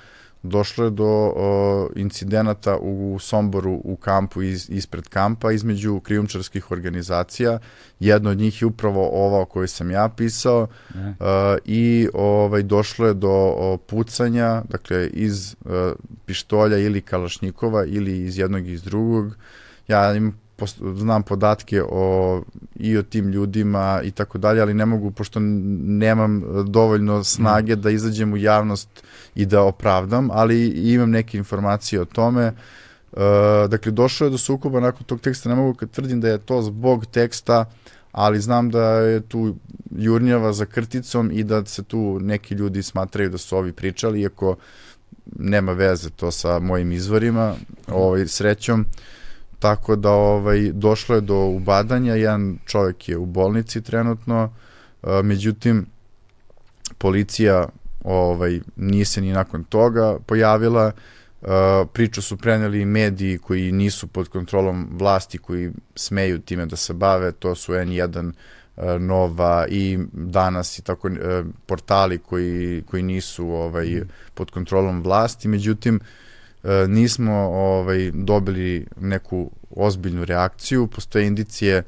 došlo je do o, incidenata u Somboru u kampu iz, ispred kampa između krijumčarskih organizacija. Jedno od njih je upravo ova o kojoj sam ja pisao uh, i ovaj došlo je do o, pucanja, dakle iz uh, pištolja ili kalašnjikova ili iz jednog i iz drugog. Ja im znam podatke o, i o tim ljudima i tako dalje, ali ne mogu, pošto nemam dovoljno snage da izađem u javnost i da opravdam, ali imam neke informacije o tome. Uh, dakle, došlo je do sukoba nakon tog teksta, ne mogu kad tvrdim da je to zbog teksta, ali znam da je tu jurnjava za krticom i da se tu neki ljudi smatraju da su ovi pričali, iako nema veze to sa mojim izvorima, ovaj, srećom. Uh, tako da ovaj, došlo je do ubadanja, jedan čovjek je u bolnici trenutno, međutim, policija ovaj, nije se ni nakon toga pojavila, priču su preneli mediji koji nisu pod kontrolom vlasti, koji smeju time da se bave, to su N1, Nova i danas i tako portali koji, koji nisu ovaj, pod kontrolom vlasti, međutim, E, nismo ovaj, dobili neku ozbiljnu reakciju, postoje indicije e,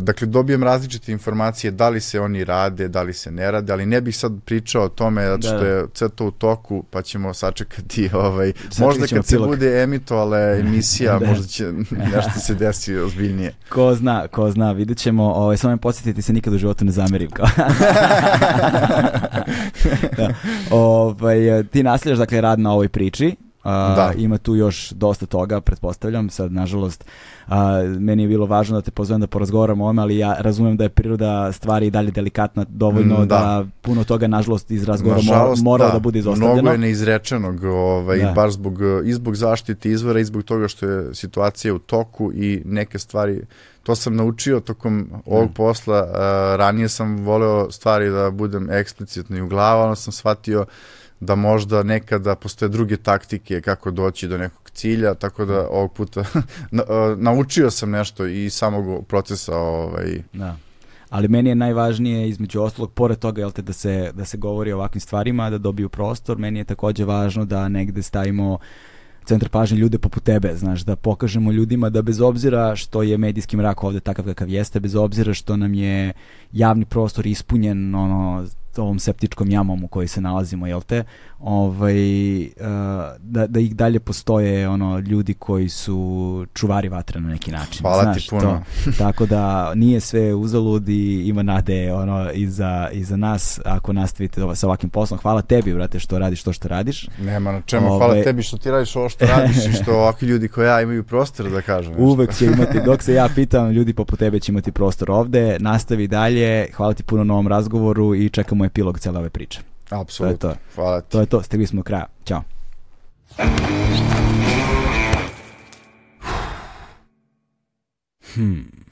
Dakle, dobijem različite informacije da li se oni rade, da li se ne rade, ali ne bih sad pričao o tome zato što da. je sve to u toku, pa ćemo sačekati ovaj, možda kad se bude emitovala emisija, da. možda će nešto se desi ozbiljnije. Ko zna, ko zna, vidjet ćemo, ovaj, samo me podsjetiti se nikad u životu ne zamerim. da. ovaj, ti nastavljaš dakle rad na ovoj priči, da. Ima tu još dosta toga, pretpostavljam. Sad, nažalost, a, meni je bilo važno da te pozovem da porazgovaramo o ome, ali ja razumem da je priroda stvari i dalje delikatna dovoljno mm, da. da puno toga, nažalost, iz razgovora nažalost, mora da. da bude izostavljeno. Mnogo je neizrečenog, ovaj, da. baš zbog, i zbog zaštite izvora i zbog toga što je situacija u toku i neke stvari to sam naučio tokom ovog mm. posla. Uh, ranije sam voleo stvari da budem eksplicitno i u glavu, ali sam shvatio da možda nekada postoje druge taktike kako doći do nekog cilja, tako da ovog puta naučio sam nešto i samog procesa ovaj, da. Ali meni je najvažnije između ostalog pored toga jel te da se da se govori o ovakvim stvarima da dobiju prostor meni je takođe važno da negde stavimo centar pažnje ljude poput tebe, znaš, da pokažemo ljudima da bez obzira što je medijski mrak ovde takav kakav jeste, bez obzira što nam je javni prostor ispunjen ono ovom septičkom jamom u kojoj se nalazimo, jel te? Ovaj, uh, da, da ih dalje postoje ono ljudi koji su čuvari vatre na neki način. Hvala Znaš, ti puno. To, tako da nije sve uzalud i ima nade ono, i, za, i za nas ako nastavite sa ovakvim poslom. Hvala tebi, brate, što radiš to što radiš. Nema na čemu, hvala Ovaj- tebi što ti radiš ovo što radiš i što ovakvi ljudi koji ja imaju prostor da kažem. nešto. Uvek će imati, dok se ja pitam, ljudi poput tebe će imati prostor ovde. Nastavi dalje, hvala ti puno na ovom razgovoru i čekamo epilog cele ove priče. Apsolutno. To je to. Hvala ti. To je to, stigli smo do kraja. Ćao. Hmm.